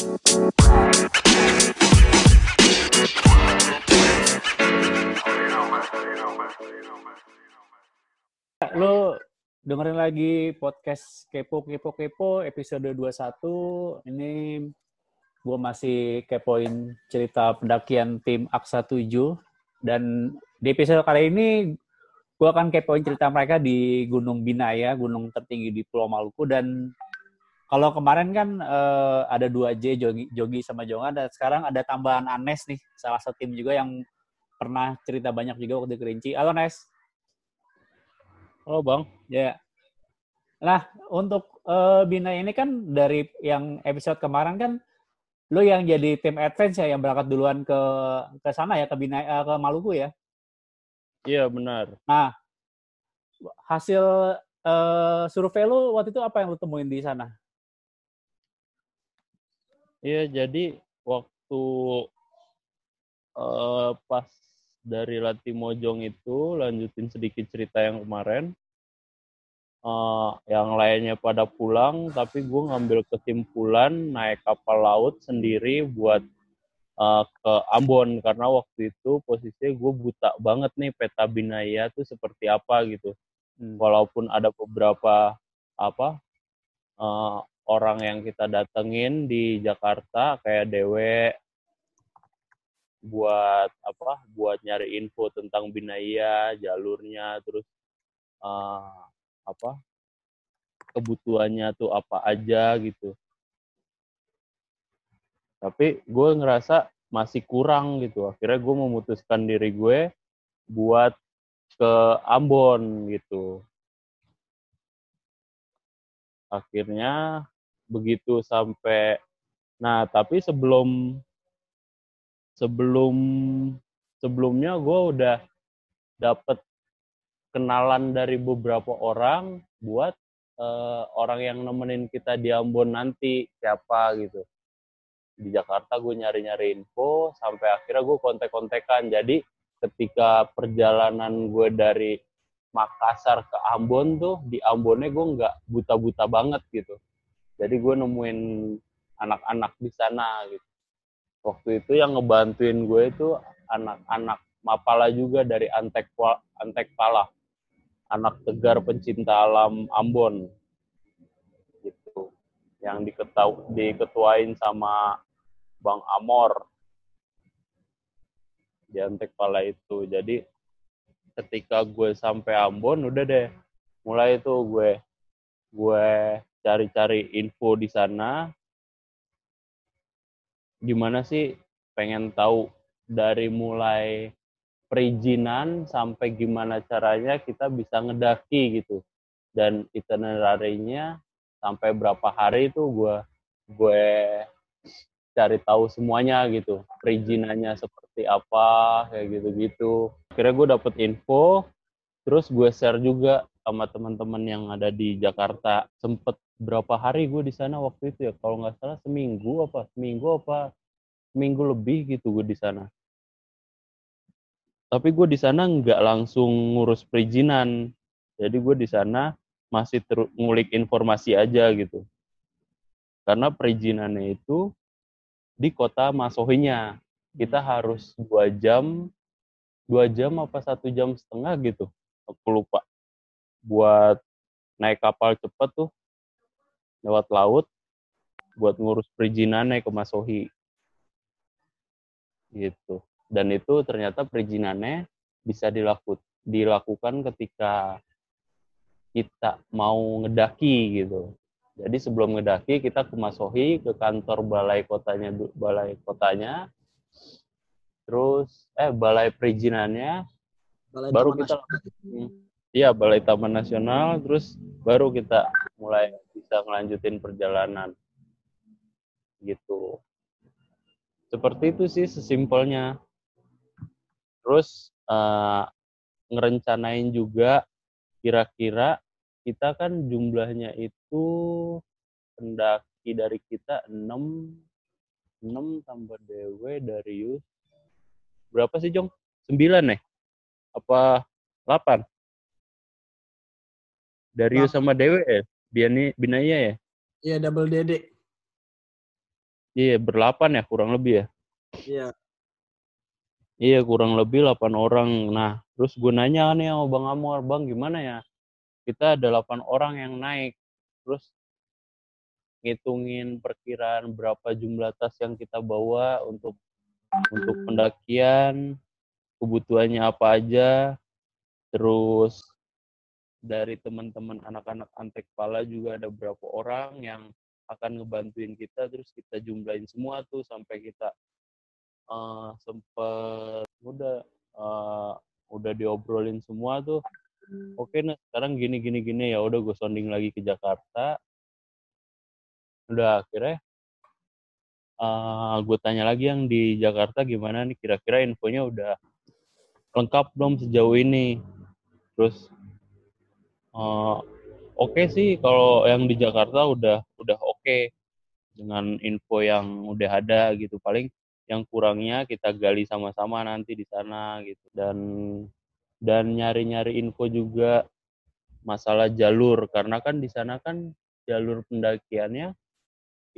Lo dengerin lagi podcast Kepo Kepo Kepo episode 21. Ini gue masih kepoin cerita pendakian tim Aksa 7 dan di episode kali ini gue akan kepoin cerita mereka di Gunung Binaya, gunung tertinggi di Pulau Maluku dan kalau kemarin kan uh, ada dua J Jogi, Jogi sama Jonga dan sekarang ada tambahan Anes nih salah satu tim juga yang pernah cerita banyak juga waktu di Kerinci. Halo Nes. Halo Bang. Ya. Yeah. Nah, untuk uh, Bina ini kan dari yang episode kemarin kan lu yang jadi tim advance ya yang berangkat duluan ke ke sana ya ke Bina uh, ke Maluku ya. Iya, benar. Nah, hasil uh, survei lu waktu itu apa yang lu temuin di sana? Iya, jadi waktu uh, pas dari Lati Mojong itu lanjutin sedikit cerita yang kemarin uh, yang lainnya pada pulang tapi gue ngambil kesimpulan naik kapal laut sendiri buat uh, ke Ambon karena waktu itu posisinya gue buta banget nih peta binaya tuh seperti apa gitu hmm. walaupun ada beberapa apa uh, orang yang kita datengin di Jakarta kayak Dewe buat apa buat nyari info tentang binaya jalurnya terus uh, apa kebutuhannya tuh apa aja gitu. Tapi gue ngerasa masih kurang gitu. Akhirnya gue memutuskan diri gue buat ke Ambon gitu. Akhirnya begitu sampai nah tapi sebelum sebelum sebelumnya gue udah dapet kenalan dari beberapa orang buat uh, orang yang nemenin kita di Ambon nanti siapa gitu. Di Jakarta gue nyari-nyari info sampai akhirnya gue kontek-kontekan. Jadi ketika perjalanan gue dari Makassar ke Ambon tuh di Ambonnya gue nggak buta-buta banget gitu jadi gue nemuin anak-anak di sana gitu. Waktu itu yang ngebantuin gue itu anak-anak Mapala juga dari Antek Antek Pala anak tegar pencinta alam Ambon. Gitu. Yang diketau diketuain sama Bang Amor. Di Antek Pala itu. Jadi ketika gue sampai Ambon udah deh. Mulai itu gue gue cari-cari info di sana. Gimana sih pengen tahu dari mulai perizinan sampai gimana caranya kita bisa ngedaki gitu. Dan itinerary-nya sampai berapa hari itu gue gue cari tahu semuanya gitu. Perizinannya seperti apa kayak gitu-gitu. Akhirnya gue dapet info terus gue share juga sama teman-teman yang ada di Jakarta. Sempet berapa hari gue di sana waktu itu ya kalau nggak salah seminggu apa seminggu apa seminggu lebih gitu gue di sana. Tapi gue di sana nggak langsung ngurus perizinan. Jadi gue di sana masih terus ngulik informasi aja gitu. Karena perizinannya itu di kota Masohinya. Kita harus dua jam dua jam apa satu jam setengah gitu. Aku lupa buat naik kapal cepet tuh lewat laut buat ngurus perizinannya ke Masohi gitu dan itu ternyata perizinannya bisa dilaku, dilakukan ketika kita mau ngedaki gitu. Jadi sebelum ngedaki kita ke Masohi ke kantor balai kotanya balai kotanya. Terus eh balai perizinannya balai baru kita Iya, balai Taman Nasional terus baru kita mulai bisa ngelanjutin perjalanan. Gitu. Seperti itu sih sesimpelnya terus uh, ngerencanain juga kira-kira kita kan jumlahnya itu pendaki dari kita 6 6 tambah Dewe dari Yus berapa sih Jong? 9 nih? Apa 8? Darius sama Dewe ya? Biani Binaya ya? Iya double DD. Iya, berlapan ya kurang lebih ya. Iya. Iya, kurang lebih 8 orang. Nah, terus gue nanya nih sama Bang Amor, Bang gimana ya? Kita ada 8 orang yang naik. Terus ngitungin perkiraan berapa jumlah tas yang kita bawa untuk untuk pendakian, kebutuhannya apa aja, terus dari teman-teman anak-anak antek pala juga ada berapa orang yang akan ngebantuin kita, terus kita jumlahin semua tuh sampai kita uh, sempet udah uh, udah diobrolin semua tuh. Oke, nah sekarang gini gini gini ya udah gue sounding lagi ke Jakarta. Udah akhirnya uh, gue tanya lagi yang di Jakarta gimana nih kira-kira infonya udah lengkap belum sejauh ini terus uh, oke okay sih kalau yang di Jakarta udah udah oke okay dengan info yang udah ada gitu. Paling yang kurangnya kita gali sama-sama nanti di sana gitu. Dan dan nyari-nyari info juga masalah jalur. Karena kan di sana kan jalur pendakiannya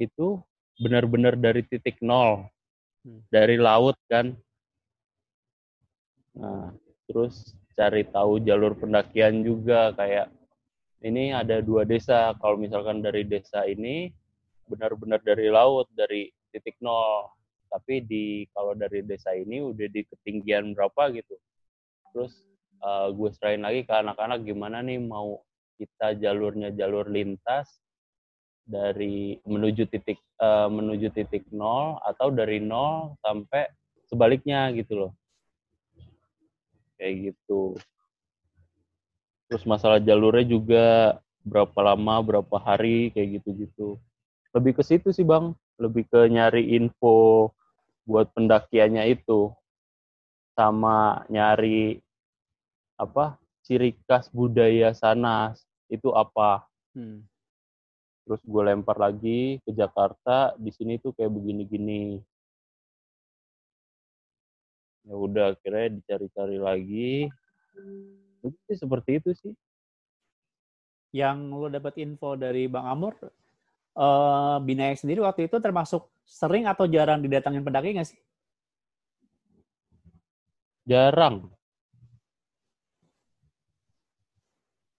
itu benar-benar dari titik nol hmm. dari laut kan. Nah terus cari tahu jalur pendakian juga kayak ini ada dua desa. Kalau misalkan dari desa ini benar-benar dari laut dari titik nol. Tapi di kalau dari desa ini udah di ketinggian berapa gitu. Terus uh, gue serahin lagi ke anak-anak gimana nih mau kita jalurnya jalur lintas dari menuju titik uh, menuju titik nol atau dari nol sampai sebaliknya gitu loh kayak gitu. Terus masalah jalurnya juga berapa lama berapa hari kayak gitu-gitu. Lebih ke situ sih bang. Lebih ke nyari info buat pendakiannya itu. Sama nyari apa ciri khas budaya sana itu apa. Hmm. Terus gue lempar lagi ke Jakarta di sini tuh kayak begini-gini ya udah akhirnya dicari-cari lagi. Itu sih seperti itu sih. Yang lo dapat info dari Bang Amur uh, Binaya sendiri waktu itu termasuk sering atau jarang didatangin pendaki nggak sih? Jarang.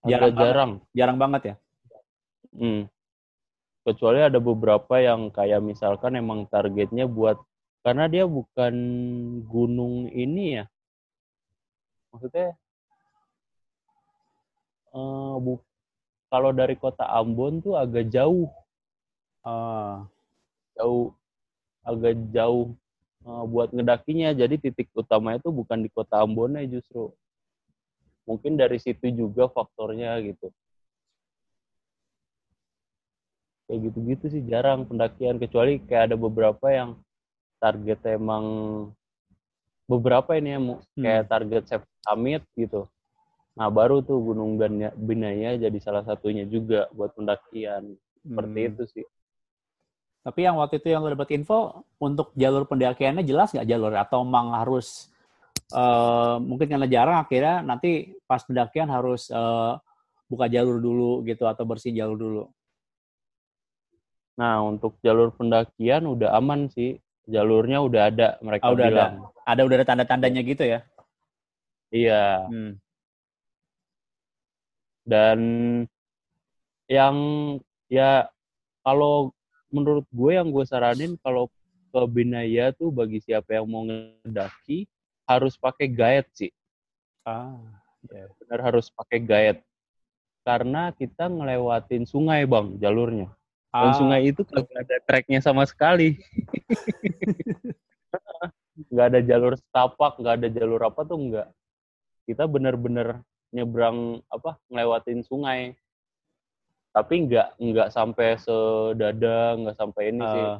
Jarang jarang. Jarang banget ya? Hmm. Kecuali ada beberapa yang kayak misalkan emang targetnya buat karena dia bukan gunung ini ya. Maksudnya uh, bu, kalau dari kota Ambon tuh agak jauh. Uh, jauh agak jauh uh, buat ngedakinya. Jadi titik utamanya itu bukan di kota Ambonnya justru. Mungkin dari situ juga faktornya gitu. Kayak gitu-gitu sih jarang pendakian. Kecuali kayak ada beberapa yang target emang beberapa ini ya hmm. kayak target summit gitu nah baru tuh Gunung Binaya jadi salah satunya juga buat pendakian seperti hmm. itu sih tapi yang waktu itu yang lo dapat info untuk jalur pendakiannya jelas nggak jalur atau emang harus uh, mungkin karena jarang akhirnya nanti pas pendakian harus uh, buka jalur dulu gitu atau bersih jalur dulu Nah, untuk jalur pendakian udah aman sih. Jalurnya udah ada mereka oh, udah bilang. Ada. ada udah ada tanda-tandanya gitu ya? Iya. Hmm. Dan yang ya kalau menurut gue yang gue saranin kalau ke Binaya tuh bagi siapa yang mau ngedaki harus pakai guide sih. Ah, ya. benar harus pakai guide. Karena kita ngelewatin sungai bang jalurnya. Dan ah. sungai itu kagak ada treknya sama sekali. nggak ada jalur setapak, nggak ada jalur apa tuh nggak. Kita bener-bener nyebrang apa ngelewatin sungai. Tapi nggak nggak sampai sedada, nggak sampai ini uh. sih. Ah.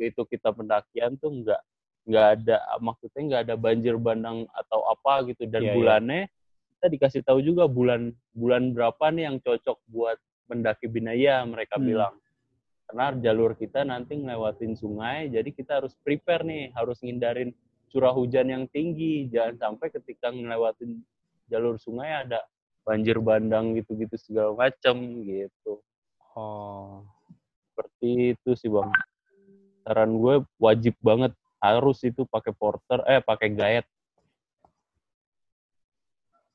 Itu kita pendakian tuh nggak nggak ada maksudnya nggak ada banjir bandang atau apa gitu dan yeah, iya. bulannya yeah. kita dikasih tahu juga bulan bulan berapa nih yang cocok buat mendaki Binaya mereka hmm. bilang karena jalur kita nanti ngelewatin sungai jadi kita harus prepare nih harus ngindarin curah hujan yang tinggi. Jangan sampai ketika ngelewatin jalur sungai ada banjir bandang gitu-gitu segala macam gitu. Oh. Seperti itu sih bang. Saran gue wajib banget harus itu pakai porter eh pakai guide.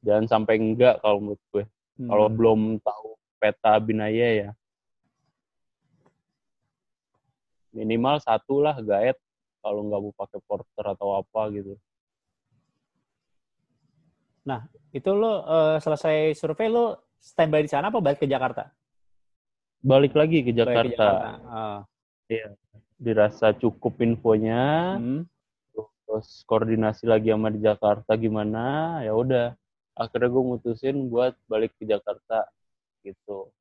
Jangan sampai enggak kalau menurut gue. Hmm. kalau belum tahu peta binaya ya minimal satu lah guide kalau nggak mau pakai porter atau apa gitu itu lo eh, selesai survei lo standby di sana apa balik ke Jakarta? balik lagi ke Balik ke Jakarta, Ah. dirasa cukup infonya Hmm. terus koordinasi lagi sama di Jakarta gimana ya udah akhirnya gue mutusin buat balik ke Jakarta gitu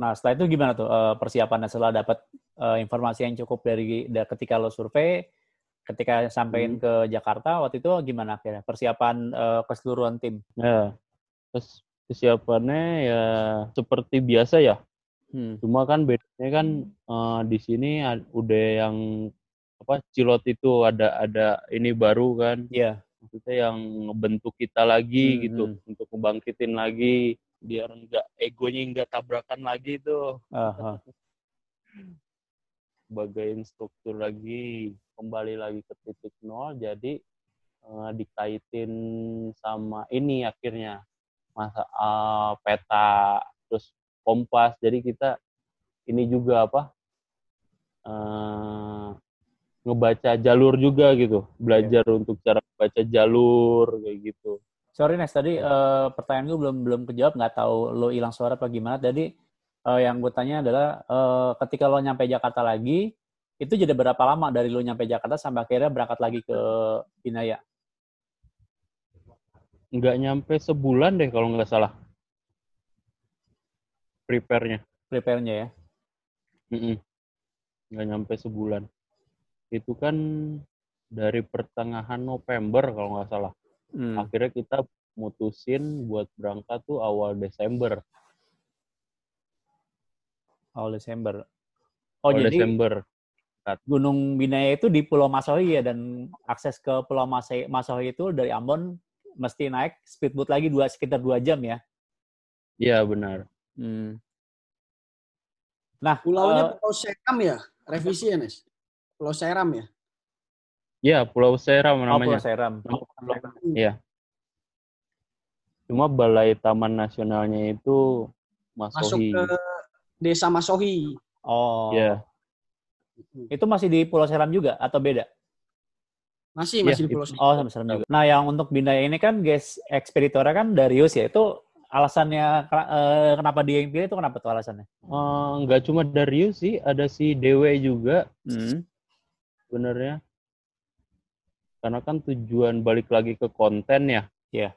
Nah, setelah itu gimana tuh eh, persiapannya setelah dapat eh, informasi yang cukup dari da- ketika lo survei, ketika sampein Hmm. ke Jakarta waktu itu gimana akhirnya persiapan eh, keseluruhan tim? ya terus kesiapannya ya seperti biasa ya Hmm. cuma kan bedanya kan di sini udah yang apa cilot itu ada ada ini baru kan Iya. maksudnya yang ngebentuk kita lagi Hmm, gitu untuk ngebangkitin lagi biar enggak egonya enggak tabrakan lagi tuh. Ah, ah. sebagai instruktur lagi kembali lagi ke titik nol jadi eh, dikaitin sama ini akhirnya masa eh, peta terus kompas jadi kita ini juga apa eh, ngebaca jalur juga gitu belajar untuk cara baca jalur kayak gitu Sorry Nes, tadi eh, pertanyaan gue belum belum kejawab, nggak tahu lo hilang suara apa gimana. Tadi eh, yang gue tanya adalah eh, ketika lo nyampe Jakarta lagi, itu jadi berapa lama dari lo nyampe Jakarta sampai akhirnya berangkat lagi ke Binaya? nggak nyampe sebulan deh kalau nggak salah prepare-nya Prepare-nya ya? Mm-mm. nggak nyampe sebulan itu kan dari pertengahan November kalau nggak salah Hmm. akhirnya kita mutusin buat berangkat tuh awal Desember Awal Desember. Oh, awal jadi Desember Gunung Binaya itu di Pulau Masohi ya dan akses ke Pulau Masohi, Masohi itu dari Ambon mesti naik speedboat lagi dua sekitar dua jam ya. iya benar Hmm. Nah, Pulaunya eh, Pulau Seram ya? Revisi ya, Nes? Pulau Seram ya? Ya Pulau Seram oh, namanya Pulau Seram. Iya cuma Balai Taman Nasionalnya itu Masuk Masohi ke Desa Masohi. Oh. Iya. Itu masih di Pulau Seram juga atau beda? Masih, Iya, masih di Pulau. Seram. Oh, sama Seram juga. Nah, yang untuk Binaya ini kan guys ekspeditornya kan Darius ya. Itu alasannya eh, kenapa dia yang pilih itu kenapa tuh alasannya? Eh, nggak cuma Darius sih ada si Dewe juga Hmm. sebenarnya karena kan tujuan balik lagi ke konten ya. Iya.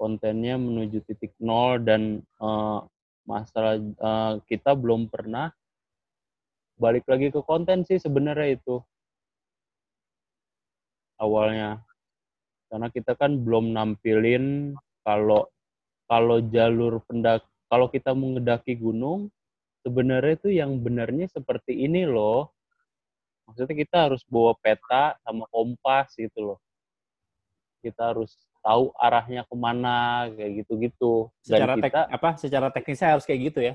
kontennya menuju titik nol dan eh, masalah eh, kita belum pernah balik lagi ke konten sih sebenarnya itu. Awalnya. Karena kita kan belum nampilin kalau kalau jalur pendak kalau kita mengedaki gunung sebenarnya itu yang benarnya seperti ini loh maksudnya kita harus bawa peta sama kompas gitu loh kita harus tahu arahnya ke mana kayak gitu-gitu dan Secara tek, kita apa? Secara teknisnya harus kayak gitu ya.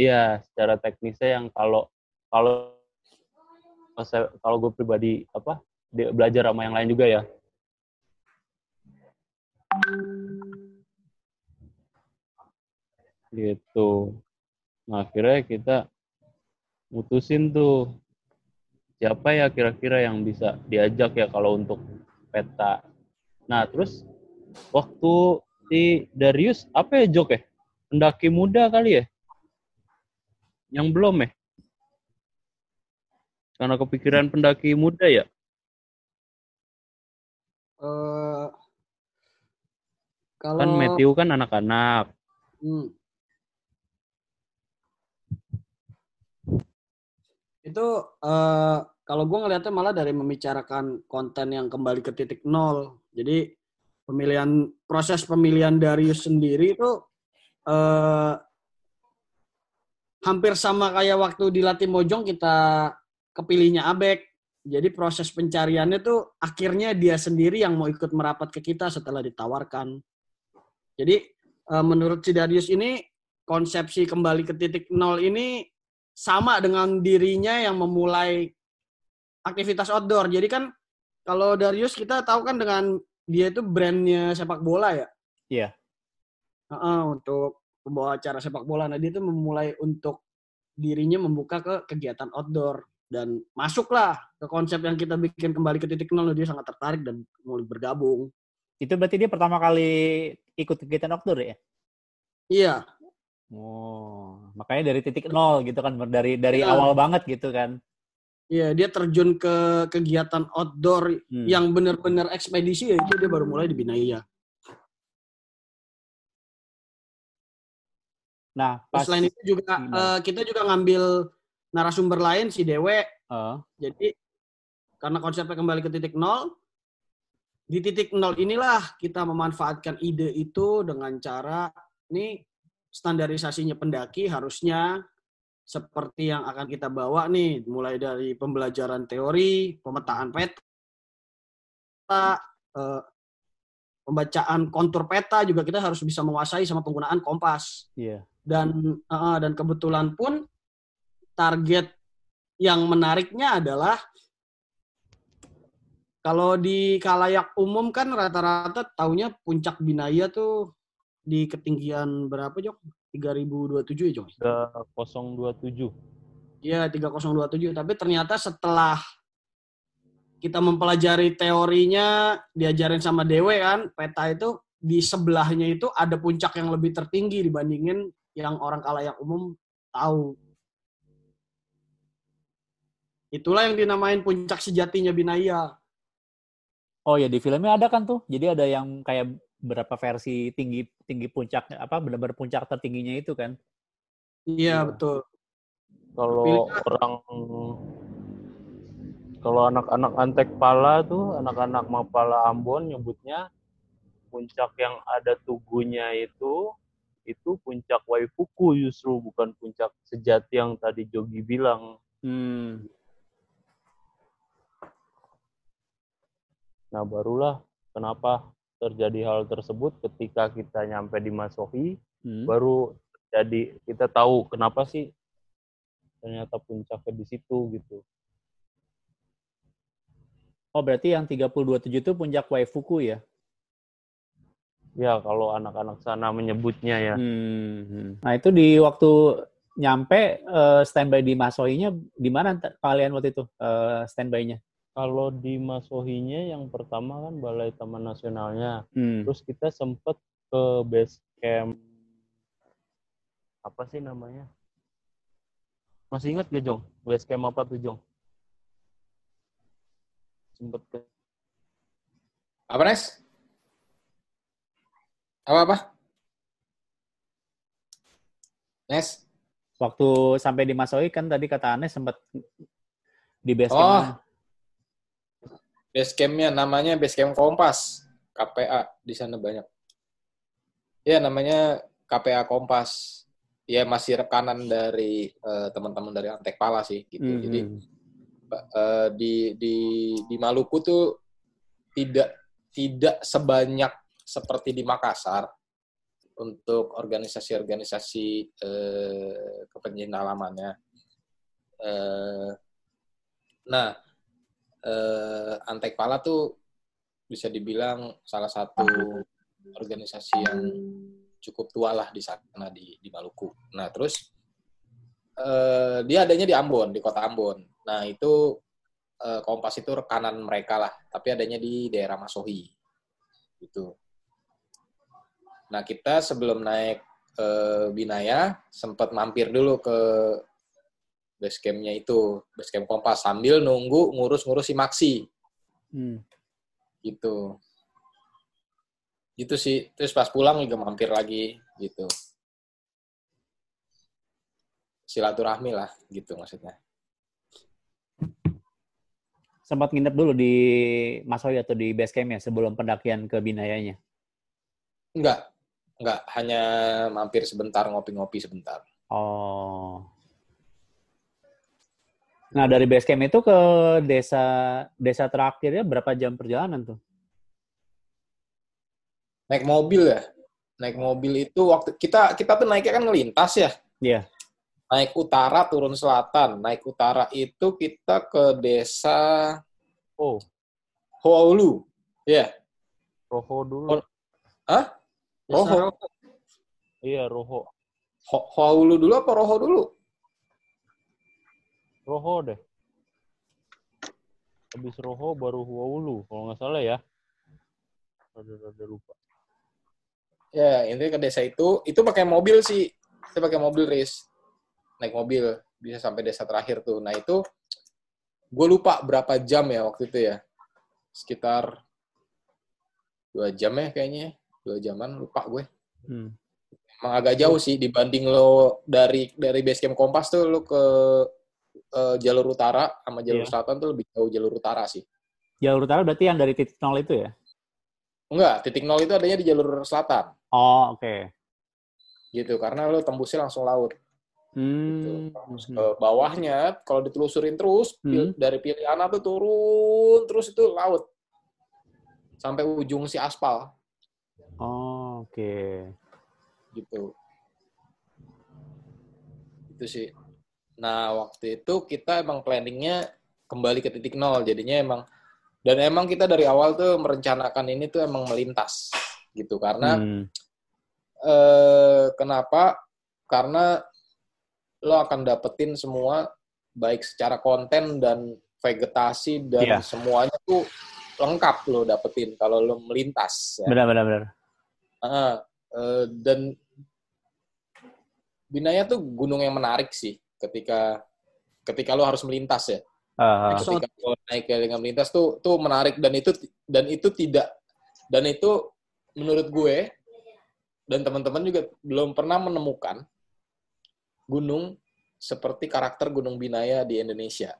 iya secara teknisnya yang kalau kalau kalau gue pribadi apa belajar sama yang lain juga ya gitu nah akhirnya kita mutusin tuh siapa ya kira-kira yang bisa diajak ya kalau untuk peta? Nah terus waktu si Darius apa ya Jok ya? Pendaki muda kali ya? Yang belum ya? Karena kepikiran pendaki muda ya? Eh, kalau kan Matthew kan anak-anak. Hmm. Itu eh, kalau gue ngelihatnya malah dari membicarakan konten yang kembali ke titik nol. Jadi pemilihan proses pemilihan Darius sendiri itu eh, hampir sama kayak waktu di Latimojong kita kepilihnya Abek. Jadi proses pencariannya tuh akhirnya dia sendiri yang mau ikut merapat ke kita setelah ditawarkan. Jadi eh, menurut si Darius ini konsepsi kembali ke titik nol ini sama dengan dirinya yang memulai aktivitas outdoor. Jadi kan kalau Darius kita tahu kan dengan dia itu brandnya sepak bola ya. Iya. Uh, untuk pembawa acara sepak bola. Nah dia itu memulai untuk dirinya membuka ke kegiatan outdoor dan masuklah ke konsep yang kita bikin kembali ke titik nol. Dia sangat tertarik dan mulai bergabung. Itu berarti dia pertama kali ikut kegiatan outdoor ya? Iya. Oh, makanya dari titik nol gitu kan, dari dari Iya. awal banget gitu kan? Iya, dia terjun ke kegiatan outdoor Hmm. yang benar-benar ekspedisi ya itu dia baru mulai di Binaya. Nah, Terus pas selain itu juga eh, kita juga ngambil narasumber lain si Dewe. Eh, Jadi karena konsepnya kembali ke titik nol, di titik nol inilah kita memanfaatkan ide itu dengan cara ini standarisasinya pendaki harusnya seperti yang akan kita bawa nih, mulai dari pembelajaran teori, pemetaan peta, eh, pembacaan kontur peta juga kita harus bisa menguasai sama penggunaan kompas iya. dan dan kebetulan pun target yang menariknya adalah kalau di kalayak umum kan rata-rata taunya puncak Binaya tuh di ketinggian berapa Jok? 3027 ya Jok? 3027. Iya 3027 tapi ternyata setelah kita mempelajari teorinya diajarin sama Dewe kan peta itu di sebelahnya itu ada puncak yang lebih tertinggi dibandingin yang orang kalayak umum tahu. Itulah yang dinamain puncak sejatinya Binaya. Oh ya di filmnya ada kan tuh. Jadi ada yang kayak berapa versi tinggi tinggi puncak apa benar-benar puncak tertingginya itu kan? Iya Iya. betul. Kalau orang kalau anak-anak Antek Pala tuh, anak-anak Mapala Ambon nyebutnya puncak yang ada tugunya itu itu puncak Waifuku justru bukan puncak sejati yang tadi Jogi bilang. Hmm. Nah, barulah kenapa terjadi hal tersebut ketika kita nyampe di Masohi, Hmm. baru jadi kita tahu kenapa sih ternyata puncaknya di situ gitu. Oh berarti yang 3027 itu puncak Waifuku ya? Ya, kalau anak-anak sana menyebutnya ya. Hmm. Nah itu di waktu nyampe eh, standby di Masohinya di mana kalian waktu itu eh, standby-nya? Kalau di Masohinya yang pertama kan Balai Taman Nasionalnya. Hmm. Terus kita sempet ke base camp apa sih namanya? Masih ingat gak Jong? Base camp apa tuh Jong? Sempet ke Apa, Nes? Apa-apa? Nes? Waktu sampai di Masohi kan tadi kata Anes sempat di base Oh. camp. Campnya namanya Base Camp Kompas. KPA. Di sana banyak. Ya, namanya KPA Kompas. Ya, masih rekanan dari eh, teman-teman dari Antek Pala sih. gitu. Hmm, Jadi, eh, di, di, di Maluku tuh tidak tidak sebanyak seperti di Makassar untuk organisasi-organisasi eh, kepenyinalamannya. Eh, nah, eh, Antek Pala tuh bisa dibilang salah satu organisasi yang cukup tua lah di sana di, di Maluku. Nah, terus eh, dia adanya di Ambon, di kota Ambon. Nah, itu eh, Kompas itu rekanan mereka lah, tapi adanya di daerah Masohi. Gitu. Nah, kita sebelum naik ke Binaya, sempat mampir dulu ke base camp-nya itu, base camp Kompas, sambil nunggu ngurus-ngurus si Maxi, Hmm. gitu. Gitu sih. Terus pas pulang juga mampir lagi, gitu. Silaturahmi lah, gitu maksudnya. Sempat nginep dulu di Masohi atau di base camp ya sebelum pendakian ke Binayanya. Enggak, enggak. Hanya mampir sebentar, ngopi-ngopi sebentar. Oh. Nah dari base camp itu ke desa desa terakhirnya berapa jam perjalanan tuh? Naik mobil ya? Naik mobil itu waktu kita kita tuh naiknya kan ngelintas ya. Iya. naik utara turun selatan. Naik utara itu kita ke desa Oh, Hoaulu. Ya. Roho dulu. Oh. Hah? Roho. Iya, Roho. Ho- Hoaulu dulu apa Roho dulu? Roho deh. Habis Roho baru Huawulu, kalau nggak salah ya. Rada-rada lupa. Ya, intinya ke desa itu, itu pakai mobil sih. Itu pakai mobil, Riz. Naik mobil, bisa sampai desa terakhir tuh. Nah, itu gue lupa berapa jam ya waktu itu ya. Sekitar dua jam ya kayaknya. Dua jaman, lupa gue. Hmm. Emang agak jauh sih dibanding lo dari dari base camp Kompas tuh lo ke eh, jalur utara sama jalur Iya. selatan tuh lebih jauh jalur utara sih. Jalur utara berarti yang dari titik nol itu ya? Enggak, titik nol itu adanya di jalur selatan Oh, oke. gitu karena lo tembusnya langsung laut. Hmm. Terus ke bawahnya kalau ditelusurin terus pil- Hmm. dari Piliana tuh turun terus itu laut sampai ujung si aspal Oh, oke. gitu itu sih nah waktu itu kita emang planningnya kembali ke titik nol jadinya emang dan emang kita dari awal tuh merencanakan ini tuh emang melintas gitu karena Hmm. eh, kenapa karena lo akan dapetin semua baik secara konten dan vegetasi dan Iya. semuanya tuh lengkap lo dapetin kalau lo melintas ya. Benar, benar, benar. Ah, eh, dan Binaya tuh gunung yang menarik sih ketika ketika lo harus melintas ya. Ah. ketika lo naik ke dengan melintas tuh tuh menarik dan itu dan itu tidak dan itu menurut gue dan teman-teman juga belum pernah menemukan gunung seperti karakter Gunung Binaya di Indonesia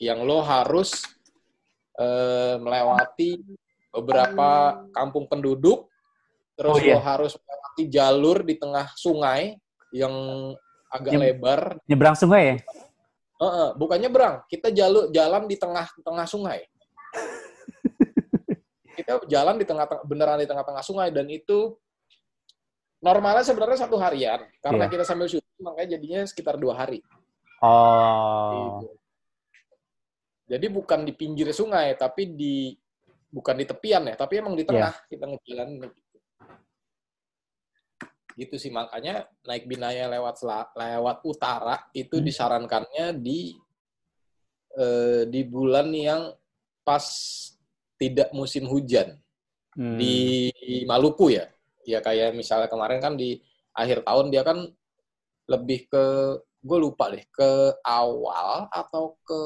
yang lo harus eh, melewati beberapa kampung penduduk terus Oh, iya. lo harus melewati jalur di tengah sungai yang agak Yang- lebar Nyebrang sungai ya? Heeh, bukan nyebrang, kita jalur jalan di tengah tengah sungai. kita jalan di tengah beneran di tengah-tengah sungai dan itu normalnya sebenarnya satu harian karena Iya. kita sambil syuting makanya jadinya sekitar dua hari. Oh. Gitu. Jadi bukan di pinggir sungai tapi di bukan di tepian ya, tapi emang di tengah kita ngejalanin gitu. Sih makanya naik Binaya lewat lewat utara itu Hmm. disarankannya di eh, di bulan yang pas tidak musim hujan Hmm. di Maluku ya. Ya kayak misalnya kemarin kan di akhir tahun dia kan lebih ke gue lupa deh ke awal atau ke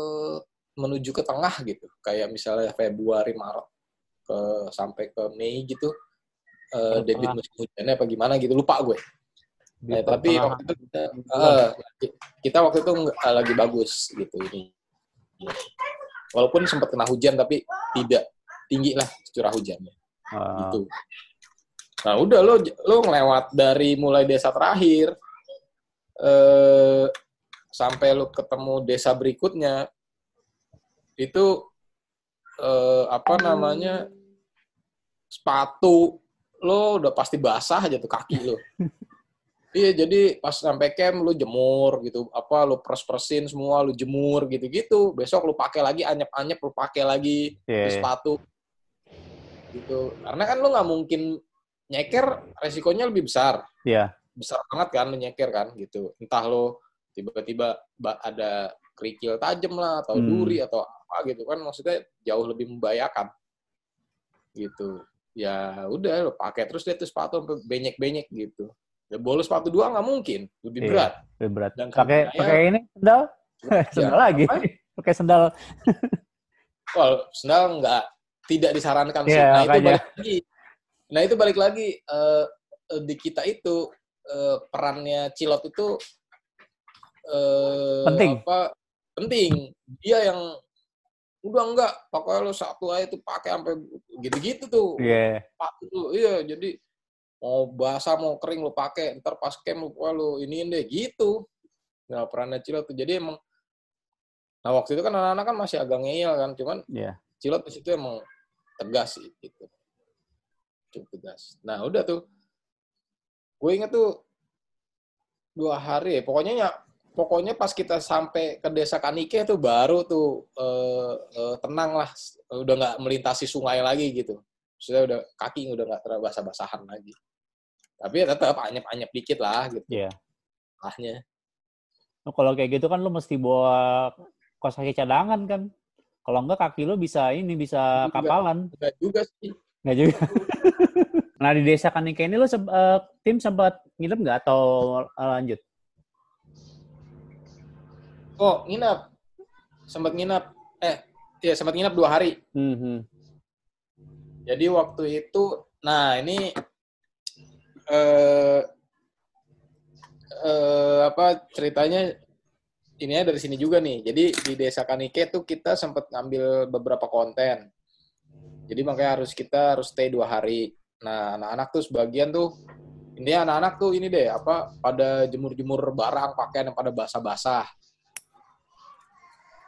menuju ke tengah gitu. Kayak misalnya Februari Maret ke sampai ke Mei gitu. Eh debit tengah. musim hujannya apa gimana gitu lupa gue. Nah, tapi waktu itu kita, eh, kita waktu itu eh, lagi bagus gitu ini. Walaupun sempat kena hujan tapi tidak tinggi lah curah hujannya Ah. gitu. Nah udah lo lo ngelewat dari mulai desa terakhir eh, sampai lo ketemu desa berikutnya itu eh, apa namanya sepatu lo udah pasti basah aja tuh kaki lo. Iya, jadi pas sampai camp lu jemur gitu, apa lu pres-presin semua, lu jemur gitu-gitu. Besok lu pakai lagi anyep-anyep, lu pakai lagi Iya, di iya. sepatu. Gitu. Karena kan lu nggak mungkin nyeker, resikonya lebih besar. Iya. Besar banget kan lu nyeker kan gitu. Entah lu tiba-tiba ba- ada kerikil tajam lah atau Hmm. duri atau apa gitu kan maksudnya jauh lebih membahayakan. Gitu. Ya udah lu pakai terus deh tuh sepatu sampai benyek-benyek gitu. Ya bolos sepatu dua nggak mungkin, lebih Iya. berat. Lebih berat. Dan Pakai pakai ini sendal? sendal lagi. apa? Pakai sendal. Well, sendal nggak tidak disarankan sih. Iya, nah itu makanya. balik lagi. Nah itu balik lagi eh, di kita itu eh, perannya Cilot itu eh, Penting. Apa, penting. Dia yang udah enggak pakai lo satu aja tuh pakai sampai gitu-gitu tuh. Iya. Tuh. Iya jadi mau basah mau kering lo pakai ntar pas camp lo, wah, lo iniin deh gitu. Nah perannya Cilot tuh jadi emang Nah waktu itu kan anak-anak kan masih agak ngeyel kan, cuman Iya. Cilot di situ emang tegas sih gitu. Cukup tegas. Nah udah tuh, gue inget tuh dua hari ya, pokoknya ya, pokoknya pas kita sampai ke desa Kanike tuh baru tuh eh, eh, tenang lah, udah nggak melintasi sungai lagi gitu. Sudah udah kaki udah nggak terlalu basah-basahan lagi. Tapi ya tetap anyep-anyep dikit lah gitu. Iya. Lahnya. Oh, kalau kayak gitu kan lu mesti bawa kos kaki cadangan kan. Kalau enggak kaki lu bisa ini bisa Juga. kapalan. Enggak juga sih. Enggak juga. nah di desa Kanike ini lu se- eh, tim sempat nginep nggak atau eh, lanjut? Oh, nginap. Sempat nginap. Eh, iya sempat nginap dua hari. Mhm. Jadi waktu itu, nah ini eh eh, apa ceritanya ini ya dari sini juga nih. Jadi di Desa Kanike tuh kita sempat ngambil beberapa konten. Jadi makanya harus kita harus stay dua hari. Nah anak-anak tuh sebagian tuh ini anak-anak tuh ini deh apa pada jemur-jemur barang pakaian yang pada basah-basah.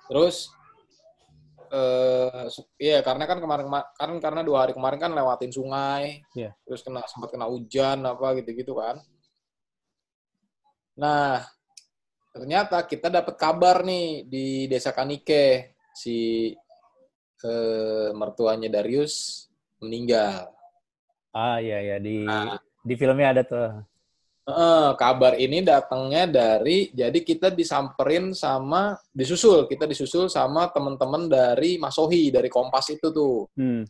Terus eh iya karena kan kemarin kan karena dua hari kemarin kan lewatin sungai, Iya. terus kena sempat kena hujan apa gitu-gitu kan. Nah ternyata kita dapat kabar nih di desa Kanike si eh, mertuanya Darius meninggal. Ah iya ya di Nah, di filmnya ada tuh. Eh, kabar ini datangnya dari jadi kita disamperin sama disusul kita disusul sama teman-teman dari Masohi dari Kompas itu tuh. Hmm.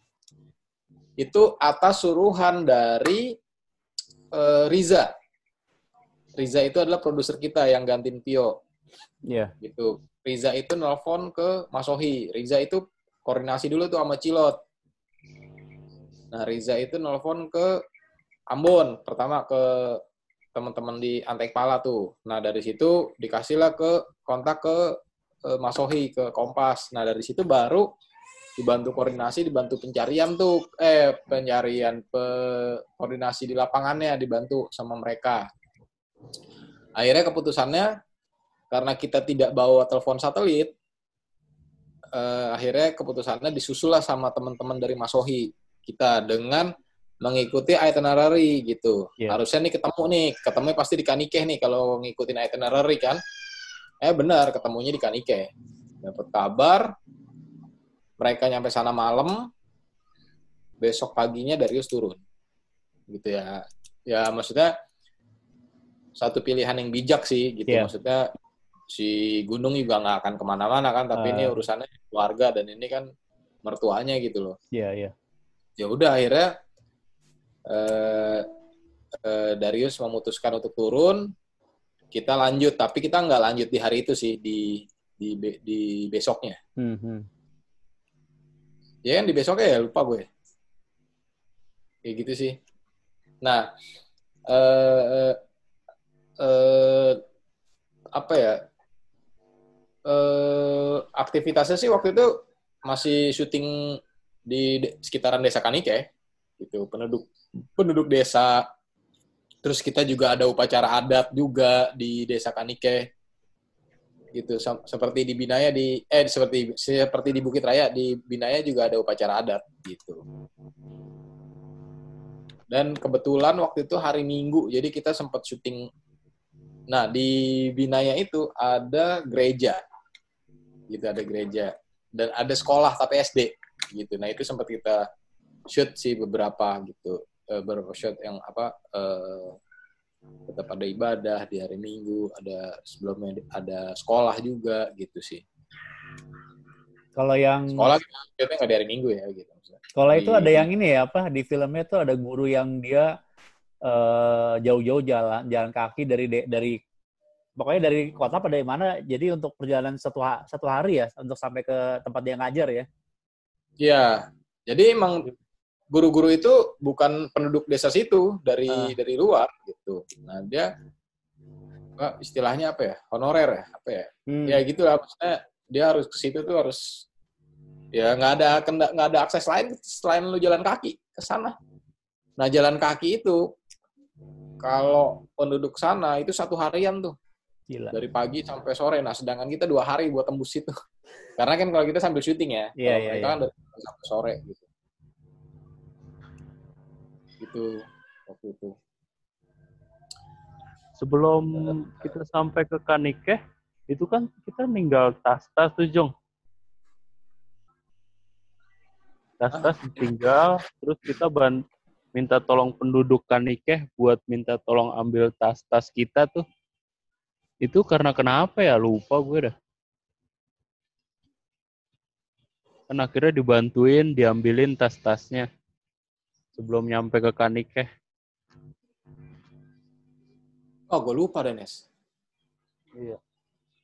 itu atas suruhan dari eh, Riza. Riza itu adalah produser kita yang gantiin Tio. Iya. gitu. Riza itu nelpon ke Masohi. Riza itu koordinasi dulu tuh sama Cilot. Nah Riza itu nelpon ke Ambon pertama ke teman-teman di Antek Pala tuh. Nah dari situ dikasihlah ke kontak ke eh, Masohi ke Kompas. Nah dari situ baru dibantu koordinasi dibantu pencarian tuh. Eh pencarian pe, koordinasi di lapangannya dibantu sama mereka. Akhirnya keputusannya karena kita tidak bawa telepon satelit, eh, akhirnya keputusannya disusul lah sama teman-teman dari Masohi kita dengan mengikuti itinerary gitu. Iya. Harusnya nih ketemu nih, ketemu pasti di Kanike nih kalau ngikutin itinerary kan. Eh benar, ketemunya di Kanike. Dapat kabar, mereka nyampe sana malam, besok paginya Darius turun. Gitu ya. Ya maksudnya satu pilihan yang bijak sih gitu Iya. maksudnya si Gunung juga nggak akan ke mana-mana kan tapi ini Ah. urusannya keluarga dan ini kan mertuanya gitu loh Iya iya. ya udah akhirnya eh, eh, Darius memutuskan untuk turun. Kita lanjut tapi kita nggak lanjut di hari itu sih di di di besoknya. Mhm. ya kan di besoknya ya lupa gue. Kayak gitu sih. Nah eh eh apa ya? Eh aktivitasnya sih waktu itu masih syuting di sekitaran desa Kanike gitu penduduk penduduk desa. Terus kita juga ada upacara adat juga di desa Kanike gitu seperti di Binaya di eh seperti seperti di Bukit Raya di Binaya juga ada upacara adat gitu. Dan kebetulan waktu itu hari Minggu jadi kita sempat syuting. Nah di Binaya itu ada gereja. Gitu ada gereja. Dan ada sekolah tapi SD gitu nah itu sempat kita shoot sih beberapa gitu Eh, shoot yang apa eh, tetap ada ibadah di hari Minggu ada sebelumnya ada sekolah juga gitu sih Kalau yang sekolah kita nggak di hari Minggu ya gitu maksudnya. kalau itu ada yang ini ya apa di filmnya tuh ada guru yang dia eh, jauh-jauh jalan jalan kaki dari dari pokoknya dari kota pada mana jadi untuk perjalanan satu satu hari ya untuk sampai ke tempat dia ngajar ya. Iya jadi emang guru-guru itu bukan penduduk desa situ dari Ah. dari luar gitu. Nah dia apa, istilahnya apa ya? Honorer ya? Apa ya? Hmm. ya gitu lah maksudnya dia harus ke situ tuh harus ya nggak ada nggak ada akses lain selain lu jalan kaki ke sana. Nah jalan kaki itu kalau penduduk sana itu satu harian tuh. Gila. dari pagi sampai sore. Nah sedangkan kita dua hari buat tembus itu karena kan kalau kita sambil syuting ya Iya, kalau iya, mereka iya. kan dari pagi sampai sore gitu gitu waktu itu Sebelum kita sampai ke Kanike, itu kan kita ninggal tas-tas tuh Jong. Tas-tas ditinggal, terus kita ban minta tolong penduduk Kanikeh buat minta tolong ambil tas-tas kita tuh. Itu karena kenapa ya? Lupa gue dah. Kan akhirnya dibantuin, diambilin tas-tasnya sebelum nyampe ke Kanikeh. Oh, gue lupa deh, Nes. Iya.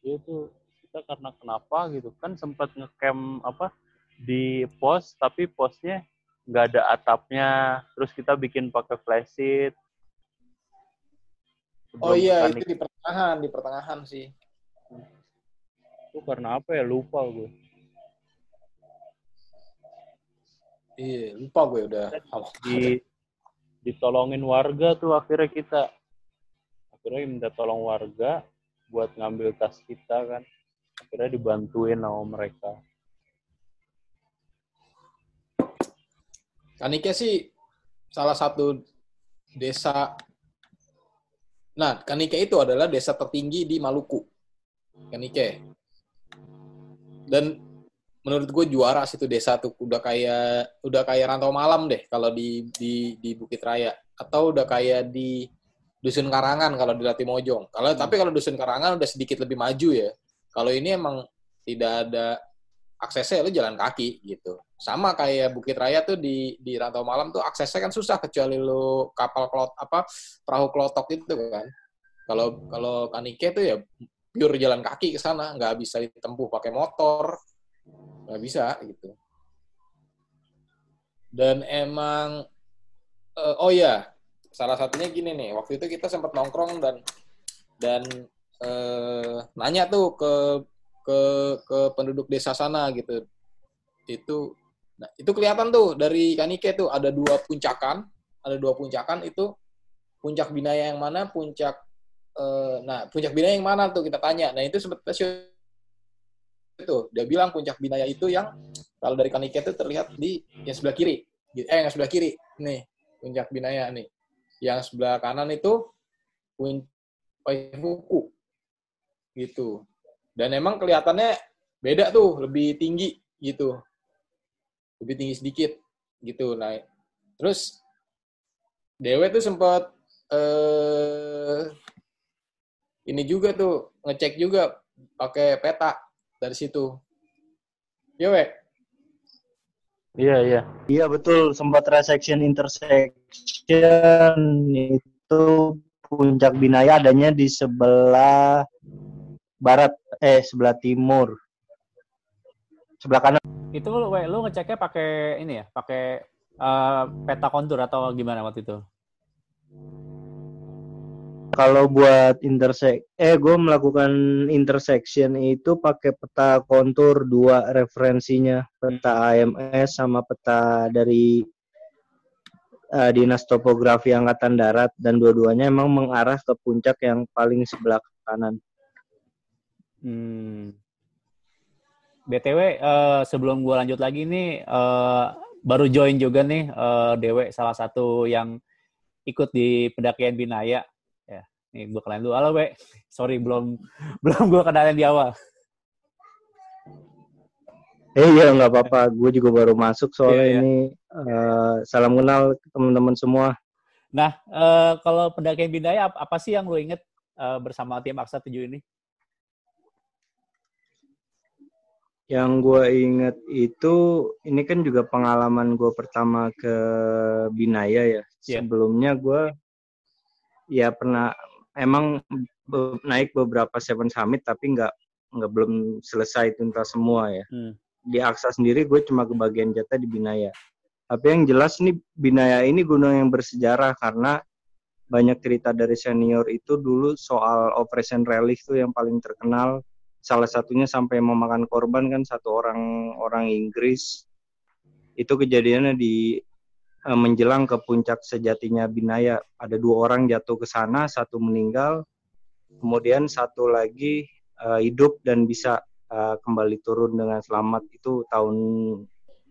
Itu kita karena kenapa gitu kan sempat ngecamp apa di pos tapi posnya nggak ada atapnya terus kita bikin pakai flash sheet Oh iya, Kanik- itu di pertengahan, di pertengahan sih. itu karena apa ya lupa gue Iya, lupa gue udah. di ditolongin warga tuh akhirnya kita akhirnya minta tolong warga buat ngambil tas kita kan akhirnya dibantuin sama mereka Kanike sih salah satu desa. Nah, Kanike itu adalah desa tertinggi di Maluku. Kanike. Dan menurut gue juara situ desa tuh udah kayak udah kayak rantau malam deh kalau di di di Bukit Raya atau udah kayak di dusun Karangan kalau di Latimojong. Kalau tapi kalau dusun Karangan udah sedikit lebih maju ya. Kalau ini emang tidak ada aksesnya lu jalan kaki gitu. Sama kayak Bukit Raya tuh di di Rantau Malam tuh aksesnya kan susah kecuali lu kapal klot apa perahu klotok itu kan. Kalau kalau Kanike tuh ya pure jalan kaki ke sana, nggak bisa ditempuh pakai motor, nggak bisa gitu. Dan emang eh, oh ya salah satunya gini nih, waktu itu kita sempat nongkrong dan dan eh, nanya tuh ke ke ke penduduk desa sana gitu. Itu nah, itu kelihatan tuh dari Kanike tuh ada dua puncakan, ada dua puncakan itu puncak Binaya yang mana, puncak eh, nah puncak Binaya yang mana tuh kita tanya. Nah, itu sempat itu dia bilang puncak Binaya itu yang kalau dari Kanike itu terlihat di yang sebelah kiri. Eh, yang sebelah kiri. Nih, puncak Binaya nih. Yang sebelah kanan itu Paifuku. Gitu. Dan emang kelihatannya beda tuh, lebih tinggi gitu. Lebih tinggi sedikit gitu. Nah, terus Dewe tuh sempat eh ini juga tuh ngecek juga pakai peta dari situ. Ya, we. iya iya Iya betul sempat resection intersection itu puncak Binaya adanya di sebelah barat eh sebelah timur sebelah kanan Itu lu, we, lu ngeceknya pakai ini ya, pakai eh, peta kontur atau gimana waktu itu? Kalau buat intersek eh gue melakukan intersection itu pakai peta kontur dua referensinya peta AMS sama peta dari eh, dinas topografi angkatan darat dan dua-duanya emang mengarah ke puncak yang paling sebelah kanan Hmm. BTW eh, sebelum gua lanjut lagi nih eh, baru join juga nih eh, Dewe salah satu yang ikut di pendakian Binaya. Nih gua kenalin dulu. Halo, We. Sorry belum belum gua kenalin di awal. Eh iya nggak apa-apa, gue juga baru masuk soalnya Iya, iya. ini eh, salam kenal ke teman-teman semua. Nah, eh, kalau pendakian Binaya ap- apa sih yang lu inget eh, bersama tim Aksa 7 ini? Yang gue inget itu ini kan juga pengalaman gue pertama ke Binaya ya. Iya. Sebelumnya gue ya pernah emang be- naik beberapa Seven Summit tapi nggak nggak belum selesai tuntas semua ya. Hmm. Di Aksa sendiri gue cuma kebagian jatah di Binaya. Tapi yang jelas nih Binaya ini gunung yang bersejarah karena banyak cerita dari senior itu dulu soal Operation Relief tuh yang paling terkenal. Salah satunya sampai memakan korban kan satu orang orang Inggris. Itu kejadiannya di eh, menjelang ke puncak sejatinya Binaya. Ada dua orang jatuh ke sana, satu meninggal, kemudian satu lagi eh, hidup dan bisa eh, kembali turun dengan selamat itu tahun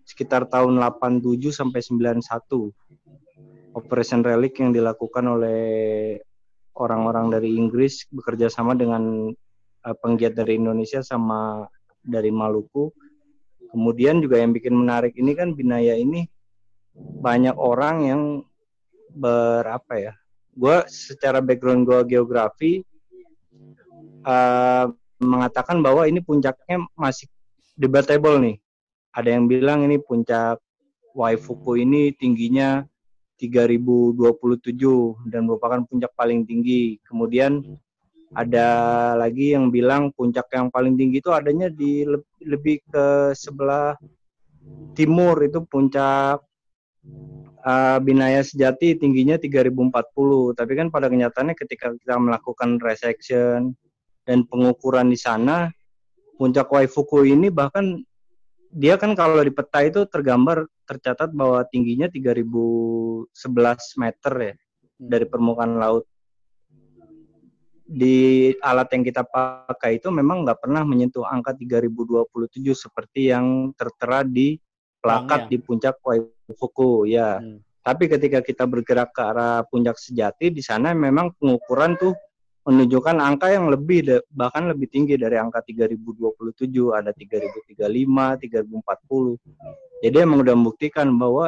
sekitar tahun 87 sampai 91. Operation Relic yang dilakukan oleh orang-orang dari Inggris bekerja sama dengan uh, penggiat dari Indonesia sama dari Maluku. Kemudian juga yang bikin menarik ini kan Binaya ini banyak orang yang berapa ya? Gue secara background gue geografi uh, mengatakan bahwa ini puncaknya masih debatable nih. Ada yang bilang ini puncak Waifuku ini tingginya 3027 dan merupakan puncak paling tinggi. Kemudian ada lagi yang bilang puncak yang paling tinggi itu adanya di lebih ke sebelah timur itu puncak uh, Binaya Sejati tingginya 3040. Tapi kan pada kenyataannya ketika kita melakukan resection dan pengukuran di sana puncak Waifuku ini bahkan dia kan kalau di peta itu tergambar tercatat bahwa tingginya 3011 meter ya hmm. dari permukaan laut. Di alat yang kita pakai itu memang nggak pernah menyentuh angka 3027 seperti yang tertera di ya. di puncak Waifuku ya. Hmm. Tapi ketika kita bergerak ke arah puncak sejati di sana memang pengukuran tuh menunjukkan angka yang lebih bahkan lebih tinggi dari angka 3027 ada 3035 3040 jadi emang udah membuktikan bahwa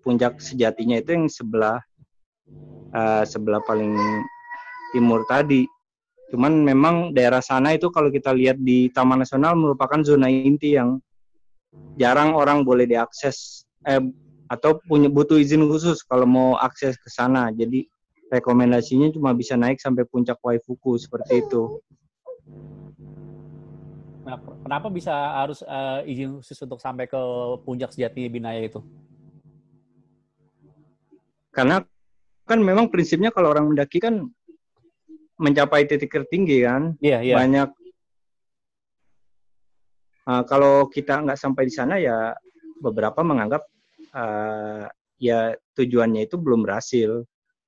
puncak sejatinya itu yang sebelah uh, sebelah paling timur tadi cuman memang daerah sana itu kalau kita lihat di Taman Nasional merupakan zona inti yang jarang orang boleh diakses eh, atau punya butuh izin khusus kalau mau akses ke sana jadi rekomendasinya cuma bisa naik sampai puncak Waifuku seperti itu. Nah, kenapa bisa harus uh, izin khusus untuk sampai ke puncak sejati Binaya itu? Karena kan memang prinsipnya kalau orang mendaki kan mencapai titik tertinggi kan. Yeah. Yeah. Banyak uh, kalau kita nggak sampai di sana ya beberapa menganggap uh, ya tujuannya itu belum berhasil.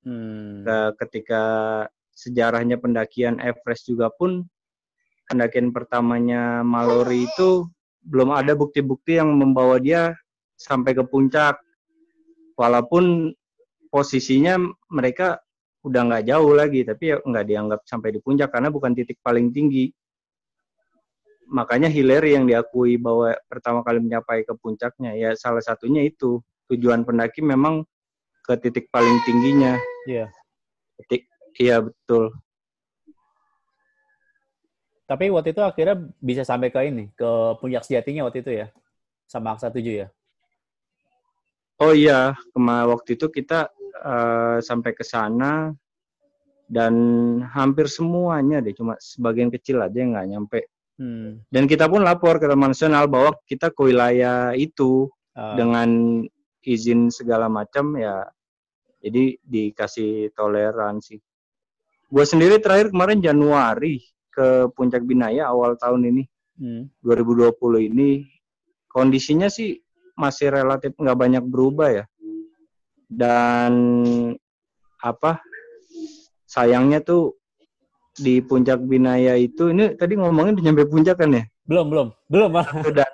Hmm. Ketika sejarahnya pendakian Everest juga pun pendakian pertamanya Mallory itu belum ada bukti-bukti yang membawa dia sampai ke puncak. Walaupun posisinya mereka udah nggak jauh lagi, tapi ya nggak dianggap sampai di puncak karena bukan titik paling tinggi. Makanya Hillary yang diakui bahwa pertama kali mencapai ke puncaknya, ya salah satunya itu tujuan pendaki memang ke titik paling tingginya. Iya. Titik, iya betul. Tapi waktu itu akhirnya bisa sampai ke ini, ke puncak sejatinya waktu itu ya, sama Aksa 7 ya? Oh iya, kema waktu itu kita uh, sampai ke sana dan hampir semuanya deh, cuma sebagian kecil aja yang nggak nyampe. Hmm. Dan kita pun lapor ke Taman Nasional bahwa kita ke wilayah itu uh. dengan izin segala macam ya jadi dikasih toleransi. Gue sendiri terakhir kemarin Januari ke Puncak Binaya awal tahun ini, hmm. 2020 ini. Kondisinya sih masih relatif nggak banyak berubah ya. Dan apa sayangnya tuh di Puncak Binaya itu ini tadi ngomongin udah nyampe puncak kan ya? Belum, belum. Belum, Udah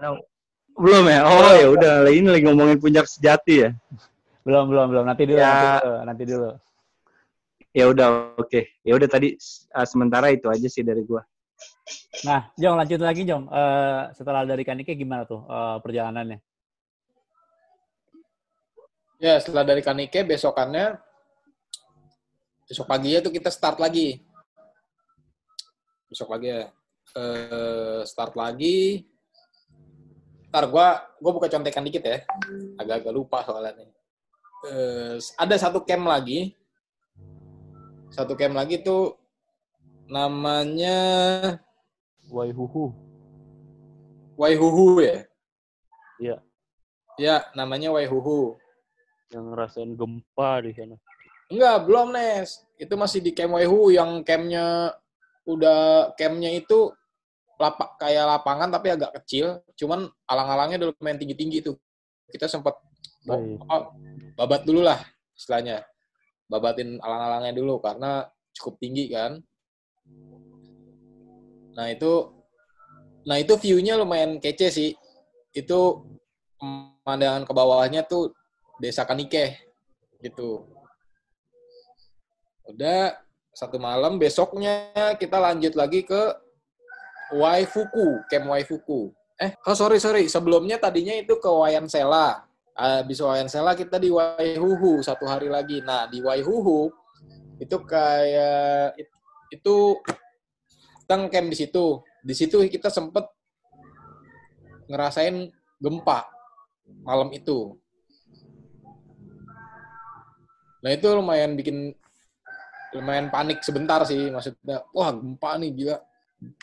Belum ya? Oh ya udah, ini lagi ngomongin puncak sejati ya. Belum, belum, belum. Nanti dulu, ya, nanti dulu. Nanti dulu. Ya udah, oke. Okay. Ya udah tadi uh, sementara itu aja sih dari gua. Nah, Jong lanjut lagi Jong. Uh, setelah dari Kanike gimana tuh uh, perjalanannya? Ya, setelah dari Kanike besokannya besok pagi tuh kita start lagi. Besok pagi ya. Uh, start lagi. Ntar gua gua buka contekan dikit ya. Agak-agak lupa soalnya nih uh, ada satu camp lagi. Satu camp lagi tuh namanya Waihuhu. Waihuhu ya? Iya. Ya, namanya Waihuhu. Yang ngerasain gempa di sana. Enggak, belum Nes. Itu masih di camp Waihuhu yang campnya udah campnya itu lapak kayak lapangan tapi agak kecil, cuman alang-alangnya udah lumayan tinggi-tinggi tuh. Kita sempat oh, babat dulu lah istilahnya. Babatin alang-alangnya dulu karena cukup tinggi kan. Nah itu nah itu view-nya lumayan kece sih. Itu pemandangan ke bawahnya tuh desa Kanike gitu. Udah satu malam besoknya kita lanjut lagi ke Waifuku, Camp Waifuku. Eh, oh sorry sorry, sebelumnya tadinya itu ke Wayan Sela. Habis Wayan Sela kita di Waihuhu satu hari lagi. Nah di Waihuhu itu kayak it- itu kita camp di situ. Di situ kita sempet ngerasain gempa malam itu. Nah itu lumayan bikin lumayan panik sebentar sih maksudnya. Wah gempa nih gila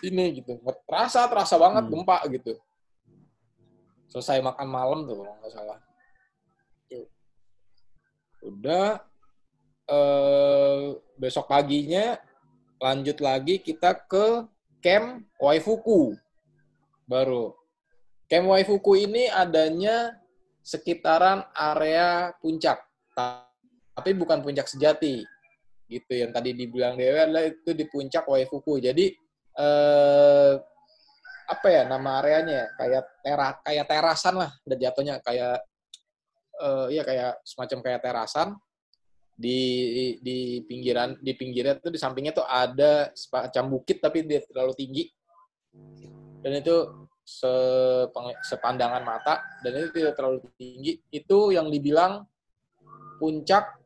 ini gitu. Terasa terasa banget Hmm. gempa gitu. Selesai makan malam tuh kalau nggak salah. Udah eh, besok paginya lanjut lagi kita ke camp Waifuku baru. Camp Waifuku ini adanya sekitaran area puncak, Ta- tapi bukan puncak sejati. Gitu yang tadi dibilang Dewa adalah itu di puncak Waifuku. Jadi eh apa ya nama areanya ya? Kayak tera kayak terasan lah udah jatuhnya kayak eh iya kayak semacam kayak terasan di di pinggiran di pinggirnya tuh di sampingnya tuh ada semacam bukit tapi dia terlalu tinggi dan itu sepeng- sepandangan mata dan itu tidak terlalu tinggi itu yang dibilang puncak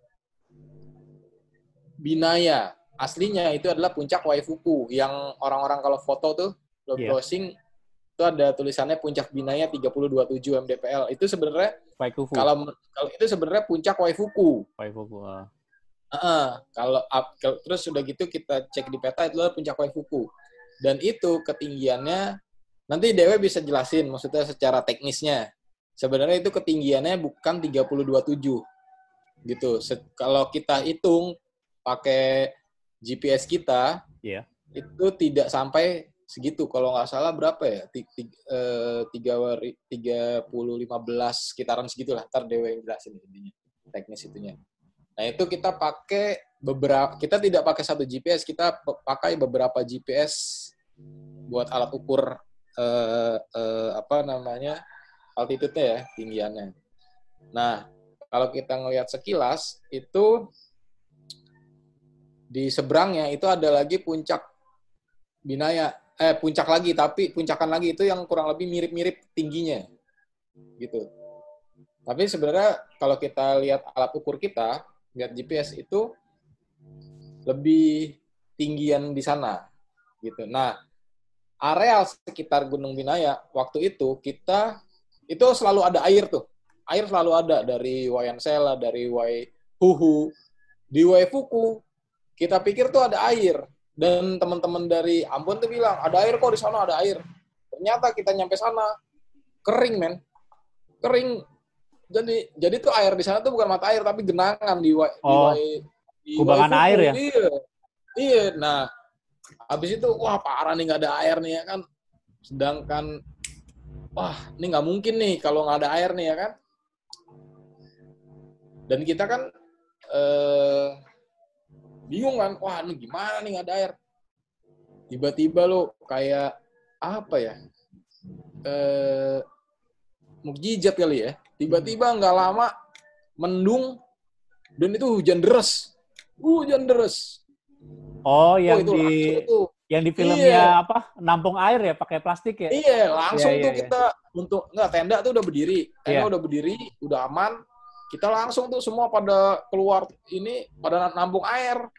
Binaya aslinya itu adalah puncak Waifuku yang orang-orang kalau foto tuh lo Iya. browsing itu ada tulisannya puncak Binaya 3027 mdpl itu sebenarnya Waikufu. kalau kalau itu sebenarnya puncak Waifuku Waifuku. ah. Heeh, kalau up, kalau- terus sudah gitu kita cek di peta itu adalah puncak Waifuku. Dan itu ketinggiannya nanti Dewe bisa jelasin maksudnya secara teknisnya. Sebenarnya itu ketinggiannya bukan 327. Gitu. Se- kalau kita hitung pakai GPS kita Iya. itu tidak sampai segitu. Kalau nggak salah berapa ya? Eh, Tiga wari- 30 15 sekitaran segitulah. Ntar Dewe yang jelasin intinya teknis itunya. Nah, itu kita pakai beberapa kita tidak pakai satu GPS, kita pakai beberapa GPS buat alat ukur eh, eh, apa namanya? altitude-nya ya, tinggiannya. Nah, kalau kita ngelihat sekilas itu di seberangnya itu ada lagi puncak Binaya eh puncak lagi tapi puncakan lagi itu yang kurang lebih mirip-mirip tingginya. Gitu. Tapi sebenarnya kalau kita lihat alat ukur kita, lihat GPS itu lebih tinggian di sana gitu. Nah, areal sekitar Gunung Binaya waktu itu kita itu selalu ada air tuh. Air selalu ada dari Wayan Sela, dari Wai Huhu, di Waifuku. Kita pikir tuh ada air dan teman-teman dari Ambon tuh bilang ada air kok di sana ada air. Ternyata kita nyampe sana kering men, kering. Jadi jadi tuh air di sana tuh bukan mata air tapi genangan di di Oh, Wai- di kubangan Waifuku. air ya? Iya. Iya. Nah, habis itu wah parah nih nggak ada air nih ya kan. Sedangkan wah ini nggak mungkin nih kalau nggak ada air nih ya kan. Dan kita kan eh, bingung kan, wah ini gimana nih nggak ada air. Tiba-tiba lo kayak apa ya? Eh, mukjizat kali ya. Tiba-tiba nggak lama mendung dan itu hujan deras. Hujan deras. Oh, Oh, yang itu di tuh. yang di filmnya Iya. apa? Nampung air ya pakai plastik ya? Iya, langsung Iya, iya, tuh iya. kita untuk nggak tenda tuh udah berdiri, tenda Iya. udah berdiri, udah aman. Kita langsung tuh semua pada keluar ini pada nampung air.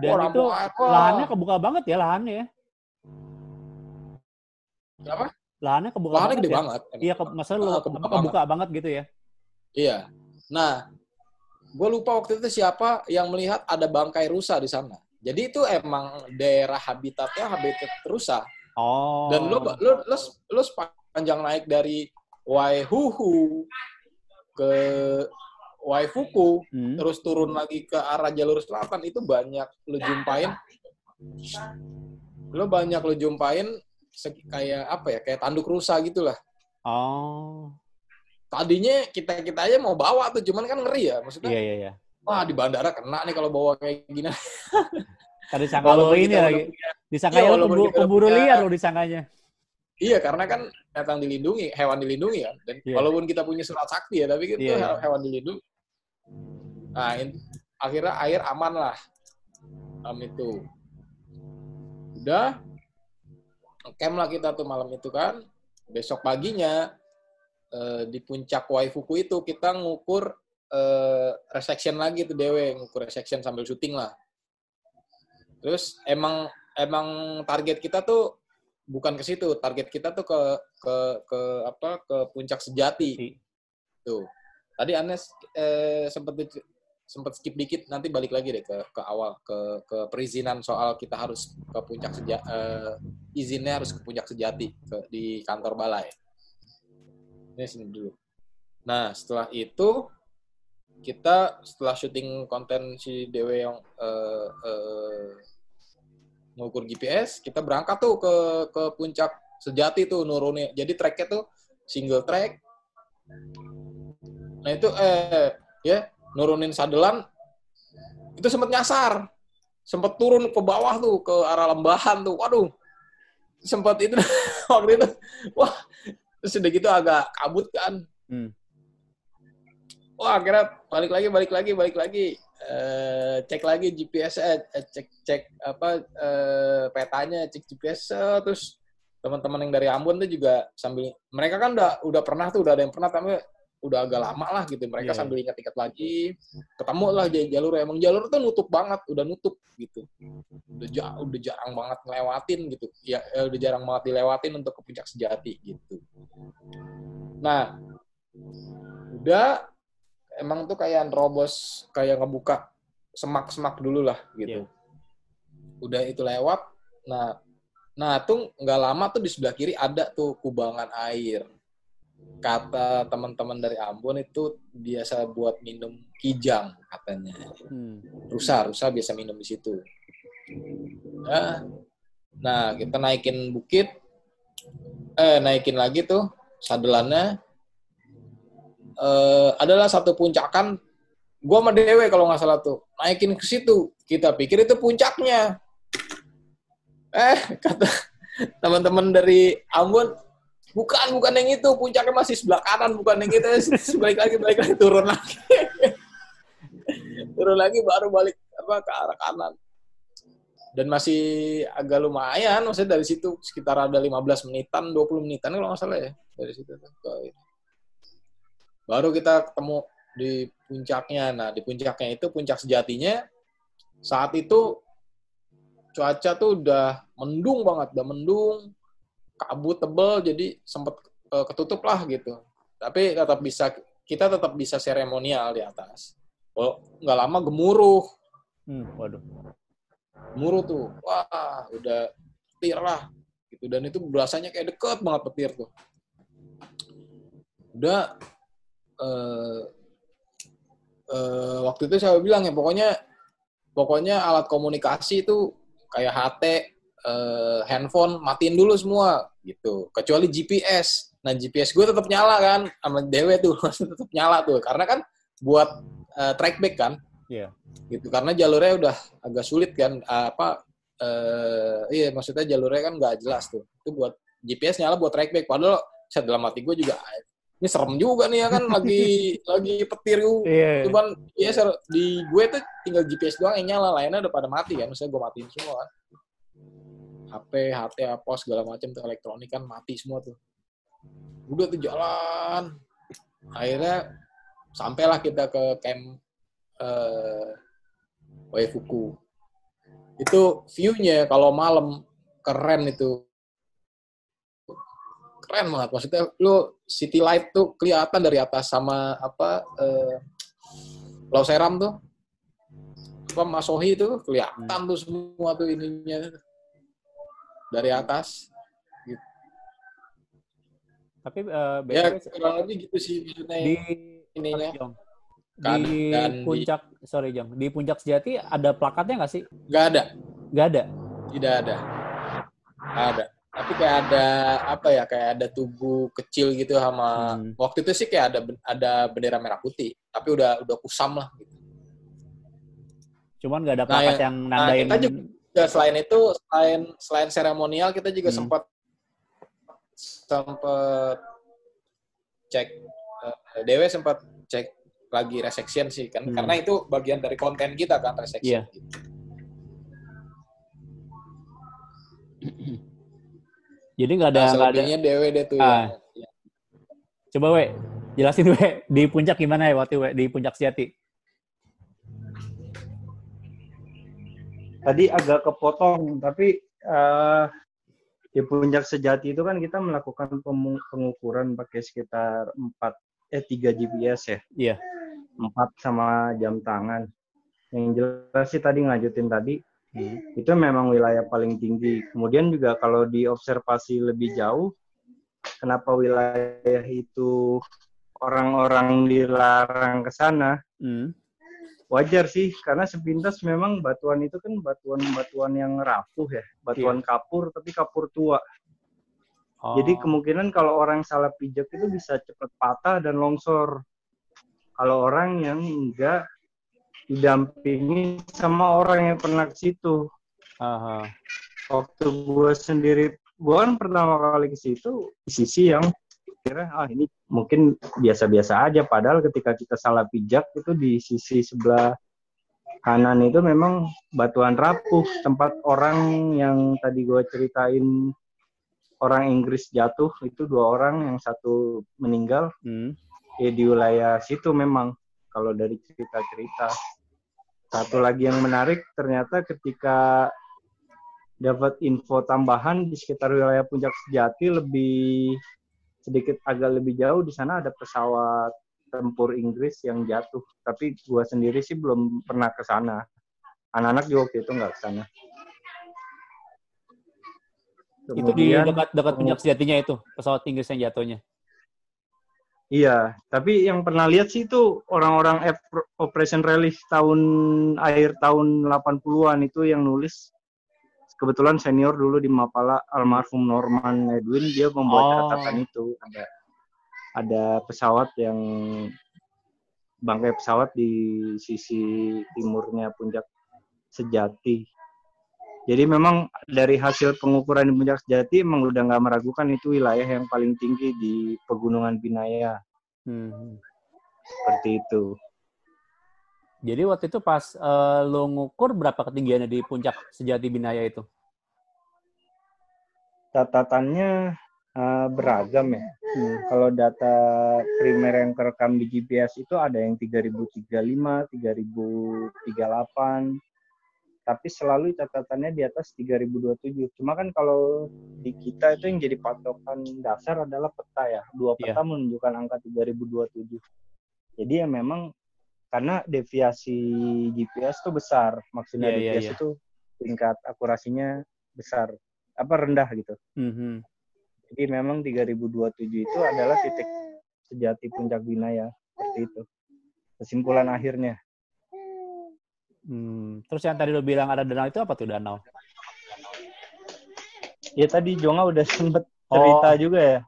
Dan Wah, itu air. Wah. lahannya kebuka banget ya lahannya ya. Kenapa? Lahannya kebuka Lahannya banget gede ya. banget. Iya, ke, maksudnya lu kebuka kebuka banget gitu ya. Iya. Nah, gue lupa waktu itu siapa yang melihat ada bangkai rusa di sana. Jadi itu emang daerah habitatnya habitat rusa. Oh. Dan lu lu lu, lu sepanjang naik dari Waihuhu ke Waifuku, Hmm. terus turun lagi ke arah jalur selatan itu banyak lu jumpain lu banyak lu jumpain kayak apa ya kayak tanduk rusa gitulah Oh. tadinya kita kita aja mau bawa tuh cuman kan ngeri ya maksudnya Iya, iya, iya. wah di bandara kena nih kalau bawa kayak gini Tadi sangka ini kita lagi. Disangka kita udah pemburu liar lu disangkanya. Iya karena kan datang dilindungi hewan dilindungi kan dan Iya. walaupun kita punya surat sakti ya tapi itu Iya, iya. hewan dilindungi nah in- akhirnya air aman lah Am itu udah camp lah kita tuh malam itu kan. Besok paginya eh, di puncak Waifuku itu kita ngukur eh, resection lagi tuh dewe, ngukur resection sambil syuting lah. Terus emang emang target kita tuh bukan ke situ, target kita tuh ke ke ke apa ke puncak sejati. Tuh. Tadi Anes eh, sempat sempat skip dikit nanti balik lagi deh ke ke awal ke ke perizinan soal kita harus ke puncak sejati eh, izinnya harus ke puncak sejati ke, di kantor balai. Ini sini dulu. Nah setelah itu kita setelah syuting konten si Dewe yang eh, eh, ngukur GPS, kita berangkat tuh ke ke puncak sejati tuh nurunin. Jadi tracknya tuh single track. Nah itu eh ya nurunin sadelan itu sempat nyasar, sempat turun ke bawah tuh ke arah lembahan tuh. Waduh, sempat itu waktu itu wah terus udah gitu agak kabut kan. Hmm. Wah akhirnya balik lagi balik lagi balik lagi eh, cek lagi GPS eh, cek cek apa eh, petanya cek GPS eh, terus teman-teman yang dari Ambon tuh juga sambil mereka kan udah udah pernah tuh udah ada yang pernah tapi udah agak lama lah gitu. Mereka Iya. sambil ingat-ingat lagi. Ketemu lah di jalur. Emang jalur tuh nutup banget udah nutup gitu. Udah ja- udah jarang banget ngelewatin gitu. Ya eh, udah jarang banget dilewatin untuk ke puncak sejati gitu. Nah udah emang tuh kayak nerobos kayak ngebuka semak-semak dulu lah gitu. Iya. udah itu lewat nah nah tuh nggak lama tuh di sebelah kiri ada tuh kubangan air. Kata teman-teman dari Ambon itu biasa buat minum kijang katanya. Hmm. rusa rusa biasa minum di situ. Nah, nah kita naikin bukit eh naikin lagi tuh sadelannya eh adalah satu puncakan gua sama Dewe kalau nggak salah tuh naikin ke situ. Kita pikir itu puncaknya. Eh kata teman-teman dari Ambon bukan bukan yang itu puncaknya masih sebelah kanan bukan yang itu. Balik lagi balik lagi turun lagi. Turun lagi baru balik apa ke arah kanan. Dan masih agak lumayan maksudnya dari situ sekitar ada 15 menitan 20 menitan kalau nggak salah ya dari situ ke. Baru kita ketemu di puncaknya. Nah di puncaknya itu puncak sejatinya saat itu cuaca tuh udah mendung banget udah mendung kabut tebel jadi sempet eh, ketutup lah gitu. Tapi tetap bisa kita tetap bisa seremonial di atas. Oh nggak lama gemuruh. Hmm, waduh. gemuruh tuh wah udah petir lah gitu. Dan itu berasanya kayak deket banget petir tuh. Udah eh, eh, waktu itu saya bilang ya pokoknya pokoknya alat komunikasi itu kayak HT eh, handphone matiin dulu semua gitu. Kecuali GPS nah GPS gue tetap nyala kan sama Dewe tuh tetap nyala tuh. Karena kan buat eh, trackback kan. Iya. gitu karena jalurnya udah agak sulit kan apa eh iya maksudnya jalurnya kan nggak jelas tuh. Itu buat GPS nyala buat trackback. Padahal saya dalam hati gue juga "Ah, ini serem juga nih ya kan lagi lagi petir gue Iya. cuman ya ser- di gue tuh tinggal GPS doang yang nyala lainnya udah pada mati kan maksudnya gue matiin semua kan. HP HT apa segala macam tuh elektronik kan mati semua tuh. Udah tuh jalan. Akhirnya sampailah kita ke camp eh Waifuku itu view-nya kalau malam keren itu keren banget maksudnya lu city light tuh kelihatan dari atas sama apa eh, Pulau Seram tuh. Apa Masohi itu kelihatan tuh semua tuh ininya. Dari atas. Tapi eh, ya kurang lebih gitu sih maksudnya di Sorry, Jong. Kan- di kan di- puncak sorry Jong, di puncak sejati ada plakatnya nggak sih? nggak ada. Nggak ada. tidak ada. Ada tapi kayak ada apa ya kayak ada tugu kecil gitu sama Hmm. waktu itu sih kayak ada ada bendera merah putih tapi udah udah kusam lah gitu. Cuman nggak ada Nah, plakat yang- nah, nandain. kita juga- Ya, selain itu selain selain seremonial kita juga Hmm. sempat sempat cek eh, Dewe sempat cek lagi resection sih kan Hmm. karena itu bagian dari konten kita kan resection Iya. gitu. Jadi nggak ada Nah, nggak ada. dewe deh tuh. Ah. ya. Coba we, jelasin we di puncak gimana ya waktu we di puncak sejati. Tadi agak kepotong, tapi eh, di puncak sejati itu kan kita melakukan pengukuran pakai sekitar 4 eh 3 GPS ya. Iya. 4 sama jam tangan. Yang jelas sih tadi ngajutin tadi Hmm. itu memang wilayah paling tinggi. Kemudian juga kalau diobservasi lebih jauh, kenapa wilayah itu orang-orang dilarang ke sana? Hmm. Wajar sih, karena sepintas memang batuan itu kan batuan-batuan yang rapuh ya, batuan kapur tapi kapur tua. Oh. Jadi kemungkinan kalau orang salah pijak itu bisa cepat patah dan longsor. Kalau orang yang enggak didampingi sama orang yang pernah ke situ. Aha. waktu gue sendiri gue kan pertama kali ke situ di sisi yang kira ah ini mungkin biasa-biasa aja padahal ketika kita salah pijak itu di sisi sebelah kanan itu memang batuan rapuh tempat orang yang tadi gue ceritain orang Inggris jatuh itu dua orang yang satu meninggal Hmm. ya di wilayah situ memang kalau dari cerita-cerita. Satu lagi yang menarik ternyata ketika dapat info tambahan di sekitar wilayah Puncak Sejati lebih sedikit agak lebih jauh di sana ada pesawat tempur Inggris yang jatuh. Tapi gua sendiri sih belum pernah ke sana. Anak-anak juga waktu itu nggak ke sana. Itu di dekat dekat puncak sejatinya itu pesawat Inggris yang jatuhnya. Iya, tapi yang pernah lihat sih itu orang-orang Operation Relief tahun akhir tahun 80-an itu yang nulis. Kebetulan senior dulu di Mapala almarhum Norman Edwin dia membuat Oh. catatan itu ada ada pesawat yang bangkai pesawat di sisi timurnya puncak sejati. Jadi memang dari hasil pengukuran di puncak sejati emang udah nggak meragukan itu wilayah yang paling tinggi di pegunungan Binaya Hmm. seperti itu. Jadi waktu itu pas eh, lo ngukur berapa ketinggiannya di puncak sejati Binaya itu? Catatannya eh, beragam ya. Hmm. Kalau data primer yang kerekam di GPS itu ada yang 3035, 3038, tapi selalu catatannya di atas 3027. Cuma kan kalau di kita itu yang jadi patokan dasar adalah peta ya. Dua peta menunjukkan angka 3027. Jadi ya memang karena deviasi GPS itu besar. Maksudnya Iya, iya, GPS iya. itu tingkat akurasinya besar. Apa rendah gitu. Mhm. Jadi memang 3027 itu adalah titik sejati puncak Binaya. Seperti itu. Kesimpulan akhirnya. Hmm. Terus yang tadi lo bilang ada danau itu apa tuh danau? Ya tadi Jonga udah sempet cerita Oh. juga ya.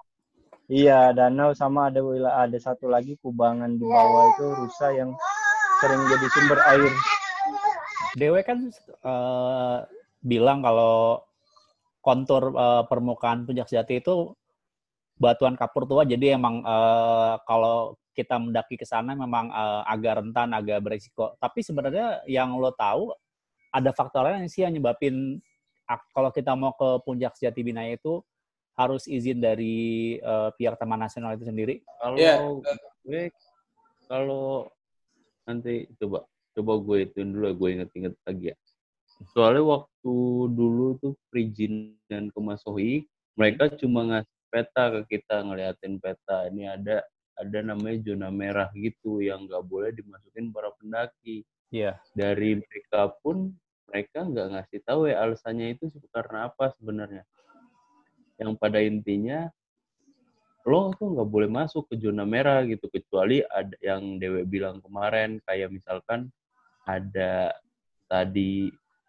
Iya, danau sama ada wilayah ada satu lagi kubangan di bawah itu rusa yang sering jadi sumber air. Dewe kan eh, bilang kalau kontur eh, permukaan puncak sejati itu batuan kapur tua, jadi emang eh, kalau kita mendaki ke sana memang eh, agak rentan, agak berisiko. Tapi sebenarnya yang lo tahu ada faktor lain sih yang nyebabin kalau kita mau ke puncak sejati Binaya itu harus izin dari eh, pihak Taman Nasional itu sendiri. Kalau Iya. gue kalau nanti coba coba gue ituin dulu ya, gue inget-inget lagi ya. Soalnya waktu dulu tuh perizinan ke Masohi, mereka cuma ngasih peta ke kita ngeliatin peta ini ada ada namanya zona merah gitu yang nggak boleh dimasukin para pendaki. Iya. Dari mereka pun mereka nggak ngasih tahu ya alasannya itu karena apa sebenarnya. Yang pada intinya lo tuh nggak boleh masuk ke zona merah gitu kecuali ada yang Dewe bilang kemarin kayak misalkan ada tadi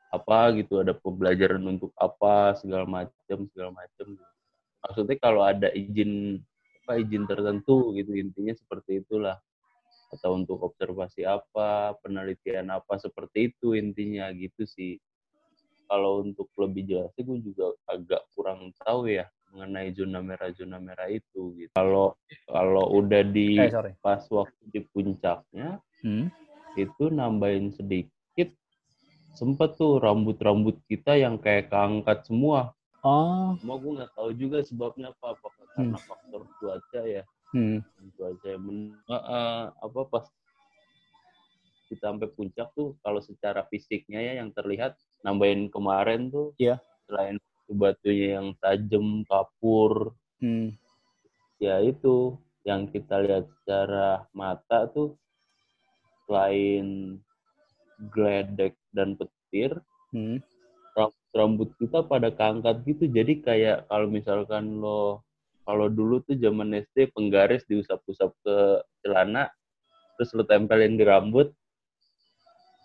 apa gitu ada pembelajaran untuk apa segala macam segala macam maksudnya kalau ada izin apa izin tertentu gitu intinya seperti itulah atau untuk observasi apa penelitian apa seperti itu intinya gitu sih kalau untuk lebih jelasnya gue juga agak kurang tahu ya mengenai zona merah zona merah itu gitu kalau kalau udah di Eh, sorry. pas waktu di puncaknya Hmm. itu nambahin sedikit sempet tuh rambut-rambut kita yang kayak keangkat semua Oh. Cuma gue nggak tahu juga sebabnya apa. Apakah karena faktor cuaca ya? Hmm. Cuaca yang men- Eh, eh, apa pas kita sampai puncak tuh kalau secara fisiknya ya yang terlihat nambahin kemarin tuh Iya. selain batunya yang tajam kapur Hmm. ya itu yang kita lihat secara mata tuh selain gledek dan petir Hmm. Ram- rambut kita pada keangkat gitu. Jadi kayak kalau misalkan lo kalau dulu tuh zaman SD penggaris diusap-usap ke celana terus lo tempelin di rambut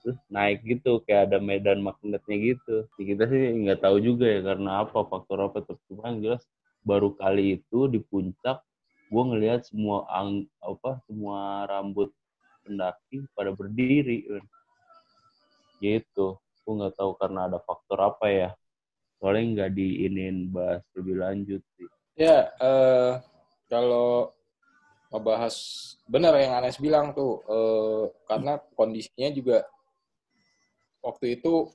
terus naik gitu kayak ada medan magnetnya gitu. Ya, kita sih nggak tahu juga ya karena apa faktor apa cuma yang jelas. Baru kali itu di puncak gue ngelihat semua ang apa semua rambut pendaki pada berdiri kan. gitu gue nggak tahu karena ada faktor apa ya soalnya nggak diinin bahas lebih lanjut sih Ya, eh, kalau ngebahas benar yang Anes bilang tuh, eh, karena kondisinya juga waktu itu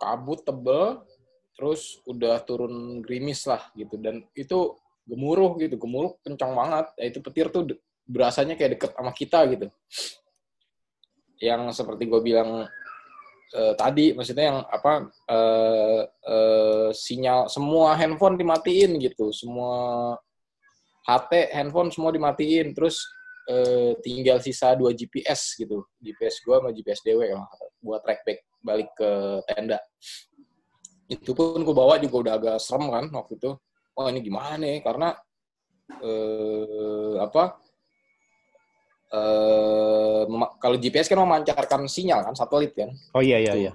kabut tebel, terus udah turun gerimis lah gitu, dan itu gemuruh gitu, gemuruh kencang banget. Ya, itu petir tuh berasanya kayak deket sama kita gitu. Yang seperti gue bilang eh, tadi, maksudnya yang apa eh, eh, sinyal semua handphone dimatiin gitu, semua HT, handphone semua dimatiin, terus eh, tinggal sisa dua GPS gitu, GPS gua sama GPS salah, buat track back balik ke tenda. Itu pun gue bawa juga udah agak serem kan waktu itu. Oh ini gimana nih? Karena eh, apa? Mema- kalau GPS kan memancarkan sinyal kan, satelit kan. Oh iya iya iya.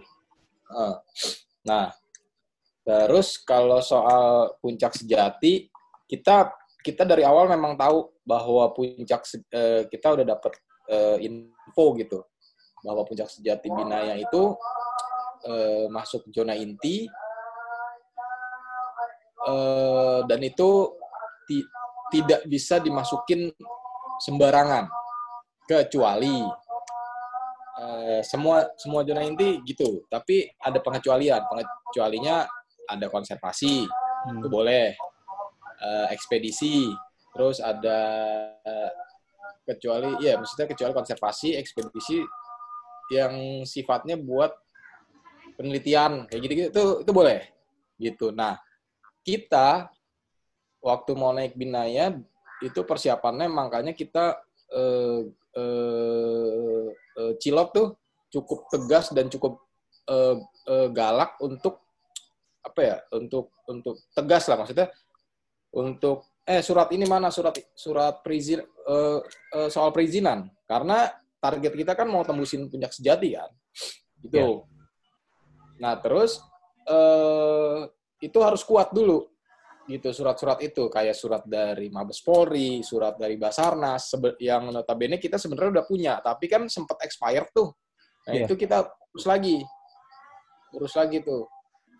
Nah, terus kalau soal puncak sejati, kita kita dari awal memang tahu bahwa puncak eh, kita udah dapat eh, info gitu bahwa puncak sejati Binaya itu eh, masuk zona inti eh, dan itu ti- tidak bisa dimasukin sembarangan kecuali Eh, semua semua zona inti gitu, tapi ada pengecualian. Pengecualinya ada konservasi, Hmm. itu boleh. Eh, ekspedisi, terus ada eh, kecuali ya maksudnya kecuali konservasi, ekspedisi yang sifatnya buat penelitian kayak gitu gitu itu itu boleh gitu. Nah, kita waktu mau naik Binaya itu persiapannya makanya kita eh, eh, eh, Cilok tuh cukup tegas dan cukup eh, eh, galak untuk apa ya untuk untuk tegas lah maksudnya. Untuk eh surat ini mana? Surat surat perizin eh, eh, soal perizinan. Karena target kita kan mau tembusin puncak sejati kan. Gitu. Ya. nah terus eh, itu harus kuat dulu gitu surat-surat itu kayak surat dari Mabes Polri, surat dari Basarnas yang notabene kita sebenarnya udah punya, tapi kan sempat expired tuh. Nah, Iya. itu kita urus lagi. Urus lagi tuh.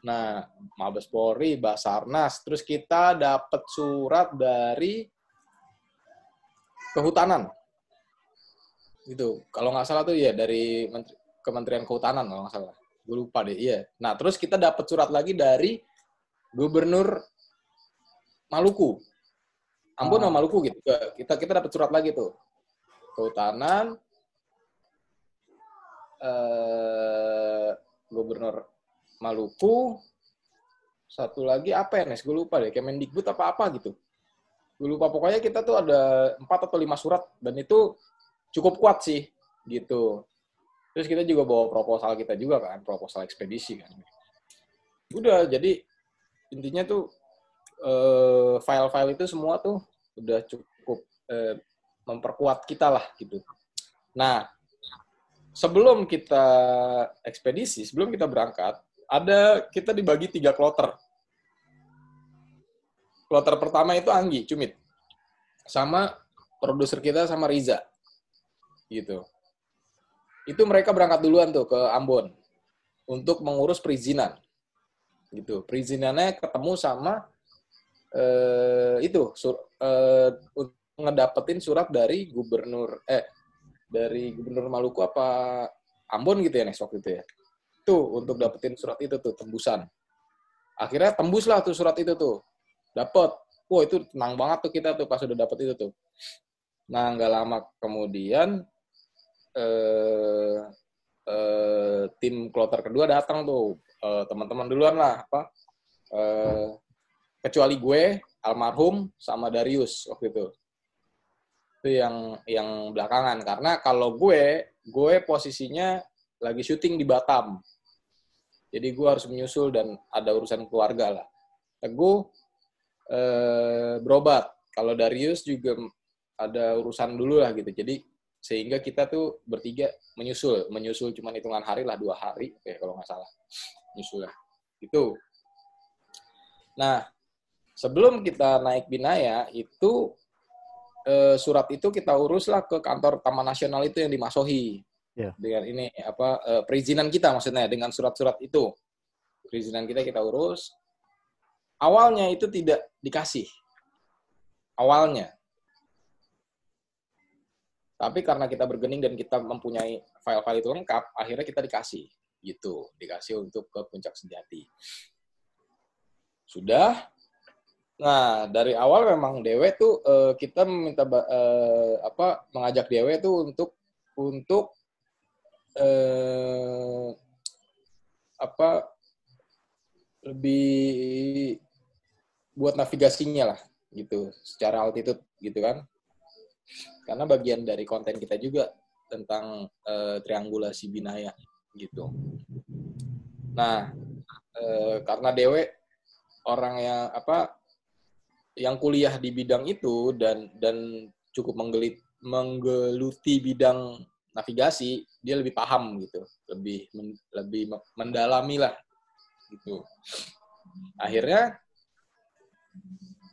Nah, Mabes Polri, Basarnas, terus kita dapat surat dari kehutanan. Gitu. Kalau nggak salah tuh ya dari Menteri- Kementerian Kehutanan kalau nggak salah. Gue lupa deh, iya. Nah, terus kita dapat surat lagi dari Gubernur Maluku. Ambon Oh. sama Maluku gitu. Kita kita dapat surat lagi tuh. Kehutanan eh Gubernur Maluku satu lagi apa ya Nes? Gue lupa deh, Kemendikbud apa apa gitu. Gue lupa pokoknya kita tuh ada empat atau lima surat dan itu cukup kuat sih gitu. Terus kita juga bawa proposal kita juga kan, proposal ekspedisi kan. Udah jadi intinya tuh eh, file-file itu semua tuh udah cukup eh, memperkuat kita lah gitu. Nah, sebelum kita ekspedisi, sebelum kita berangkat, ada kita dibagi tiga kloter. Kloter pertama itu Anggi, Cumit. Sama produser kita sama Riza. Gitu. Itu mereka berangkat duluan tuh ke Ambon untuk mengurus perizinan. Gitu. Perizinannya ketemu sama eh, itu sur, eh, ngedapetin surat dari gubernur eh dari gubernur Maluku apa Ambon gitu ya Nes waktu itu ya. Tuh untuk dapetin surat itu tuh tembusan. akhirnya tembus lah tuh surat itu tuh dapet wah itu tenang banget tuh kita tuh pas udah dapet itu tuh nah nggak lama kemudian eh, eh, tim kloter kedua datang tuh eh, teman-teman duluan lah apa eh, kecuali gue almarhum sama Darius waktu itu. Itu yang yang belakangan. Karena kalau gue gue posisinya lagi syuting di Batam. Jadi gue harus menyusul dan ada urusan keluarga lah. Teguh eh, berobat. Kalau Darius juga ada urusan dulu lah gitu. Jadi sehingga kita tuh bertiga menyusul. Menyusul cuma hitungan hari lah dua hari. Oke kalau nggak salah. Menyusul lah. Itu nah sebelum kita naik Binaya itu eh, surat itu kita uruslah ke kantor Taman Nasional itu yang di Masohi Ya. dengan ini apa eh, perizinan kita maksudnya dengan surat-surat itu. Perizinan kita kita urus. Awalnya itu tidak dikasih. Awalnya. Tapi karena kita bergening dan kita mempunyai file-file itu lengkap akhirnya kita dikasih. Gitu. Dikasih untuk ke puncak sejati. Sudah nah dari awal memang dewe tuh eh, kita meminta ba- eh, apa mengajak dewe tuh untuk untuk eh, apa lebih buat navigasinya lah gitu secara altitude gitu kan. Karena bagian dari konten kita juga tentang eh, triangulasi binaya gitu. Nah eh, karena dewe orang yang apa yang kuliah di bidang itu dan dan cukup menggelit menggeluti bidang navigasi dia lebih paham gitu. Lebih men- lebih me- mendalami lah gitu. Akhirnya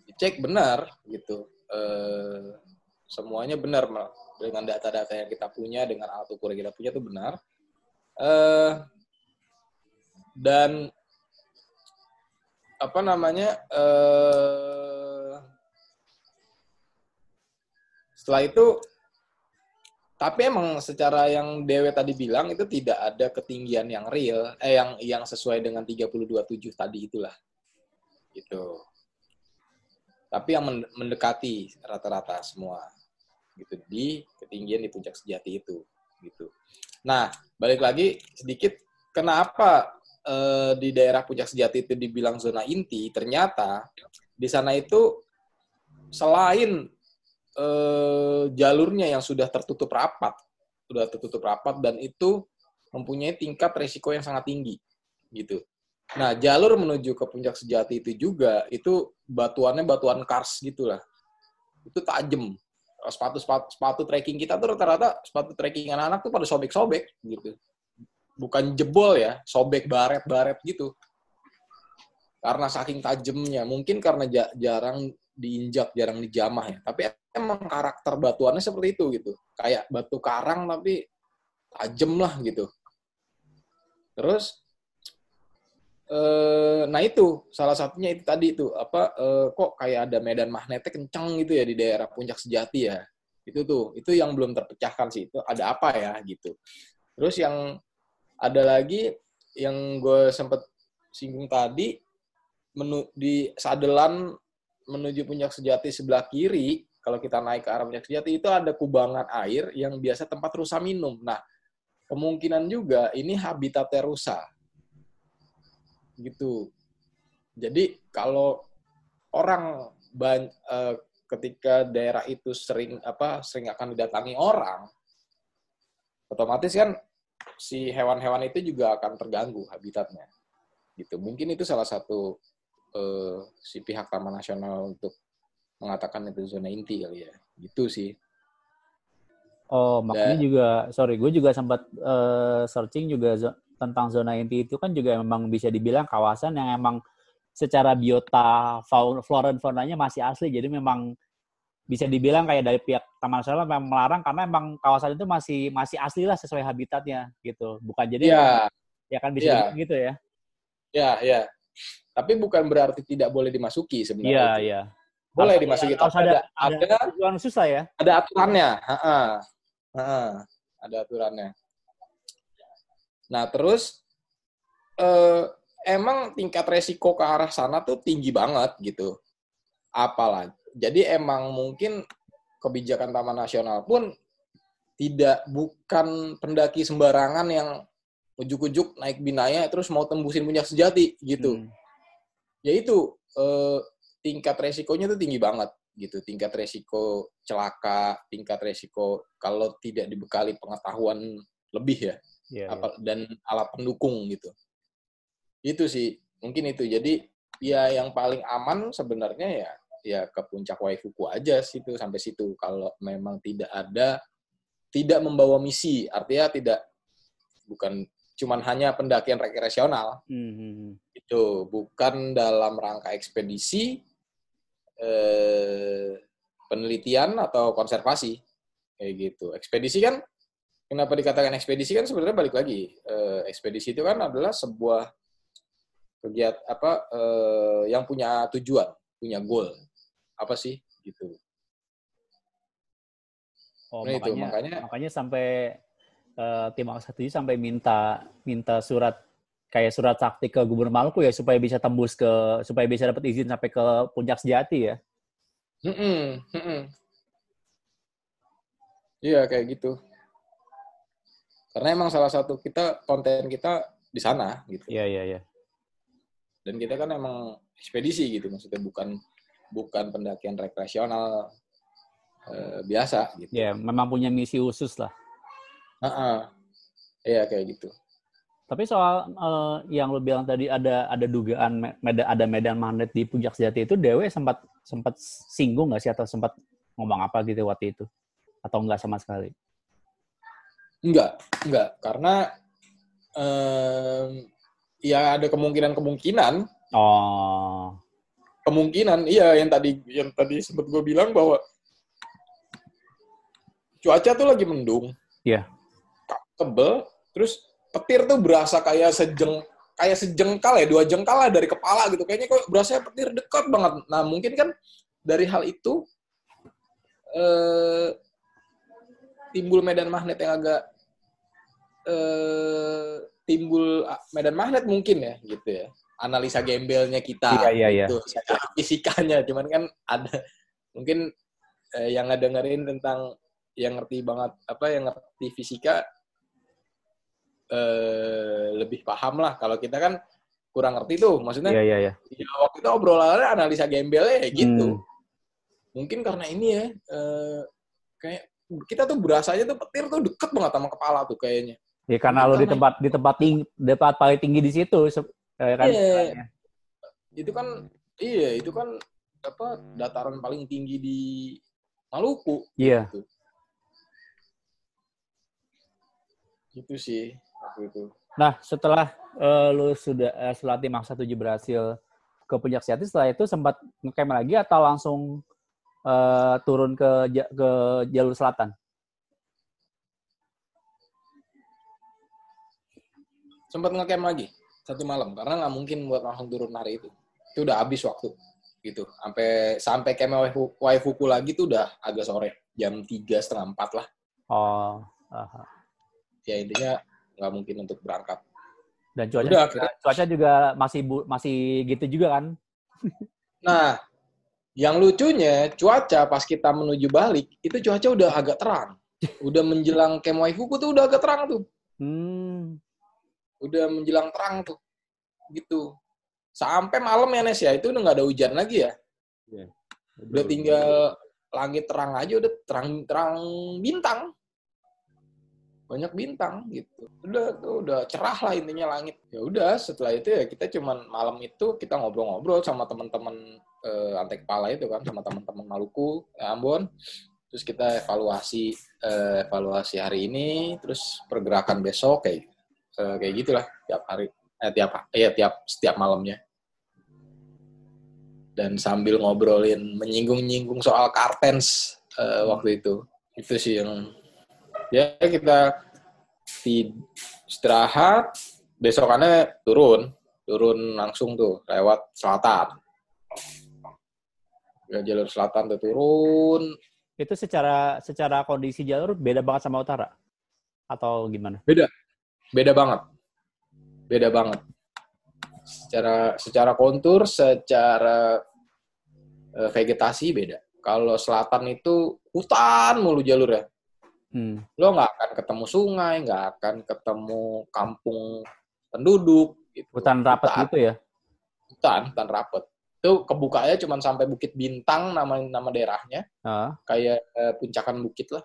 dicek benar gitu. Eh, semuanya benar dengan data-data yang kita punya dengan alat ukur yang kita punya itu benar. Eh, dan apa namanya eh, setelah itu tapi emang secara yang Dewe tadi bilang itu tidak ada ketinggian yang real eh yang yang sesuai dengan 32.7 tadi itulah. Gitu. Tapi yang men- mendekati rata-rata semua. Gitu di ketinggian di puncak sejati itu. Gitu. Nah balik lagi sedikit kenapa eh, di daerah puncak sejati itu dibilang zona inti? Ternyata di sana itu selain eh, jalurnya yang sudah tertutup rapat, sudah tertutup rapat dan itu mempunyai tingkat resiko yang sangat tinggi, gitu. Nah, jalur menuju ke puncak sejati itu juga itu batuannya batuan kars gitulah, itu tajam. Sepatu, sepatu sepatu trekking kita tuh rata-rata sepatu trekking anak-anak tuh pada sobek-sobek gitu, bukan jebol ya, sobek baret-baret gitu. Karena saking tajamnya, mungkin karena ja- jarang diinjak, jarang dijamah ya. Tapi emang karakter batuannya seperti itu gitu. Kayak batu karang tapi tajam lah gitu. Terus eh nah itu salah satunya itu tadi itu apa eh, kok kayak ada medan magnetnya kencang gitu ya di daerah puncak sejati ya. Itu tuh, itu yang belum terpecahkan sih. Itu ada apa ya gitu. Terus yang ada lagi yang gue sempet singgung tadi menu di sadelan menuju puncak sejati sebelah kiri kalau kita naik ke arah puncak sejati itu ada kubangan air yang biasa tempat rusa minum. Nah, kemungkinan juga ini habitatnya rusa. Gitu. Jadi kalau orang ban- eh, ketika daerah itu sering apa sering akan didatangi orang, otomatis kan si hewan-hewan itu juga akan terganggu habitatnya. Gitu. Mungkin itu salah satu eh, si pihak Taman Nasional untuk mengatakan itu zona inti kali ya. Gitu sih. Oh, makanya juga, sorry, gue juga sempat eh, searching juga zo- tentang zona inti itu kan juga memang bisa dibilang kawasan yang emang secara biota fauna, flora dan faunanya masih asli. Jadi memang bisa dibilang kayak dari pihak Taman Nasional memang melarang karena emang kawasan itu masih masih asli lah sesuai habitatnya gitu. Bukan jadi Iya, ya kan bisa dibilang gitu ya. ya, ya. Tapi bukan berarti tidak boleh dimasuki sebenarnya. Iya, iya. Boleh Harus- dimasuki, tapi ada, ada, ada, ada, lah ya. ada aturannya. Ha-ha. Ha-ha. Ada aturannya. Nah, terus eh, emang tingkat resiko ke arah sana tuh tinggi banget gitu. Apalagi jadi emang mungkin kebijakan Taman Nasional pun tidak bukan pendaki sembarangan yang ujuk-ujuk naik binaya terus mau tembusin puncak sejati gitu. Hmm. Ya itu eh, tingkat resikonya tuh tinggi banget gitu. Tingkat resiko celaka, tingkat resiko kalau tidak dibekali pengetahuan lebih ya Iya, iya. apa dan alat pendukung gitu. Itu sih mungkin itu. Jadi ya yang paling aman sebenarnya ya ya ke puncak Waifuku aja situ sampai situ. Kalau memang tidak ada tidak membawa misi, artinya tidak bukan cuman hanya pendakian rekreasional. Hmm, hmm, hmm. itu bukan dalam rangka ekspedisi eh, penelitian atau konservasi. Kayak gitu. Ekspedisi kan kenapa dikatakan ekspedisi kan sebenarnya balik lagi. Eh, ekspedisi itu kan adalah sebuah kegiatan apa eh, yang punya tujuan punya goal. Apa sih? Gitu. Oh, Nah, itu, makanya, makanya- makanya sampai eh, tim Aksa 7 sampai minta minta surat kayak surat sakti ke Gubernur Maluku ya supaya bisa tembus ke supaya bisa dapat izin sampai ke puncak sejati ya. Mm-mm. Iya kayak gitu. Karena emang salah satu kita konten kita di sana gitu. Iya iya iya. Dan kita kan emang ekspedisi gitu maksudnya bukan bukan pendakian rekreasional eh, biasa gitu. Ya, memang punya misi khusus lah. Heeh. Iya kayak gitu. Tapi soal eh, yang lo bilang tadi ada ada dugaan me- meda- ada medan magnet di puncak sejati itu Dewe sempat sempat singgung nggak sih atau sempat ngomong apa gitu waktu itu atau enggak sama sekali? Enggak, enggak karena em, ya ada kemungkinan-kemungkinan Oh, kemungkinan iya yang tadi yang tadi sempat gue bilang bahwa cuaca tuh lagi mendung Iya. Ka- tebel terus petir tuh berasa kayak sejeng kayak sejengkal ya dua jengkal lah dari kepala gitu. Kayaknya kok berasa petir dekat banget. Nah mungkin kan dari hal itu eh, timbul medan magnet yang agak eh, timbul ah, medan magnet mungkin ya gitu ya. Analisa gembelnya kita Iya, iya, iya. secara fisikanya. Cuman kan ada mungkin eh, yang ngedengerin tentang yang ngerti banget apa yang ngerti fisika eh, lebih paham lah kalau kita kan kurang ngerti tuh maksudnya iya iya iya. ya, waktu itu obrolannya analisa gembelnya ya gitu Hmm. mungkin karena ini ya eh, kayak kita tuh berasanya tuh petir tuh deket banget sama kepala tuh kayaknya Ya karena lo di tempat di tempat tinggi, tempat paling tinggi di situ, eh, kan? Iya. istilahnya. itu kan iya itu kan apa dataran paling tinggi di Maluku Iya. gitu sih waktu itu Nah, setelah eh, lu sudah eh, setelah tim Aksa 7 berhasil ke puncak sejati, setelah itu sempat ngecamp lagi atau langsung eh, turun ke ke jalur selatan? sempat ngecamp lagi satu malam karena nggak mungkin buat langsung turun hari itu itu udah habis waktu gitu sampai sampai camp Waifu- Waifuku lagi tuh udah agak sore jam tiga setengah empat lah Oh, aha. ya intinya nggak mungkin untuk berangkat. Dan cuaca Udah, juga, cuaca juga masih bu- masih gitu juga kan? nah yang lucunya cuaca pas kita menuju balik itu cuaca udah agak terang. Udah menjelang Waifuku tuh udah agak terang tuh. Hmm. udah menjelang terang tuh gitu. Sampai malam ya Nes ya. Itu udah nggak ada hujan lagi ya. Udah tinggal langit terang aja udah terang terang bintang banyak bintang gitu. Udah tuh udah cerah lah intinya langit. Ya udah setelah itu ya kita cuman malam itu kita ngobrol-ngobrol sama teman-teman eh, antek kepala itu kan sama teman-teman Maluku eh, Ambon terus kita evaluasi eh, evaluasi hari ini terus pergerakan besok kayak eh, kayak gitulah tiap hari eh, tiap ya tiap setiap malamnya. Dan sambil ngobrolin menyinggung-nyinggung soal kartens eh, waktu itu. Itu sih yang ya kita istirahat. Besokannya turun. Turun langsung tuh lewat selatan. Ya jalur selatan tuh turun. Itu secara secara kondisi jalur beda banget sama utara? Atau gimana? beda banget. Beda banget. Secara secara kontur, secara eh, vegetasi beda. Kalau selatan itu hutan mulu jalurnya. Hmm. Lo nggak akan ketemu sungai, nggak akan ketemu kampung penduduk. Gitu. Hutan rapat Hutan. gitu ya. Hutan, hutan rapet. Itu kebukanya cuma sampai Bukit Bintang nama nama daerahnya. Ah. kayak eh, puncakan bukit lah.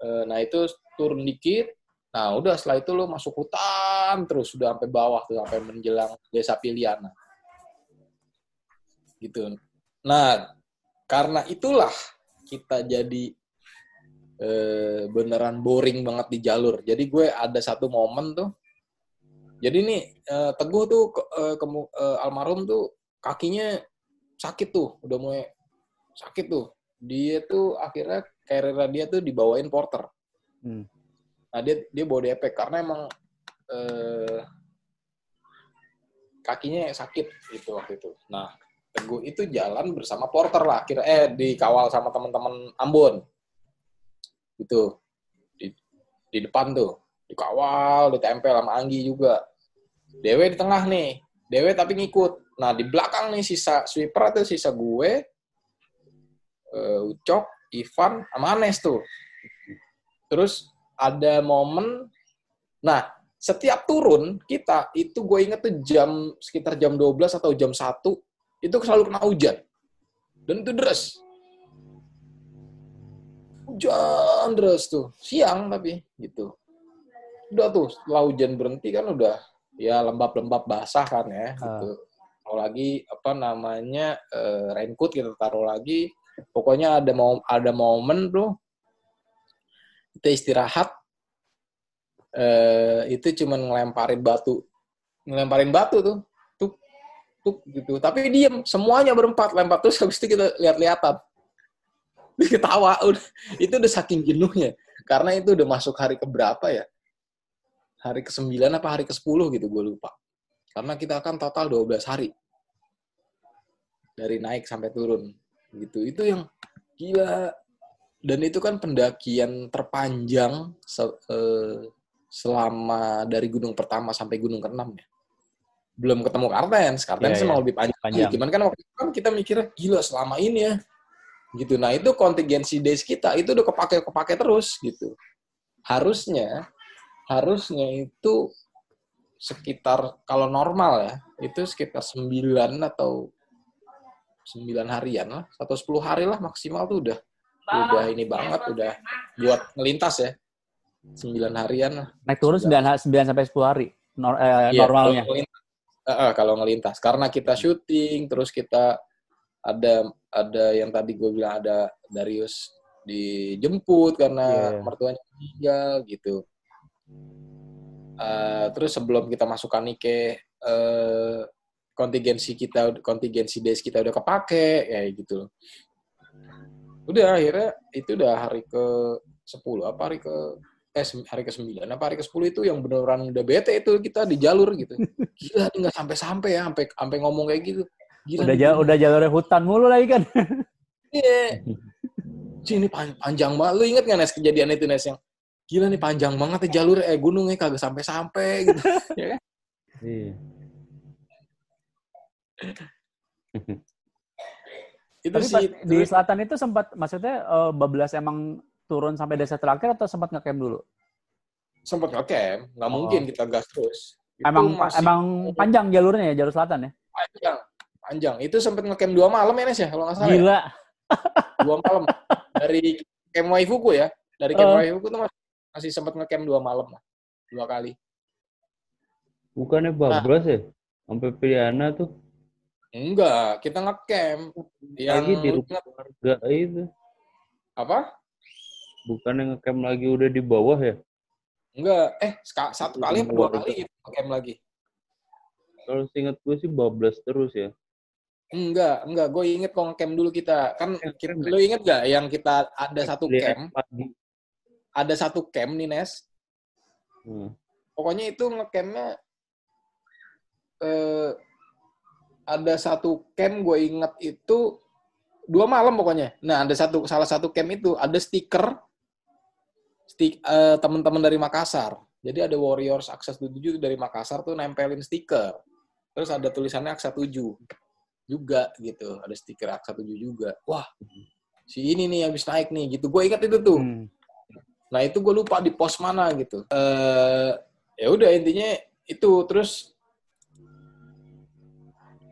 Eh, nah itu turun dikit. Nah udah setelah itu lo masuk hutan terus sudah sampai bawah tuh sampai menjelang desa Piliana. Gitu. Nah karena itulah kita jadi eh, beneran boring banget di jalur. Jadi gue ada satu momen tuh. Jadi nih eh, Teguh tuh ke- eh, eh, almarhum tuh kakinya sakit tuh, udah mulai sakit tuh dia tuh akhirnya karirnya dia tuh dibawain porter. Hmm. Nah dia dia bawa DP karena emang eh, kakinya sakit gitu waktu itu. Nah Teguh itu jalan bersama porter lah, akhirnya eh dikawal sama teman-teman Ambon, gitu di di depan tuh dikawal, ditempel sama Anggi juga. Dewe di tengah nih, Dewe tapi ngikut. Nah di belakang nih sisa sweeper itu sisa gue, eh, Ucok, Ivan, sama Anes tuh. Terus ada momen, nah setiap turun kita itu gue inget tuh jam sekitar jam 12 atau jam 1 itu selalu kena hujan. Dan itu deras. Hujan deras tuh. Siang tapi gitu. Udah tuh setelah hujan berhenti kan udah ya lembab-lembab basah kan ya gitu. Kalau lagi apa namanya eh, raincoat kita taruh lagi pokoknya ada mau ada momen tuh kita istirahat eh itu cuman ngelemparin batu ngelemparin batu tuh tuk tuk gitu tapi diem semuanya berempat lempar terus habis itu kita lihat-lihatan Dia ketawa udah. Itu udah saking jenuhnya. Karena itu udah masuk hari keberapa ya? Hari ke-9 apa hari ke-10 gitu gue lupa. Karena kita akan total 12 hari. Dari naik sampai turun gitu. Itu yang gila. Dan itu kan pendakian terpanjang se- eh, selama dari gunung pertama sampai gunung keenam ya. Belum ketemu Kartens. Kartens emang iya. lebih panjang, Panjang. Cuman kan waktu itu kan kita mikirnya gila selama ini ya gitu. Nah itu kontingensi days kita itu udah kepake kepake terus gitu. Harusnya harusnya itu sekitar kalau normal ya itu sekitar 9 atau 9 harian lah atau 10 hari lah maksimal tuh udah. Udah ini banget udah buat ngelintas ya. 9 harian lah. Naik turun 9, 9 sampai 10 hari nor- eh, Iya, normalnya. Kalau ngelintas, eh, kalau ngelintas. Karena kita syuting, terus kita ada ada yang tadi gue bilang ada Darius dijemput karena Iya. mertuanya meninggal gitu. Eh, terus sebelum kita masuk Kanike, eh, kontingensi kita, kontingensi days kita udah kepake, kayak gitu. Udah akhirnya itu udah hari ke 10 apa hari ke eh hari ke-9 apa hari ke-10 itu yang beneran udah bete itu kita di jalur gitu. Gila nggak sampai-sampai ya sampai sampai ngomong kayak gitu. Gila Udah jauh, udah jalurnya hutan mulu lagi kan. Iya. Cih, ini pan- panjang banget. Lu inget nggak Nes kejadian itu Nes yang gila nih panjang banget ya jalur eh gunungnya kagak sampai-sampai gitu. ya kan? Iya. Itu Tapi sih di selatan itu sempat maksudnya eh, bablas emang turun sampai desa terakhir atau sempat ngecamp dulu? sempat ngecamp, nggak Oh. mungkin kita gas terus. Itu Emang masih emang panjang jalurnya ya jalur selatan ya? panjang. Panjang. Itu sempat ngecamp dua malam ya Nes ya kalau nggak salah. ya? Gila. Dua malam. Dari Camp Waifuku ya. Dari Camp Oh. Waifuku tuh masih, masih sempat ngecamp dua malam lah. Dua kali. Bukannya bablas ya? Sampai Piliana tuh. Enggak, kita ngecamp. Yang Lagi di rumah warga itu. apa? Bukannya ngecamp lagi udah di bawah ya? Enggak, eh satu kali apa dua kali gitu ngecamp lagi. Kalau seingat gue sih bablas terus ya. Enggak, enggak. Gue inget kok ngecamp dulu kita. Kan kita, lu inget gak yang kita ada satu camp, ada satu camp nih Nes. Hmm. Pokoknya itu ngecampnya eh, ada satu camp gue inget itu dua malam pokoknya. Nah ada satu salah satu camp itu ada stiker stik eh, teman-teman dari Makassar. Jadi ada Warriors Access 77 dari Makassar tuh nempelin stiker. terus ada tulisannya Aksa 7 juga gitu ada stiker Aksa 7 juga wah si ini nih habis naik nih gitu gue ingat itu tuh Hmm. Nah itu gue lupa di pos mana gitu. eh ya udah intinya itu terus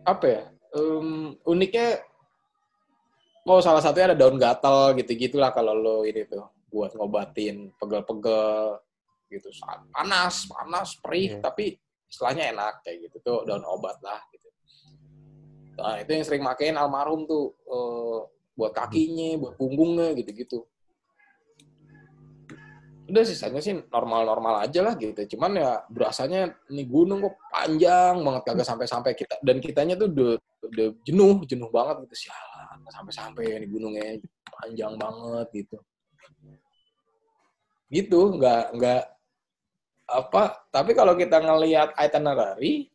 apa ya? em, uniknya oh salah satunya ada daun gatal gitu gitulah kalau lo ini tuh buat ngobatin pegel-pegel gitu panas panas perih Iya. tapi istilahnya enak kayak gitu tuh daun obat lah gitu. Nah itu yang sering makein almarhum tuh eh, buat kakinya, buat punggungnya gitu-gitu udah sisanya sih normal-normal aja lah gitu. Cuman ya berasanya nih gunung kok panjang banget kagak sampai-sampai kita dan kitanya tuh udah, udah jenuh, jenuh banget gitu. Sialan, sampai-sampai nih gunungnya panjang banget gitu. Gitu, nggak nggak apa. Tapi kalau kita ngelihat itinerary,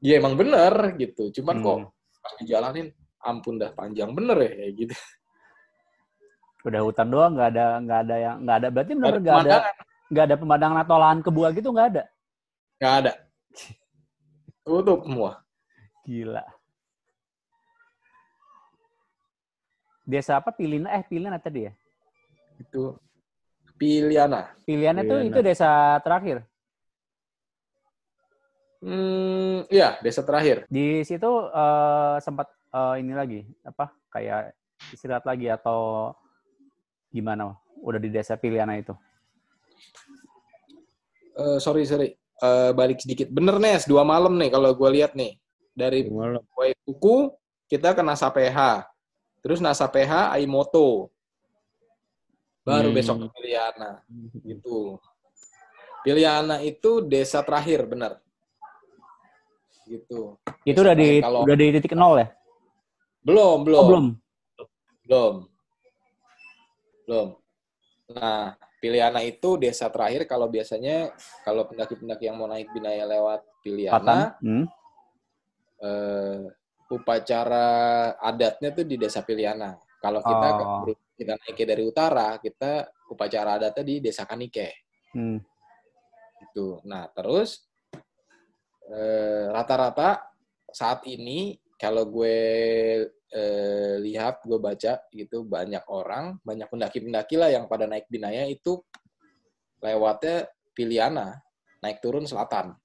ya emang bener gitu. Cuman kok Hmm. Pas dijalanin, ampun dah panjang bener ya kayak gitu. Udah hutan doang, nggak ada nggak ada yang nggak ada. Berarti benar nggak ada pemandangan, nggak ada pemandangan atau lahan kebua gitu nggak ada. nggak ada. Tutup semua. Gila. Desa apa? Pilina? Eh, Pilina tadi ya? Itu Piliana. Tuh Piliana. itu desa terakhir. Hmm, iya, desa terakhir. Di situ eh, sempat eh, ini lagi, apa? Kayak istirahat lagi atau gimana? Udah di desa Piliana itu. Eh, sorry, sorry. Eh, balik sedikit. Bener, Nes. Dua malam nih kalau gue lihat nih. Dari. Kuku, kita ke Nasa PH. Terus Nasa PH, Aimoto. Baru Hmm. besok ke Piliana. Gitu. Piliana itu desa terakhir, bener. Gitu. Itu udah di Kalau- udah di titik nol ya? Belum, belum. Oh, belum. Belum. Belum. Nah, Piliana itu desa terakhir kalau biasanya kalau pendaki-pendaki yang mau naik Binaya lewat Patan. Piliana, Hmm. eh, upacara adatnya tuh di desa Piliana. Kalau kita Oh. kita naiknya dari utara, kita upacara adatnya di desa Kanike. Hmm. Gitu. Nah, terus rata-rata saat ini kalau gue eh, lihat, gue baca gitu banyak orang, banyak pendaki-pendaki lah yang pada naik Binaya itu lewatnya Piliana, naik turun selatan.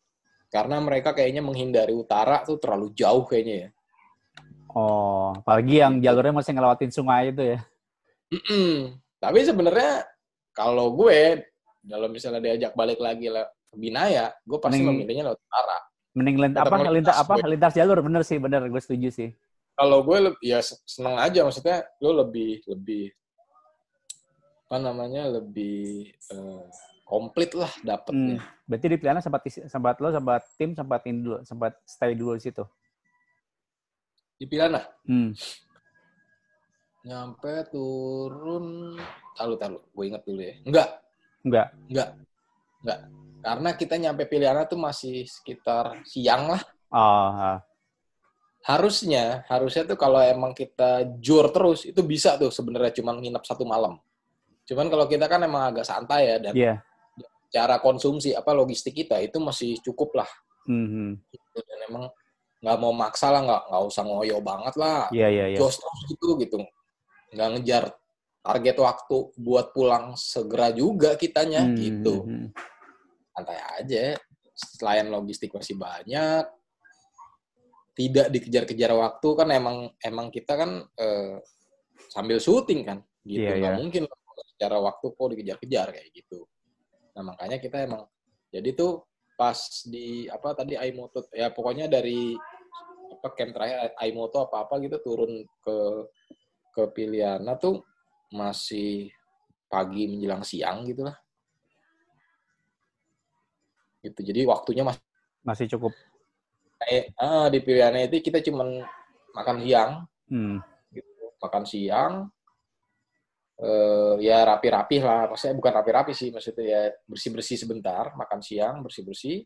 Karena mereka kayaknya menghindari utara tuh terlalu jauh kayaknya ya. Oh, apalagi yang jalurnya masih ngelewatin sungai itu ya. Mm-mm. Tapi sebenarnya kalau gue kalau misalnya diajak balik lagi ke Binaya, gue pasti Mending- memilihnya lewat utara. Mending lint, Tetap apa lintas apa gue. lintas jalur bener sih bener gue setuju sih. Kalau gue ya se- seneng aja maksudnya lo lebih lebih apa namanya lebih eh, komplit lah Hmm. dapetnya. Berarti di Piliana sempat sempat lo sempat tim sempat ini dulu sempat stay dulu di situ. Di Pilana Hmm. nyampe turun tahu tahu gue inget dulu ya. Enggak, Enggak. enggak. Enggak. Karena kita nyampe Piliana tuh masih sekitar siang lah. Oh, ah. harusnya harusnya tuh kalau emang kita jur terus itu bisa tuh sebenarnya cuma nginep satu malam cuman kalau kita kan emang agak santai ya dan Iya. cara konsumsi apa logistik kita itu masih cukup lah Mhm. gitu. dan emang nggak mau maksa lah nggak nggak usah ngoyo banget lah Iya, iya, iya. jos terus gitu gitu nggak ngejar target waktu buat pulang segera juga kitanya Hmm, gitu hmm. Santai aja. Selain logistik masih banyak tidak dikejar-kejar waktu kan emang emang kita kan eh, sambil syuting kan gitu. Iya, nggak iya. mungkin secara waktu kok dikejar-kejar kayak gitu. Nah makanya kita emang jadi tuh pas di apa tadi Aimoto ya pokoknya dari apa camp terakhir Aimoto apa apa gitu turun ke ke Piliana tuh masih pagi menjelang siang gitu lah gitu jadi waktunya masih Masih cukup. kayak ah, di pilihannya itu kita cuman makan siang Hmm. gitu. makan siang eh ya rapi-rapi lah maksudnya bukan rapi-rapi sih maksudnya ya bersih-bersih sebentar makan siang bersih-bersih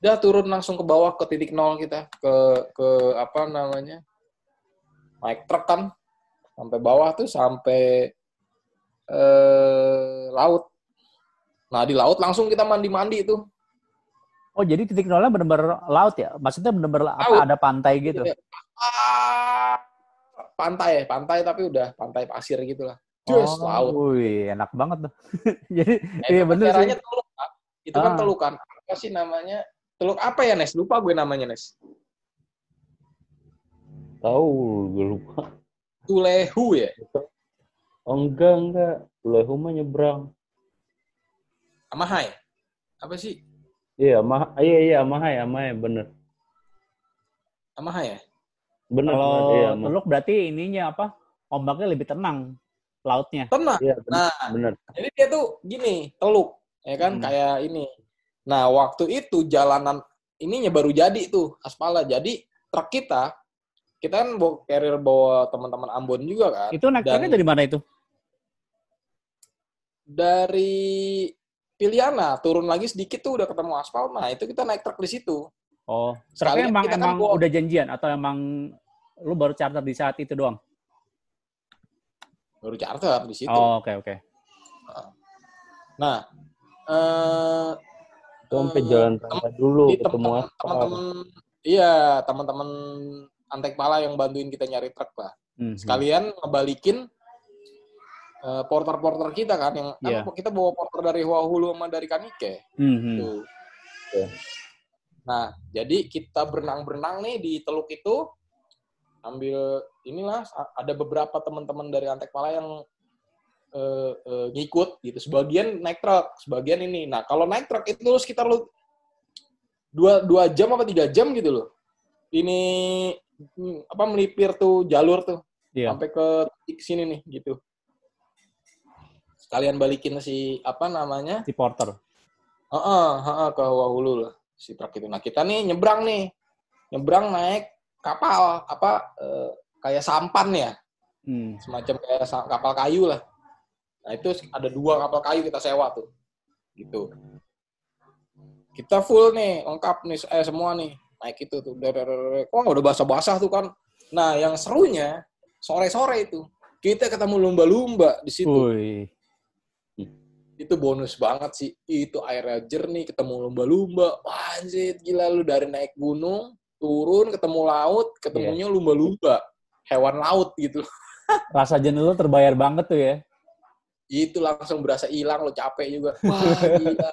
udah turun langsung ke bawah ke titik nol kita ke ke apa namanya naik truk kan sampai bawah tuh sampai eh laut nah di laut langsung kita mandi-mandi tuh Oh, jadi titik nolnya benar-benar laut ya? Maksudnya benar-benar apa Laut. ada pantai gitu? Iya. Ah, pantai, pantai tapi udah pantai pasir gitu lah. Just oh, laut. Wih, enak banget tuh. jadi Nah, iya itu bener sih. teluk, Pak. Itu kan Ah. teluk kan. Apa sih namanya? Teluk apa ya, Nes? Lupa gue namanya, Nes. Tahu, gue lupa. Tulehu ya? Oh, enggak, enggak. Lehu mah nyebrang. Amahai. Apa sih? Iya, mah, iya, iya, Amahai, Amahai, bener. Amahai ya? Bener, Kalau iya, Amahai. teluk berarti ininya apa? Ombaknya lebih tenang lautnya. Tenang. Iya, bener, Nah, bener. jadi dia tuh gini, teluk. Ya kan? Hmm. Kayak ini. Nah, waktu itu jalanan ininya baru jadi tuh, aspalnya. Jadi, truk kita, kita kan bawa carrier bawa teman-teman Ambon juga kan. Itu naik truknya dari mana itu? Dari Piliana, turun lagi sedikit tuh udah ketemu aspal. Nah, itu kita naik truk di situ. Oh, Sekalian emang kita kan emang bawa- udah janjian atau emang lu baru charter di saat itu doang? Baru charter di situ. Oh, oke oke. Nah, eh Itu sampai eh, jalan tem- raya dulu, di ketemu teman-teman iya teman-teman antek pala yang bantuin kita nyari truk lah Hmm. sekalian ngebalikin eh, porter-porter kita kan yang Iya. kan kita bawa porter dari Huahulu sama dari Kanike Hmm, hmm. tuh Iya. nah jadi kita berenang-berenang nih di teluk itu ambil inilah ada beberapa teman-teman dari antek pala yang eh, eh, ngikut gitu sebagian naik truk sebagian ini nah kalau naik truk itu lu sekitar lu dua dua jam apa tiga jam gitu loh ini apa melipir tuh jalur tuh Iya. sampai ke titik sini nih gitu sekalian balikin si apa namanya Si porter. Heeh, heeh, ke Wahulu lah si truk itu. Nah kita nih nyebrang nih, nyebrang naik kapal apa eh, kayak sampan ya, Hmm. semacam kayak kapal kayu lah. Nah itu ada dua kapal kayu kita sewa tuh, gitu. Kita full nih, lengkap nih, eh semua nih naik itu tuh. Wah udah basah-basah tuh kan. Nah yang serunya sore-sore itu kita ketemu lumba-lumba di situ Wih. Itu bonus banget sih. Itu airnya jernih, ketemu lumba-lumba. Wah, anjir, gila lu dari naik gunung, turun, ketemu laut, ketemunya lumba-lumba. Hewan laut gitu. Rasa jenuh lu terbayar banget tuh ya. Itu langsung berasa hilang, lu capek juga. Wah, gila.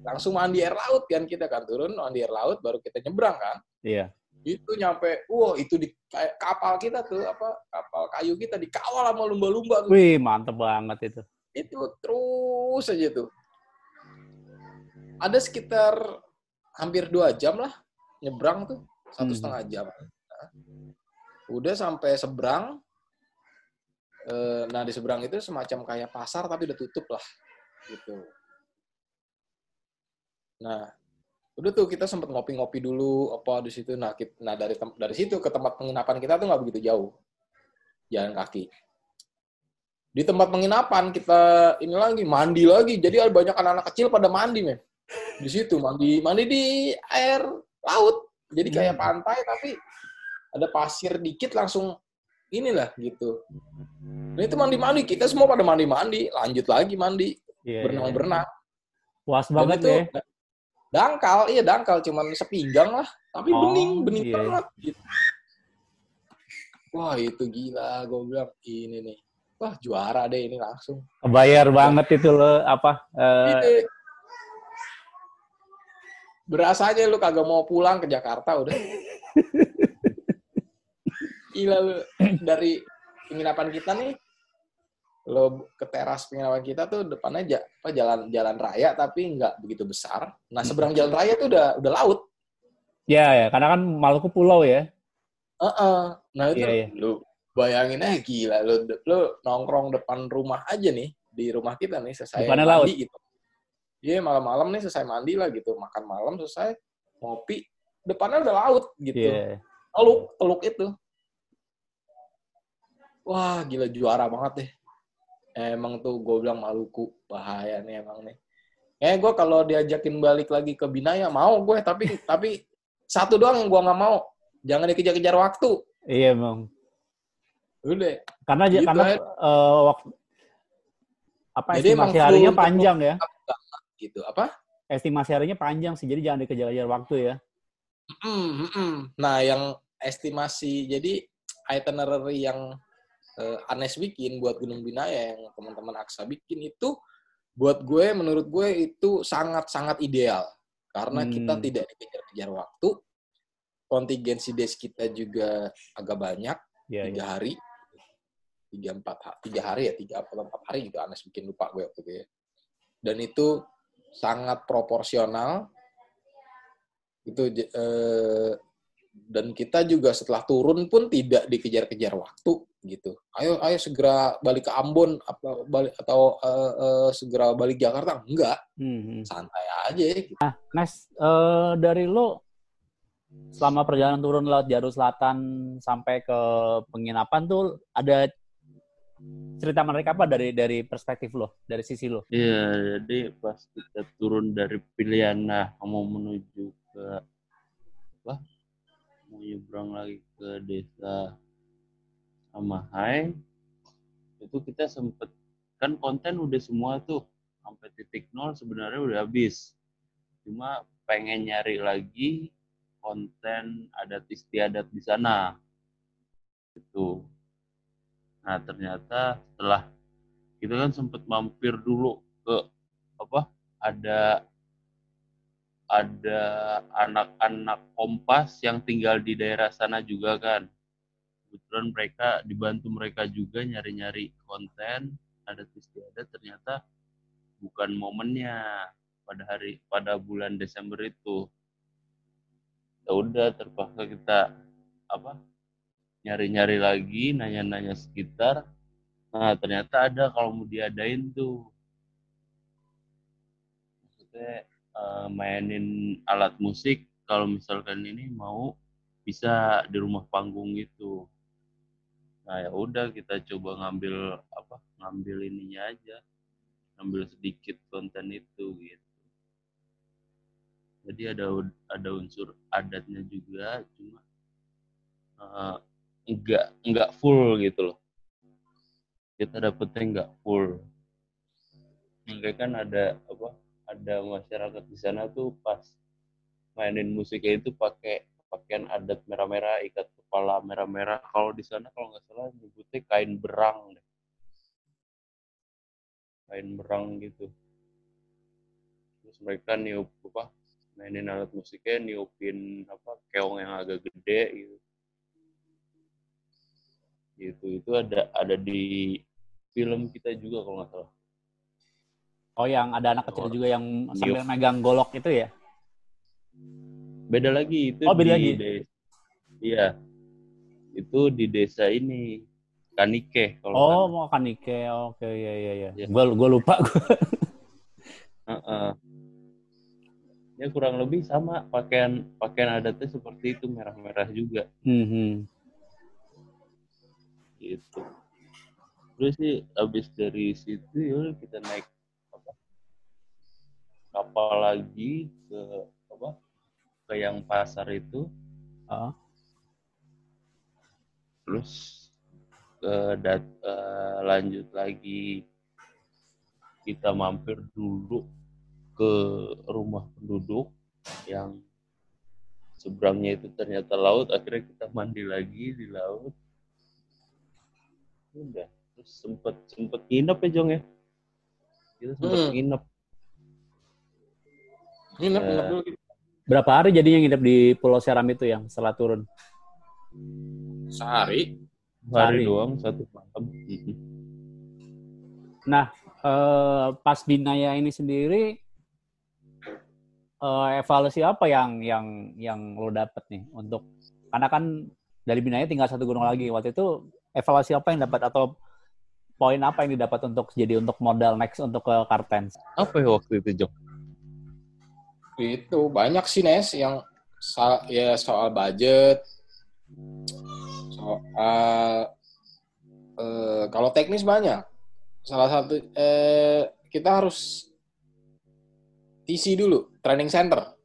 Langsung mandi air laut kan kita kan. Turun, mandi air laut, baru kita nyebrang kan. Iya. Itu nyampe, wah itu di kayak kapal kita tuh, apa kapal kayu kita dikawal sama lumba-lumba tuh. Wih, mantep banget itu. Itu terus aja tuh. Ada sekitar hampir dua jam lah nyebrang tuh satu Hmm. setengah jam. Nah, udah sampai seberang. Eh, Nah di seberang itu semacam kayak pasar tapi udah tutup lah, gitu. Nah udah tuh kita sempat ngopi-ngopi dulu apa di situ. Nah, kita, nah dari dari situ ke tempat penginapan kita tuh nggak begitu jauh, jalan kaki di tempat penginapan kita ini lagi mandi lagi. Jadi ada banyak anak-anak kecil pada mandi men. Di situ mandi mandi di air laut. Jadi kayak Hmm. pantai tapi ada pasir dikit langsung inilah gitu. Nah itu mandi-mandi. Kita semua pada mandi-mandi. Lanjut lagi mandi. Iya, berenang-berenang. Iya. Puas dan banget itu ya. dangkal. Iya dangkal. Cuman sepinggang lah. Tapi Oh, bening bening iya. banget gitu. wah itu gila. Gue bilang ini nih wah juara deh ini langsung Kebayar banget itu lo apa Ini. Berasa aja lu kagak mau pulang ke Jakarta udah. Gila lu dari penginapan kita nih lo ke teras penginapan kita tuh depannya ja- apa jalan jalan raya tapi nggak begitu besar. Nah seberang jalan raya tuh udah udah laut. ya ya karena kan Maluku pulau ya. Heeh. Nah itu Iya, iya. lu bayangin aja gila lu lu nongkrong depan rumah aja nih di rumah kita nih selesai Depannya mandi laut. gitu. Iya malam-malam nih selesai mandi lah gitu makan malam selesai ngopi depannya udah laut gitu. Iya. Teluk teluk itu. Wah gila juara banget deh. Emang tuh gue bilang Maluku bahaya nih emang nih. Eh gue kalau diajakin balik lagi ke Binaya mau gue tapi tapi satu doang yang gue nggak mau. Jangan dikejar-kejar waktu. Iya emang. Udah. Karena Gitu karena eh, waktu apa Jadi estimasi harinya panjang ya. gitu apa estimasi harinya panjang sih, jadi jangan dikejar-kejar waktu ya. Mm, mm. Nah, yang estimasi jadi itinerary yang uh, Anes bikin buat Gunung Binaya yang teman-teman Aksa bikin itu buat gue menurut gue itu sangat-sangat ideal karena Hmm. kita tidak dikejar-kejar waktu. Kontingensi days kita juga agak banyak, Iya, tiga iya. hari, tiga empat tiga hari ya tiga atau empat hari gitu Anes bikin lupa gue waktu itu ya. Dan itu sangat proporsional. Itu eh, dan kita juga setelah turun pun tidak dikejar-kejar waktu gitu. Ayo ayo segera balik ke Ambon apa balik atau eh, eh, segera balik Jakarta enggak, Hmm, hmm. santai aja gitu. Nes, eh, dari lo selama perjalanan turun laut Jarum Selatan sampai ke penginapan tuh ada cerita menarik apa dari dari perspektif lo, dari sisi lo? Iya, jadi pas kita turun dari pilihan nah mau menuju ke apa? Mau nyebrang lagi ke desa Amahai, itu kita sempet kan konten udah semua tuh sampai titik nol sebenarnya udah habis. Cuma pengen nyari lagi konten adat istiadat di sana. Itu. Nah, ternyata setelah kita kan sempet mampir dulu ke apa ada ada anak-anak kompas yang tinggal di daerah sana juga kan. Kebetulan mereka dibantu mereka juga nyari-nyari konten ada istiadat ternyata bukan momennya pada hari pada bulan Desember itu. Ya udah terpaksa kita apa nyari-nyari lagi nanya-nanya sekitar Nah, ternyata ada kalau mau diadain tuh. Maksudnya eh, mainin alat musik kalau misalkan ini mau bisa di rumah panggung gitu. Nah, ya udah kita coba ngambil apa? Ngambil ininya aja. Ngambil sedikit konten itu gitu. Jadi ada ada unsur adatnya juga cuma eh, enggak enggak full gitu loh kita dapetnya nggak full. Mereka kan ada apa? Ada masyarakat di sana tuh pas mainin musiknya itu pakai pakaian adat merah-merah, ikat kepala merah-merah. Kalau di sana kalau nggak salah nyebutnya kain berang deh. Kain berang gitu. Terus mereka niup apa? Mainin alat musiknya niupin apa? Keong yang agak gede gitu. Gitu itu ada ada di film kita juga kalau nggak salah. Oh, yang ada anak kecil juga yang sambil megang golok itu ya? Beda lagi itu Oh, beda di lagi. Iya. Itu di desa ini Kanike kalau Oh, nggak mau kanike. Oke, iya iya iya. Iya. Gua gua lupa gua. salah. Heeh. Ya kurang lebih sama pakaian pakaian adatnya seperti itu merah-merah juga Mhm. Gitu. Terus sih habis dari situ ya kita naik apa kapal lagi ke apa ke yang pasar itu Oh. terus ke dat, eh, lanjut lagi kita mampir dulu ke rumah penduduk yang seberangnya itu ternyata laut akhirnya kita mandi lagi di laut udah terus sempet sempet nginep ya Jong ya kita sempet Hmm. nginep Nginep, nginep dulu gitu. Berapa hari jadinya nginep di Pulau Seram itu yang setelah turun? Sehari. hari Sehari. doang satu malam Mhm. Eh, pas Binaya ini sendiri eh, evaluasi apa yang yang yang lo dapet nih untuk karena kan dari Binaya tinggal satu gunung lagi waktu itu evaluasi apa yang dapat atau poin apa yang didapat untuk jadi untuk modal next untuk ke Kartens? apa ya waktu itu Jong Itu banyak sih Nes yang sa- ya soal budget, soal eh, kalau teknis banyak. Salah satu eh, kita harus TC dulu, training center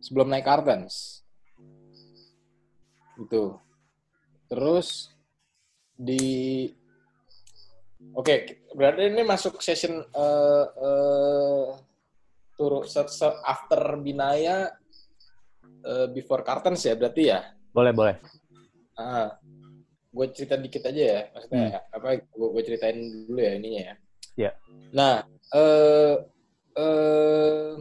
sebelum naik Kartens. Itu. Terus di Oke, berarti ini masuk session eh, eh, turun se, se- after Binaya eh, before Cartens ya berarti ya. Boleh, boleh. Ah, gue cerita dikit aja ya, maksudnya apa? Gue gue ceritain dulu ya ininya ya. Iya. Nah, eh, eh,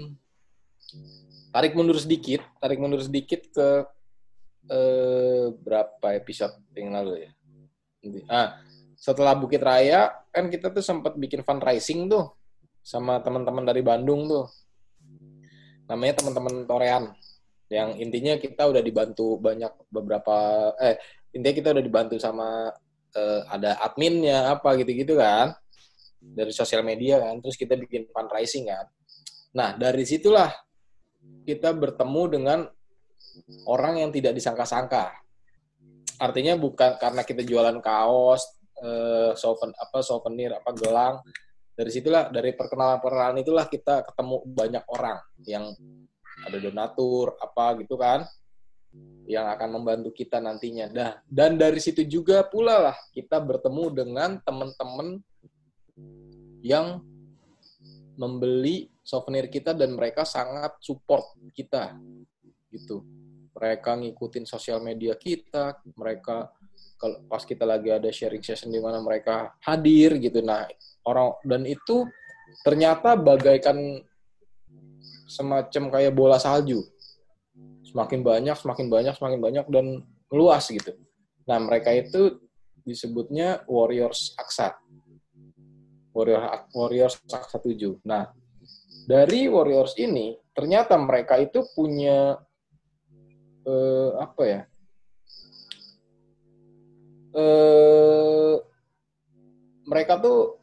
tarik mundur sedikit, tarik mundur sedikit ke eh, berapa episode yang lalu ya? Ah, setelah Bukit Raya kan kita tuh sempat bikin fundraising tuh sama teman-teman dari Bandung tuh. Namanya teman-teman Torean. Yang intinya kita udah dibantu banyak beberapa eh intinya kita udah dibantu sama eh, ada adminnya apa gitu-gitu kan dari sosial media kan terus kita bikin fundraising kan nah dari situlah kita bertemu dengan orang yang tidak disangka-sangka artinya bukan karena kita jualan kaos eh, souven apa souvenir apa gelang dari situlah dari perkenalan perkenalan itulah kita ketemu banyak orang yang ada donatur apa gitu kan yang akan membantu kita nantinya. Dah dan dari situ juga pula lah kita bertemu dengan teman-teman yang membeli souvenir kita dan mereka sangat support kita gitu. Mereka ngikutin sosial media kita, mereka kalau pas kita lagi ada sharing session di mana mereka hadir gitu. Nah, orang dan itu ternyata bagaikan semacam kayak bola salju semakin banyak, semakin banyak, semakin banyak dan meluas gitu. Nah, mereka itu disebutnya Warriors Aksa. Warrior Warriors Aksa 7. Nah, dari Warriors ini ternyata mereka itu punya eh, apa ya? Eh, mereka tuh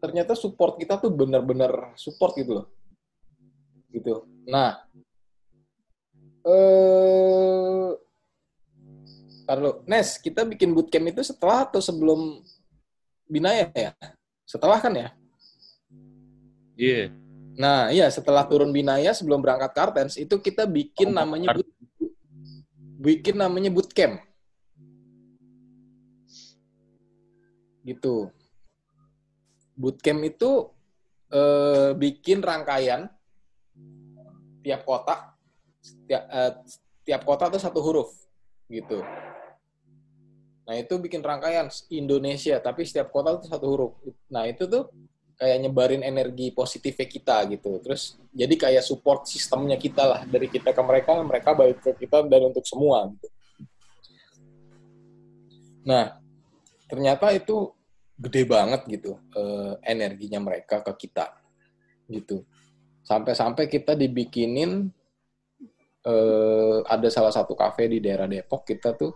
ternyata support kita tuh benar-benar support gitu loh. Gitu. Nah, eh Taruh, Nes, kita bikin bootcamp itu setelah atau sebelum Binaya ya? Setelah kan ya? Iya. Nah, iya setelah turun Binaya sebelum berangkat Kartens itu kita bikin Oh, namanya boot, bikin namanya bootcamp. Gitu. Bootcamp itu eh, bikin rangkaian tiap kota tiap, eh, tiap kota tuh satu huruf gitu. Nah, itu bikin rangkaian Indonesia, tapi setiap kota tuh satu huruf. Nah, itu tuh kayak nyebarin energi positifnya kita gitu. Terus jadi kayak support sistemnya kita lah dari kita ke mereka, mereka balik ke kita dan untuk semua gitu. Nah, ternyata itu gede banget gitu eh, energinya mereka ke kita gitu. Sampai-sampai kita dibikinin eh, ada salah satu kafe di daerah Depok kita tuh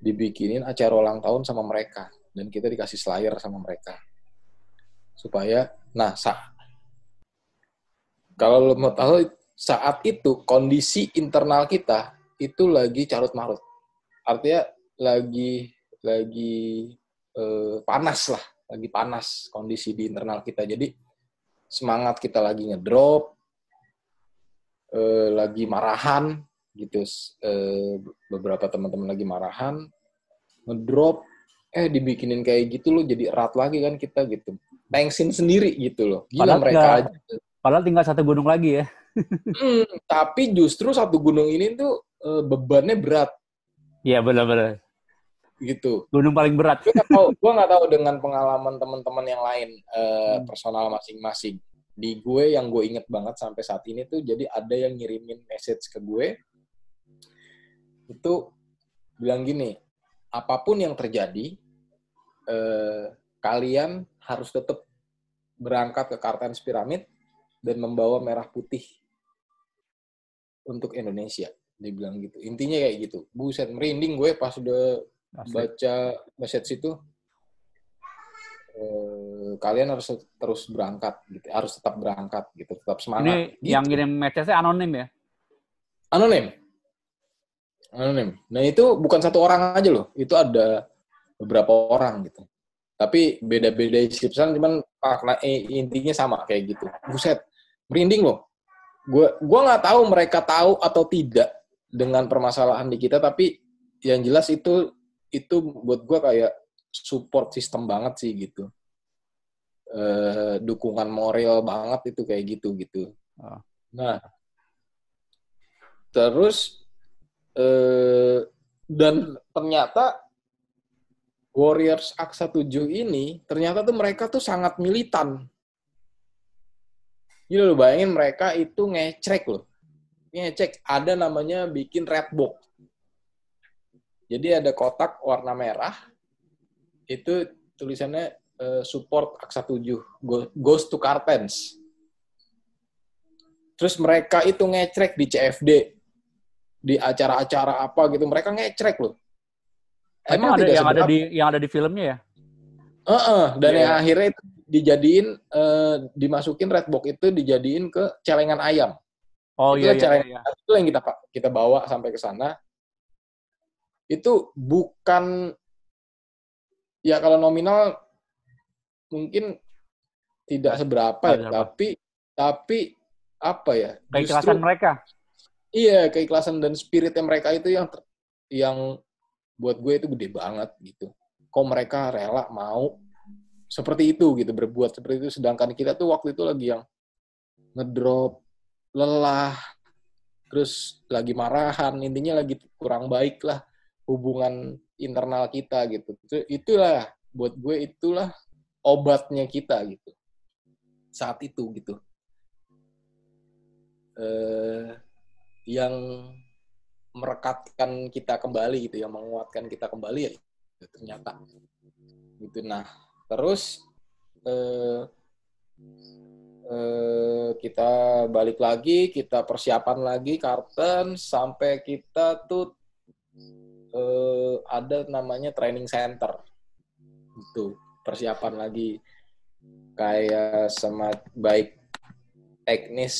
dibikinin acara ulang tahun sama mereka dan kita dikasih slayer sama mereka supaya nah sa kalau lo mau tahu saat itu kondisi internal kita itu lagi carut marut artinya lagi lagi eh, panas lah lagi panas kondisi di internal kita. Jadi semangat kita lagi ngedrop eh, lagi marahan gitu eh, beberapa teman-teman lagi marahan ngedrop eh dibikinin kayak gitu loh jadi erat lagi kan kita gitu thanksin sendiri gitu loh gila Padahal mereka nggak- aja Padahal tinggal satu gunung lagi ya. Hmm, tapi justru satu gunung ini tuh eh, bebannya berat Iya benar-benar. gitu Gunung paling berat. gue nggak tahu gue nggak tahu dengan pengalaman teman-teman yang lain eh, Hmm. personal masing-masing di gue yang gue inget banget sampai saat ini tuh jadi ada yang ngirimin message ke gue itu bilang gini apa pun yang terjadi eh, kalian harus tetap berangkat ke Kartens Piramid dan membawa merah putih untuk Indonesia dia bilang gitu. Intinya kayak gitu. Buset merinding gue pas udah Asli. baca message itu. Eh, kalian harus terus berangkat gitu harus tetap berangkat gitu tetap semangat Ini gitu. yang ngirim message-nya anonim ya. anonim. Anonim. Nah itu bukan satu orang aja loh. Itu ada beberapa orang gitu tapi beda-beda isi pesan cuman makna eh, intinya sama kayak gitu buset merinding loh gue gua nggak tahu mereka tahu atau tidak dengan permasalahan di kita tapi yang jelas itu itu buat gue kayak support sistem banget sih gitu eh, dukungan moral banget itu kayak gitu gitu. Ah. Nah, terus eh, dan ternyata Warriors Aksa 7 ini ternyata tuh mereka tuh sangat militan. Gila lo bayangin mereka itu ngecek loh. Ngecek ada namanya bikin red box. Jadi ada kotak warna merah. Itu tulisannya eh, support Aksa 7 go- goes to Cartens. Terus mereka itu ngecek di CFD di acara-acara apa gitu mereka ngecek loh. Emang ada yang ada di yang ada di filmnya ya? Heeh, dan Iya. yang akhirnya itu dijadiin eh, dimasukin red box itu dijadiin ke celengan ayam. Oh Itu iya lah iya iya. Itu yang kita pak kita bawa sampai ke sana. Itu bukan ya kalau nominal mungkin tidak seberapa ya, seberapa. tapi tapi apa ya? Keikhlasan justru- mereka. Iya, keikhlasan dan spiritnya mereka itu yang yang buat gue itu gede banget gitu. Kok mereka rela mau seperti itu gitu, berbuat seperti itu. Sedangkan kita tuh waktu itu lagi yang ngedrop, lelah, terus lagi marahan, intinya lagi kurang baik lah hubungan internal kita gitu. Itu- Itulah buat gue itulah obatnya kita gitu. Saat itu gitu. Eh yang merekatkan kita kembali gitu, yang menguatkan kita kembali ya itu ternyata. Gitu. Nah, terus eh, eh, kita balik lagi, kita persiapan lagi karten sampai kita tuh eh, ada namanya training center, itu persiapan lagi. Kayak sama baik teknis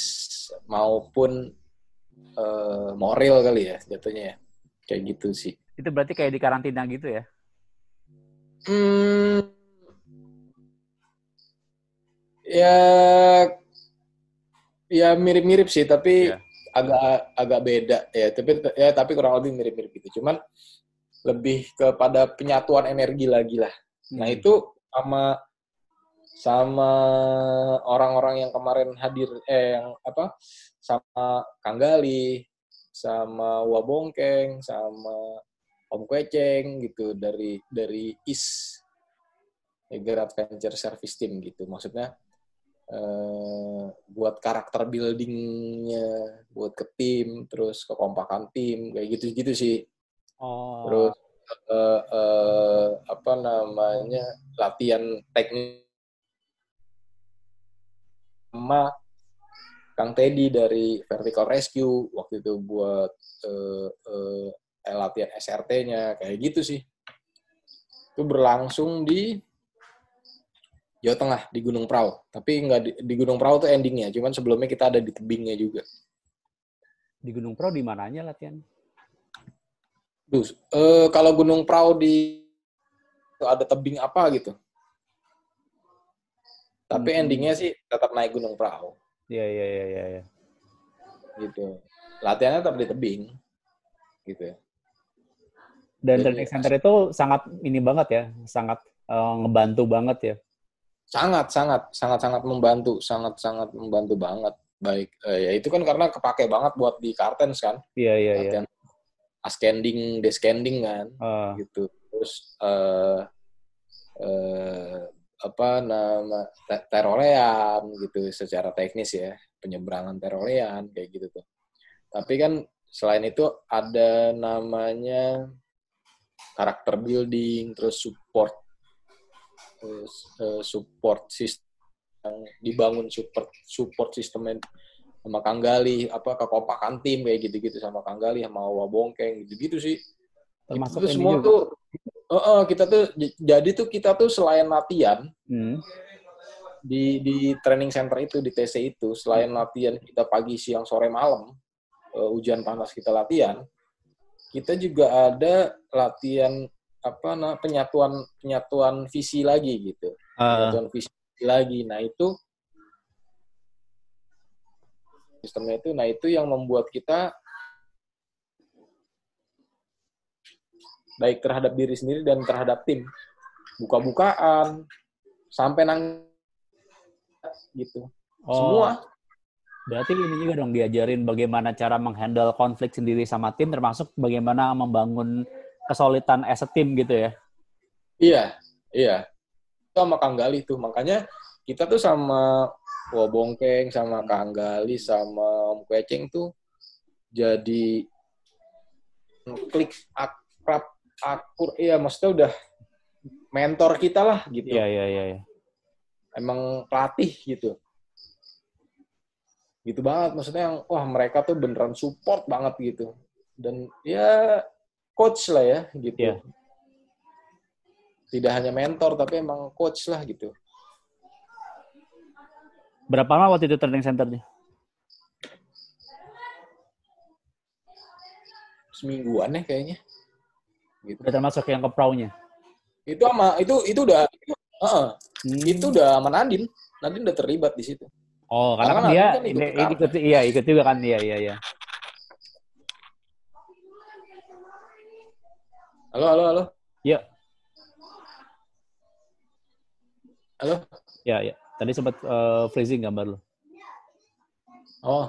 maupun eh, moral kali ya jatuhnya ya kayak gitu sih. Itu berarti kayak di karantina gitu ya? Hmm, ya ya mirip-mirip sih tapi Iya. agak agak beda ya tapi ya tapi kurang lebih mirip-mirip gitu cuman lebih kepada penyatuan energi lagi lah nah Hmm. itu sama sama orang-orang yang kemarin hadir eh yang apa sama Kang Gali sama Wabongkeng sama Om Kweceng gitu dari dari IS Eger Adventure Service Team gitu maksudnya eh, buat karakter buildingnya buat ke tim terus kekompakan tim kayak gitu gitu sih Oh. terus eh, eh, apa namanya latihan teknik sama Kang Teddy dari Vertical Rescue waktu itu buat eh, eh, latihan SRT-nya kayak gitu sih itu berlangsung di Jawa Tengah di Gunung Prau tapi nggak di, di Gunung Prau tuh endingnya cuman sebelumnya kita ada di tebingnya juga Di Gunung Pro di mananya latihan? Duh, eh, kalau Gunung Prau di ada tebing apa gitu. Tapi Hmm. endingnya sih tetap naik Gunung Prau Iya iya iya iya. iya. gitu. Latihannya tetap di tebing gitu. Dan Jadi- training center itu sangat ini banget ya, sangat eh, ngebantu banget ya. Sangat sangat sangat sangat membantu, sangat sangat membantu banget. Baik, eh, ya itu kan karena kepake banget buat di Kartens kan. Iya iya iya. Ascending, descending kan. Eh, gitu terus eh eh, apa nama te- terolean gitu secara teknis ya penyeberangan terolean kayak gitu tuh tapi kan selain itu ada namanya karakter building terus support terus eh, support system yang dibangun support support sistem sama Kang Gali apa kekompakan tim kayak gitu-gitu sama Kang Gali sama Wabongkeng gitu-gitu sih termasuk itu ini semua juga. tuh eh, eh, kita tuh jadi tuh kita tuh selain latihan Hmm. di di training center itu di TC itu selain latihan kita pagi siang sore malam eh, hujan panas kita latihan kita juga ada latihan apa nah penyatuan penyatuan visi lagi gitu. Eh, penyatuan visi lagi. Nah itu sistemnya itu nah itu yang membuat kita baik terhadap diri sendiri dan terhadap tim buka-bukaan sampai nang gitu. Oh, Semua. Berarti ini juga dong diajarin bagaimana cara menghandle konflik sendiri sama tim, termasuk bagaimana membangun kesulitan as a team gitu ya. Iya, iya. Itu sama Kang Gali tuh. Makanya kita tuh sama Wah Bongkeng, sama Kang Gali, sama Om tuh jadi klik akrab, akur. Iya, maksudnya udah mentor kita lah gitu. Iya, iya, iya. iya. Emang pelatih gitu. Gitu banget. Maksudnya yang, wah mereka tuh beneran support banget gitu. Dan ya coach lah ya gitu. Iya. Tidak hanya mentor, tapi emang coach lah gitu. Berapa lama waktu itu training centernya? Semingguan ya kayaknya. Gitu. Udah termasuk yang ke pro-nya? Itu sama itu itu udah heeh, Hmm. itu udah sama Nadine. Nadine udah terlibat di situ. Oh, karena, Karena kan dia kan ikut ini ikut, iya ikut juga kan, iya iya iya. Halo, halo, halo. Iya, Halo. iya iya. Tadi sempat eh, freezing gambar lu. Oh.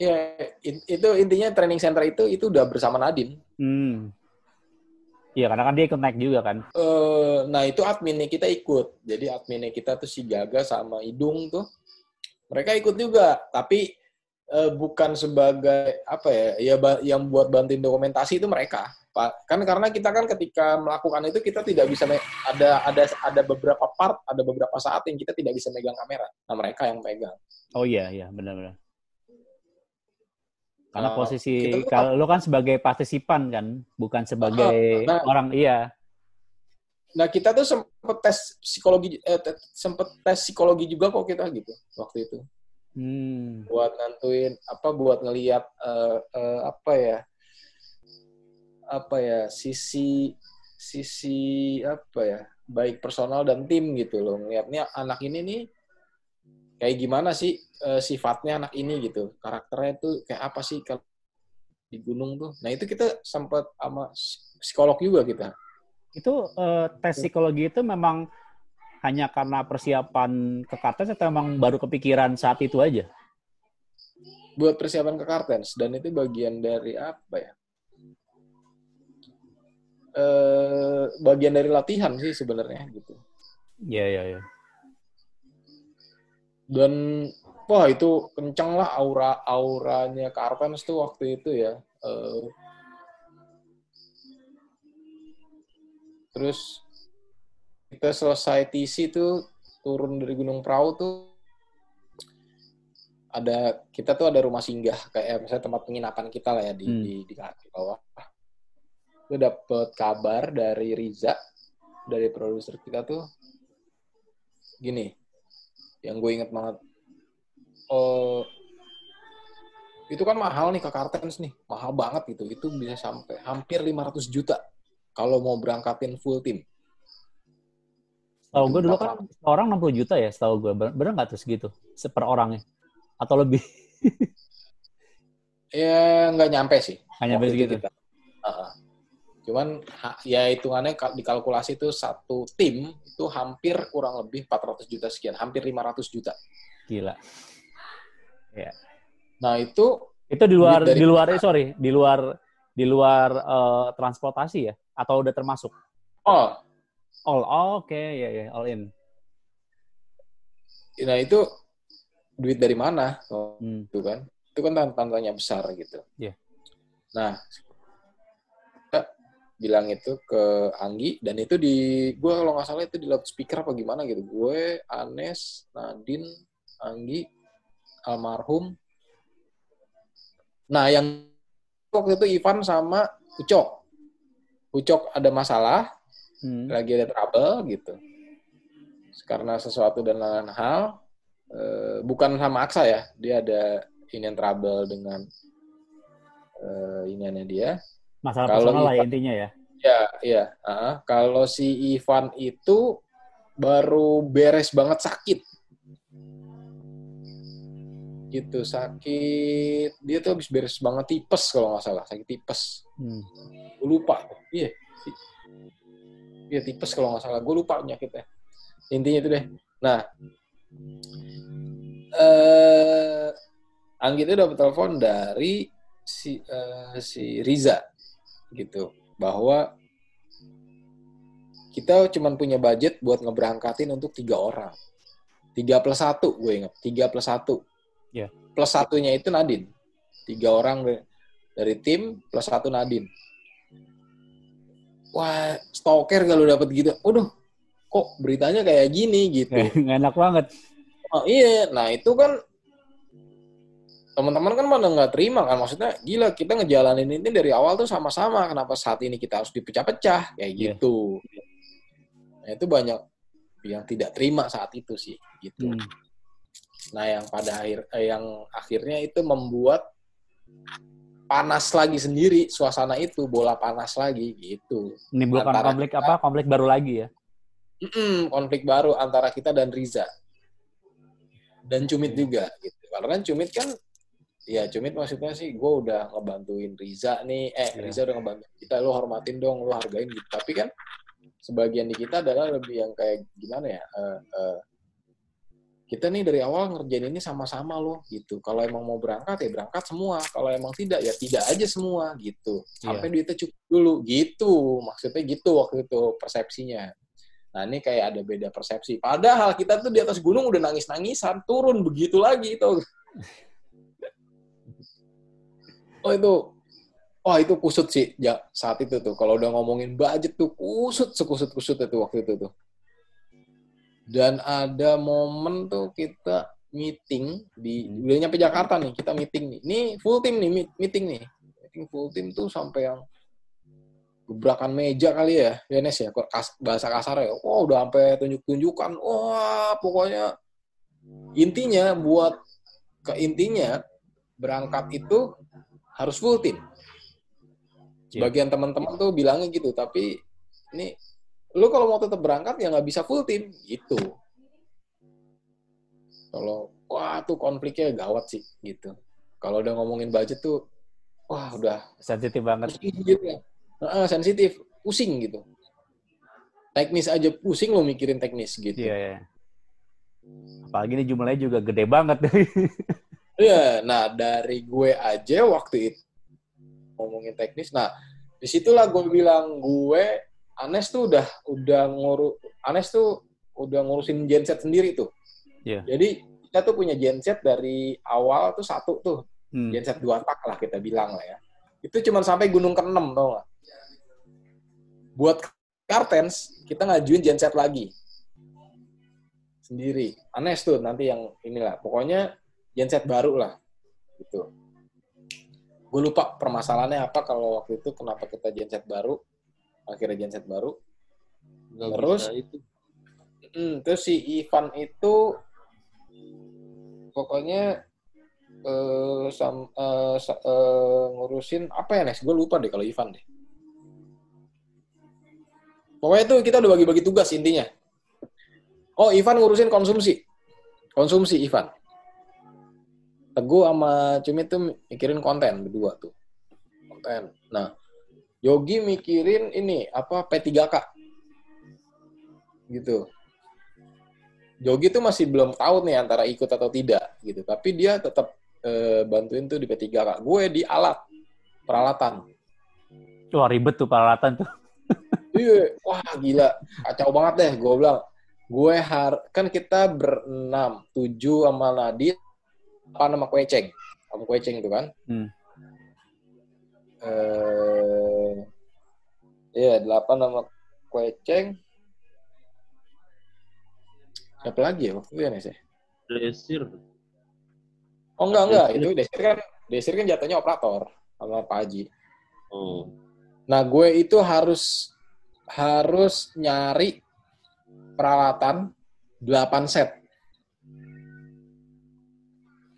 Ya, itu intinya training center itu itu udah bersama Nadine. Hmm. Iya, karena kan dia ikut naik juga kan. Eh, nah itu adminnya kita ikut. Jadi adminnya kita tuh si Gaga sama Idung tuh. Mereka ikut juga, tapi eh, bukan sebagai apa ya, ya yang buat bantuin dokumentasi itu mereka. Pak, kan karena kita kan ketika melakukan itu kita tidak bisa ada ada ada beberapa part, ada beberapa saat yang kita tidak bisa megang kamera. Nah, mereka yang pegang. Oh iya, iya, benar-benar. Karena Nah, posisi kita kalau lu kan sebagai partisipan kan, bukan sebagai nah. orang iya. Nah, kita tuh sempet tes psikologi eh, sempet tes psikologi juga kok kita gitu waktu itu. Hmm. buat nentuin apa buat ngelihat eh, eh, apa ya apa ya sisi sisi apa ya baik personal dan tim gitu loh ngelihatnya anak ini nih kayak gimana sih eh, sifatnya anak ini gitu? Karakternya tuh kayak apa sih kalau di gunung tuh? Nah itu kita sempat sama psikolog juga kita. Itu eh, tes psikologi itu memang hanya karena persiapan ke Kartes atau memang baru kepikiran saat itu aja? buat persiapan ke Kartens dan itu bagian dari apa ya? Eh bagian dari latihan sih sebenarnya gitu. Iya, iya, iya. Dan wah itu kenceng lah aura auranya Carpens tuh waktu itu ya Eh, terus kita selesai TC tuh turun dari Gunung Prau tuh ada kita tuh ada rumah singgah kayak misalnya tempat penginapan kita lah ya di Hmm. di, di, di bawah itu dapet kabar dari Riza dari produser kita tuh gini yang gue inget banget oh itu kan mahal nih ke Kartens nih mahal banget gitu itu bisa sampai hampir 500 juta kalau mau berangkatin full tim Tahu gue dulu kan orang 60 juta ya, setahu gue. Bener bener nggak tuh segitu? Per orangnya? Atau lebih? ya nggak nyampe sih Hanya waktu itu begitu? kita. Cuman ya hitungannya ka- dikalkulasi itu satu tim itu hampir kurang lebih 400 juta sekian hampir 500 juta Gila. nah itu Itu di luar, di luar, eh, sorry, di luar, di luar eh, transportasi ya? Atau udah termasuk? oh All, oh, oke, ya, ya, all in. nah itu duit dari mana oh, Hmm. itu kan itu kan tan- tantangannya besar gitu Iya. nah kita bilang itu ke Anggi dan itu di gue kalau nggak salah itu di loudspeaker apa gimana gitu. Gue Anes Nadine Anggi almarhum. Nah yang waktu itu Ivan sama Ucok. Ucok ada masalah Hmm. lagi ada trouble gitu. Karena sesuatu dan lain hal eh, bukan sama Aksa ya dia ada ini yang trouble dengan eh, iniannya dia Masalah Kalau personal lah ya Ivan- intinya ya. ya ya. Ah, kalau si Ivan itu baru beres banget sakit. Gitu sakit. Dia tuh habis beres banget tipes kalau nggak salah sakit tipes. Hmm. gue lupa. Iya iya tipes kalau nggak salah. Gue lupa penyakitnya. Intinya itu deh. Nah, eh Anggit itu dapat telepon dari si eh, si Riza gitu bahwa kita cuma punya budget buat ngeberangkatin untuk tiga orang. Tiga plus satu, gue ingat. Tiga plus satu. Iya. Plus satunya itu Nadine. Tiga orang dari- tim plus satu Nadine. Wah, stoker kalau dapat gitu. Waduh, kok beritanya kayak gini gitu. Nggak enak banget. Oh iya, nah itu kan teman-teman kan mana nggak terima kan maksudnya gila kita ngejalanin ini dari awal tuh sama-sama kenapa saat ini kita harus dipecah-pecah kayak Iya. gitu. Nah itu banyak yang tidak terima saat itu sih gitu. Hmm. Nah yang pada akhir eh, yang akhirnya itu membuat panas lagi sendiri suasana itu bola panas lagi gitu. Menimbulkan Antara konflik kita- apa? Konflik baru lagi ya. Mm-mm, konflik baru antara kita dan Riza dan Cumit juga gitu karena Cumit kan ya Cumit maksudnya sih gue udah ngebantuin Riza nih. Eh Iya. Riza udah ngebantuin kita. Lo hormatin dong lo hargain gitu. Tapi kan sebagian di kita adalah lebih yang kayak gimana ya? Eh, eh, kita nih dari awal ngerjain ini sama-sama loh gitu. Kalau emang mau berangkat ya berangkat semua. Kalau emang tidak ya tidak aja semua gitu. Sampai duitnya cukup dulu gitu. Maksudnya gitu waktu itu persepsinya. Nah ini kayak ada beda persepsi. Padahal kita tuh di atas gunung udah nangis-nangisan, turun begitu lagi tuh. Oh itu, oh itu kusut sih ya, saat itu tuh. Kalau udah ngomongin budget tuh kusut sekusut-kusut itu waktu itu tuh. Dan ada momen tuh kita meeting di udah nyampe Jakarta nih, kita meeting nih. Ini full tim nih meet- meeting nih. Meeting full tim tuh sampai yang gebrakan meja kali ya, Yanes ya, bahasa kasar ya. Wah, udah sampai tunjuk-tunjukkan. Wah, pokoknya intinya buat ke intinya berangkat itu harus full tim. Sebagian teman-teman tuh bilangnya gitu, tapi ini lu kalau mau tetap berangkat ya nggak bisa full tim gitu. Kalau wah tuh konfliknya gawat sih gitu. Kalau udah ngomongin budget tuh wah udah Sensitif banget. gitu ya. Heeh, sensitif, pusing gitu. Teknis aja pusing lo mikirin teknis gitu. Iya, iya. Apalagi ini jumlahnya juga gede banget. Iya, nah dari gue aja waktu itu ngomongin teknis. Nah, di situlah gue bilang gue Anes tuh udah udah nguru Anes tuh udah ngurusin genset sendiri tuh. Iya. Jadi kita tuh punya genset dari awal tuh satu tuh Hmm. genset dua tak lah kita bilang lah ya. Itu cuma sampai gunung ke-6 tau gak? Buat Kartens, kita ngajuin genset lagi. Sendiri. Anes tuh nanti yang inilah. Pokoknya genset baru lah. Gitu. Gue lupa permasalahannya apa kalau waktu itu kenapa kita genset baru. Akhirnya genset baru. Nggak Terus? itu. Hmm, terus si Ivan itu pokoknya eh, sam, sa- eh, ngurusin apa ya Nes? Gue lupa deh kalau Ivan deh. Pokoknya itu kita udah bagi-bagi tugas intinya. Oh Ivan ngurusin konsumsi, konsumsi Ivan. Teguh sama Cumi tuh mikirin konten berdua tuh, konten. Nah Yogi mikirin ini apa P3K gitu. Yogi tuh masih belum tahu nih antara ikut atau tidak gitu. Tapi dia tetap eh, bantuin tuh di P3K. Gue di alat peralatan. Wah, ribet tuh peralatan tuh. Iya, wah gila, kacau banget deh. Gue bilang, gue har kan kita berenam, tujuh sama Nadit, apa nama Kueceng, sama Kueceng itu kan. Hmm. Eh, iya delapan nama Kueceng. Siapa lagi ya waktu itu ya Nes ya? Dresir. Oh enggak enggak, itu Desir kan Desir kan jatuhnya operator sama Pak Haji. Oh. Nah, gue itu harus harus nyari peralatan 8 set.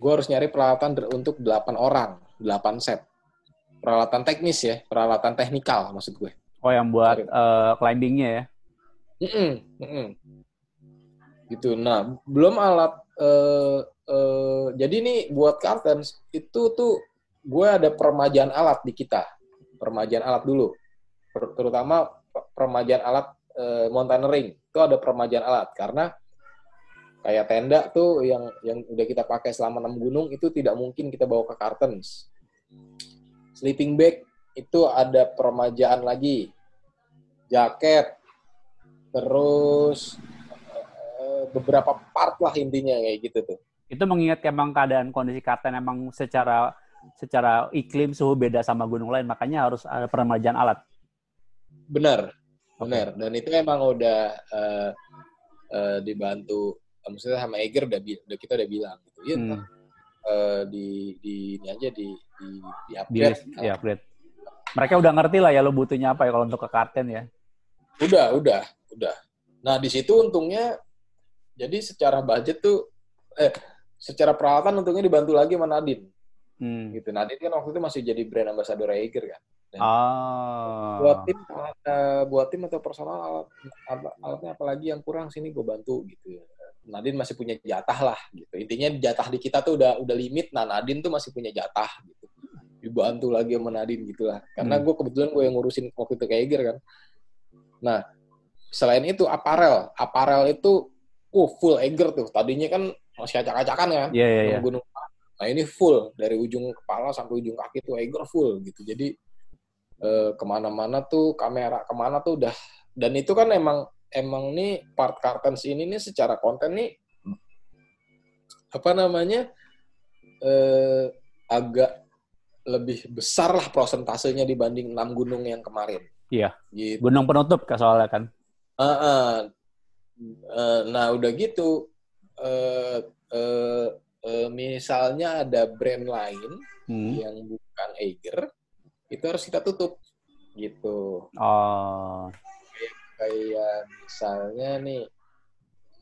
Gue harus nyari peralatan untuk 8 orang, 8 set. Peralatan teknis ya, peralatan teknikal maksud gue. Oh, yang buat eh, climbingnya ya. Mm-mm, mm-mm. Gitu. Nah, belum alat. eh eh, jadi nih buat Cartens itu tuh gue ada permajaan alat di kita. Permajaan alat dulu. Per- terutama pe- permajaan alat eh, mountaineering itu ada peremajaan alat karena kayak tenda tuh yang yang udah kita pakai selama enam gunung itu tidak mungkin kita bawa ke cartons. Sleeping bag itu ada peremajaan lagi, jaket, terus eh, beberapa part lah intinya kayak gitu tuh. Itu mengingat emang keadaan kondisi Karten emang secara secara iklim suhu beda sama gunung lain, makanya harus ada peremajaan alat. Benar, benar. Dan itu emang udah eh, eh, dibantu, maksudnya sama Eger udah, udah kita udah bilang gitu. Iya, Hmm. ntar, eh, di, di ini aja di di, di Di, upgrade. ya, upgrade. Mereka udah ngerti lah ya lo butuhnya apa ya kalau untuk ke Karten ya. Udah, udah, udah. Nah, di situ untungnya jadi secara budget tuh eh secara peralatan untungnya dibantu lagi sama Nadine Hmm. gitu. Nadine kan waktu itu masih jadi brand ambassador Eiger kan. Ah. Buat tim eh, buat tim atau personal alat, alatnya apalagi yang kurang sini gue bantu gitu. Nadine masih punya jatah lah gitu. Intinya jatah di kita tuh udah udah limit. Nah, Nadine tuh masih punya jatah gitu. Dibantu lagi sama Nadine gitu lah. Karena Hmm. gue kebetulan gue yang ngurusin waktu itu Eiger kan. Nah, selain itu aparel, aparel itu uh, full Eiger tuh. Tadinya kan masih acak-acakan kan. Iya, iya, iya. sama gunung. Nah ini full dari ujung kepala sampai ujung kaki tuh Eiger full gitu. Jadi eh, ke mana-mana tuh kamera ke mana tuh udah dan itu kan emang emang nih part cartons ini nih secara konten nih apa namanya eh, agak lebih besar lah prosentasenya dibanding enam gunung yang kemarin. Iya. Gitu. Gunung penutup kan soalnya kan. Ah, ah. Eh, nah udah gitu eh, eh, eh, misalnya ada brand lain Hmm. yang bukan Eiger itu harus kita tutup gitu Oh. Kayak misalnya nih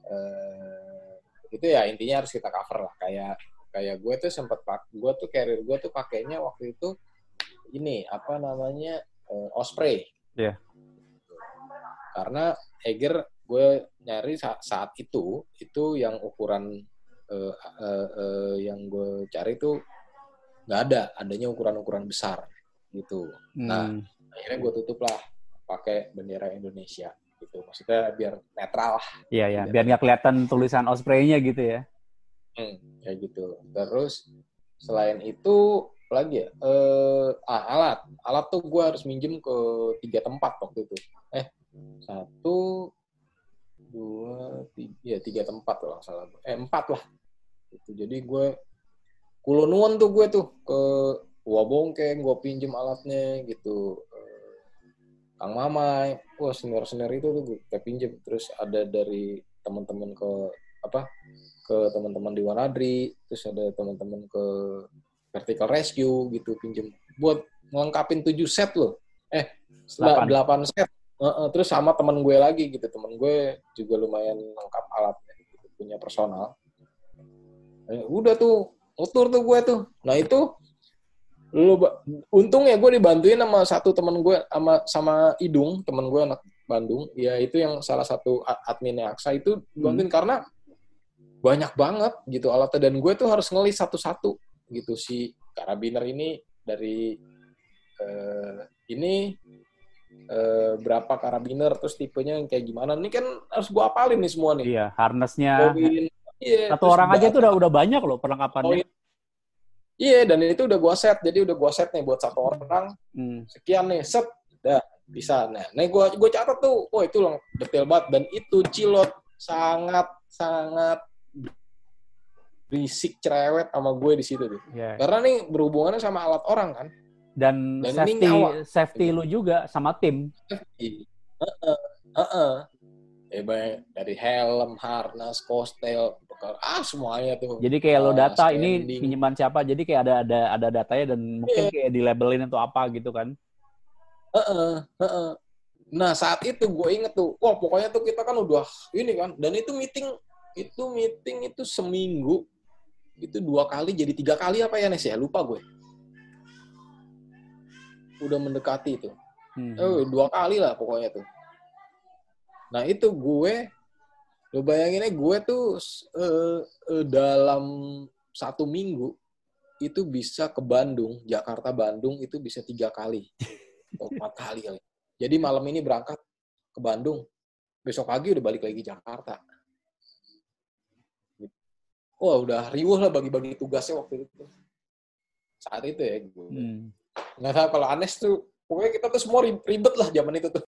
eh, itu ya intinya harus kita cover lah kayak kayak gue tuh sempat pak gue tuh carrier gue tuh pakainya waktu itu ini apa namanya eh, Osprey Iya. karena Eiger gue nyari saat, saat itu itu yang ukuran eh, eh, eh, yang gue cari tuh nggak ada adanya ukuran-ukuran besar gitu Nah, Hmm. akhirnya gue tutup lah pakai bendera Indonesia gitu. Maksudnya biar netral lah. Iya, iya. Biar nggak kelihatan tulisan Osprey-nya gitu ya. hmm, kayak gitu. Terus selain itu lagi ya? Eh ah, alat. Alat tuh gue harus minjem ke tiga tempat waktu itu. Eh satu dua tiga ya tiga tempat nggak salah. Eh empat lah. Gitu. Jadi gue kulonuan tuh gue tuh ke Wabongkeng gue pinjem alatnya gitu Kang Mamai. Wah senior senior itu tuh gue kayak pinjem. Terus ada dari teman-teman ke apa ke teman-teman di Wanadri terus ada teman-teman ke Vertical Rescue gitu pinjem. Buat ngelengkapin tujuh set loh. Eh Delapan. delapan set. Heeh, terus sama teman gue lagi gitu. Teman gue juga lumayan lengkap alatnya gitu, punya personal. Eh, udah tuh motor tuh gue tuh. Nah itu lu ba- untungnya gue dibantuin sama satu teman gue sama sama Idung teman gue anak Bandung. Ya itu yang salah satu adminnya Aksa itu bantuin karena banyak banget gitu alatnya. Dan gue tuh harus ngelis satu-satu gitu. Si karabiner ini dari eh, ini eh, berapa karabiner terus tipenya yang kayak gimana. Ini kan harus gue apalin nih semua nih. Iya, harnessnya. Bobin, iya, Satu orang aja tuh udah udah banyak loh Oh, perlengkapannya. iya. Iya, dan itu udah gua set. Jadi udah gua set nih buat satu orang. Hmm. Sekian nih, set. Dah, bisa. Nah, nih gua gua catat tuh. Oh, itu lang detail banget dan itu cilot sangat sangat berisik cerewet sama gue di situ tuh. Iya. Karena nih berhubungannya sama alat orang kan. Dan, Dan safety safety lu juga sama tim. Heeh. Heeh. Eh, banyak dari helm, harness, kostel, bekal, ah semuanya tuh. Jadi kayak lo Ah, data ini standing. pinjaman siapa, jadi kayak ada ada ada datanya dan mungkin Iya. kayak di labelin atau apa gitu kan. Heeh, heeh. Nah saat itu gue inget tuh, wah pokoknya tuh kita kan udah ini kan, dan itu meeting itu meeting itu seminggu itu dua kali jadi tiga kali apa ya Nes ya lupa gue. Udah mendekati itu, Hmm. eh, dua kali lah pokoknya tuh. Nah itu gue, lo bayanginnya gue tuh eh, eh, dalam satu minggu itu bisa ke Bandung, Jakarta Bandung itu bisa tiga kali, atau empat kali kali. Jadi malam ini berangkat ke Bandung, besok pagi udah balik lagi Jakarta. Wah udah riuh lah bagi-bagi tugasnya waktu itu. Saat itu ya gue. Hmm. Nggak tahu kalau Anes tuh, pokoknya kita tuh semua ribet lah zaman itu tuh.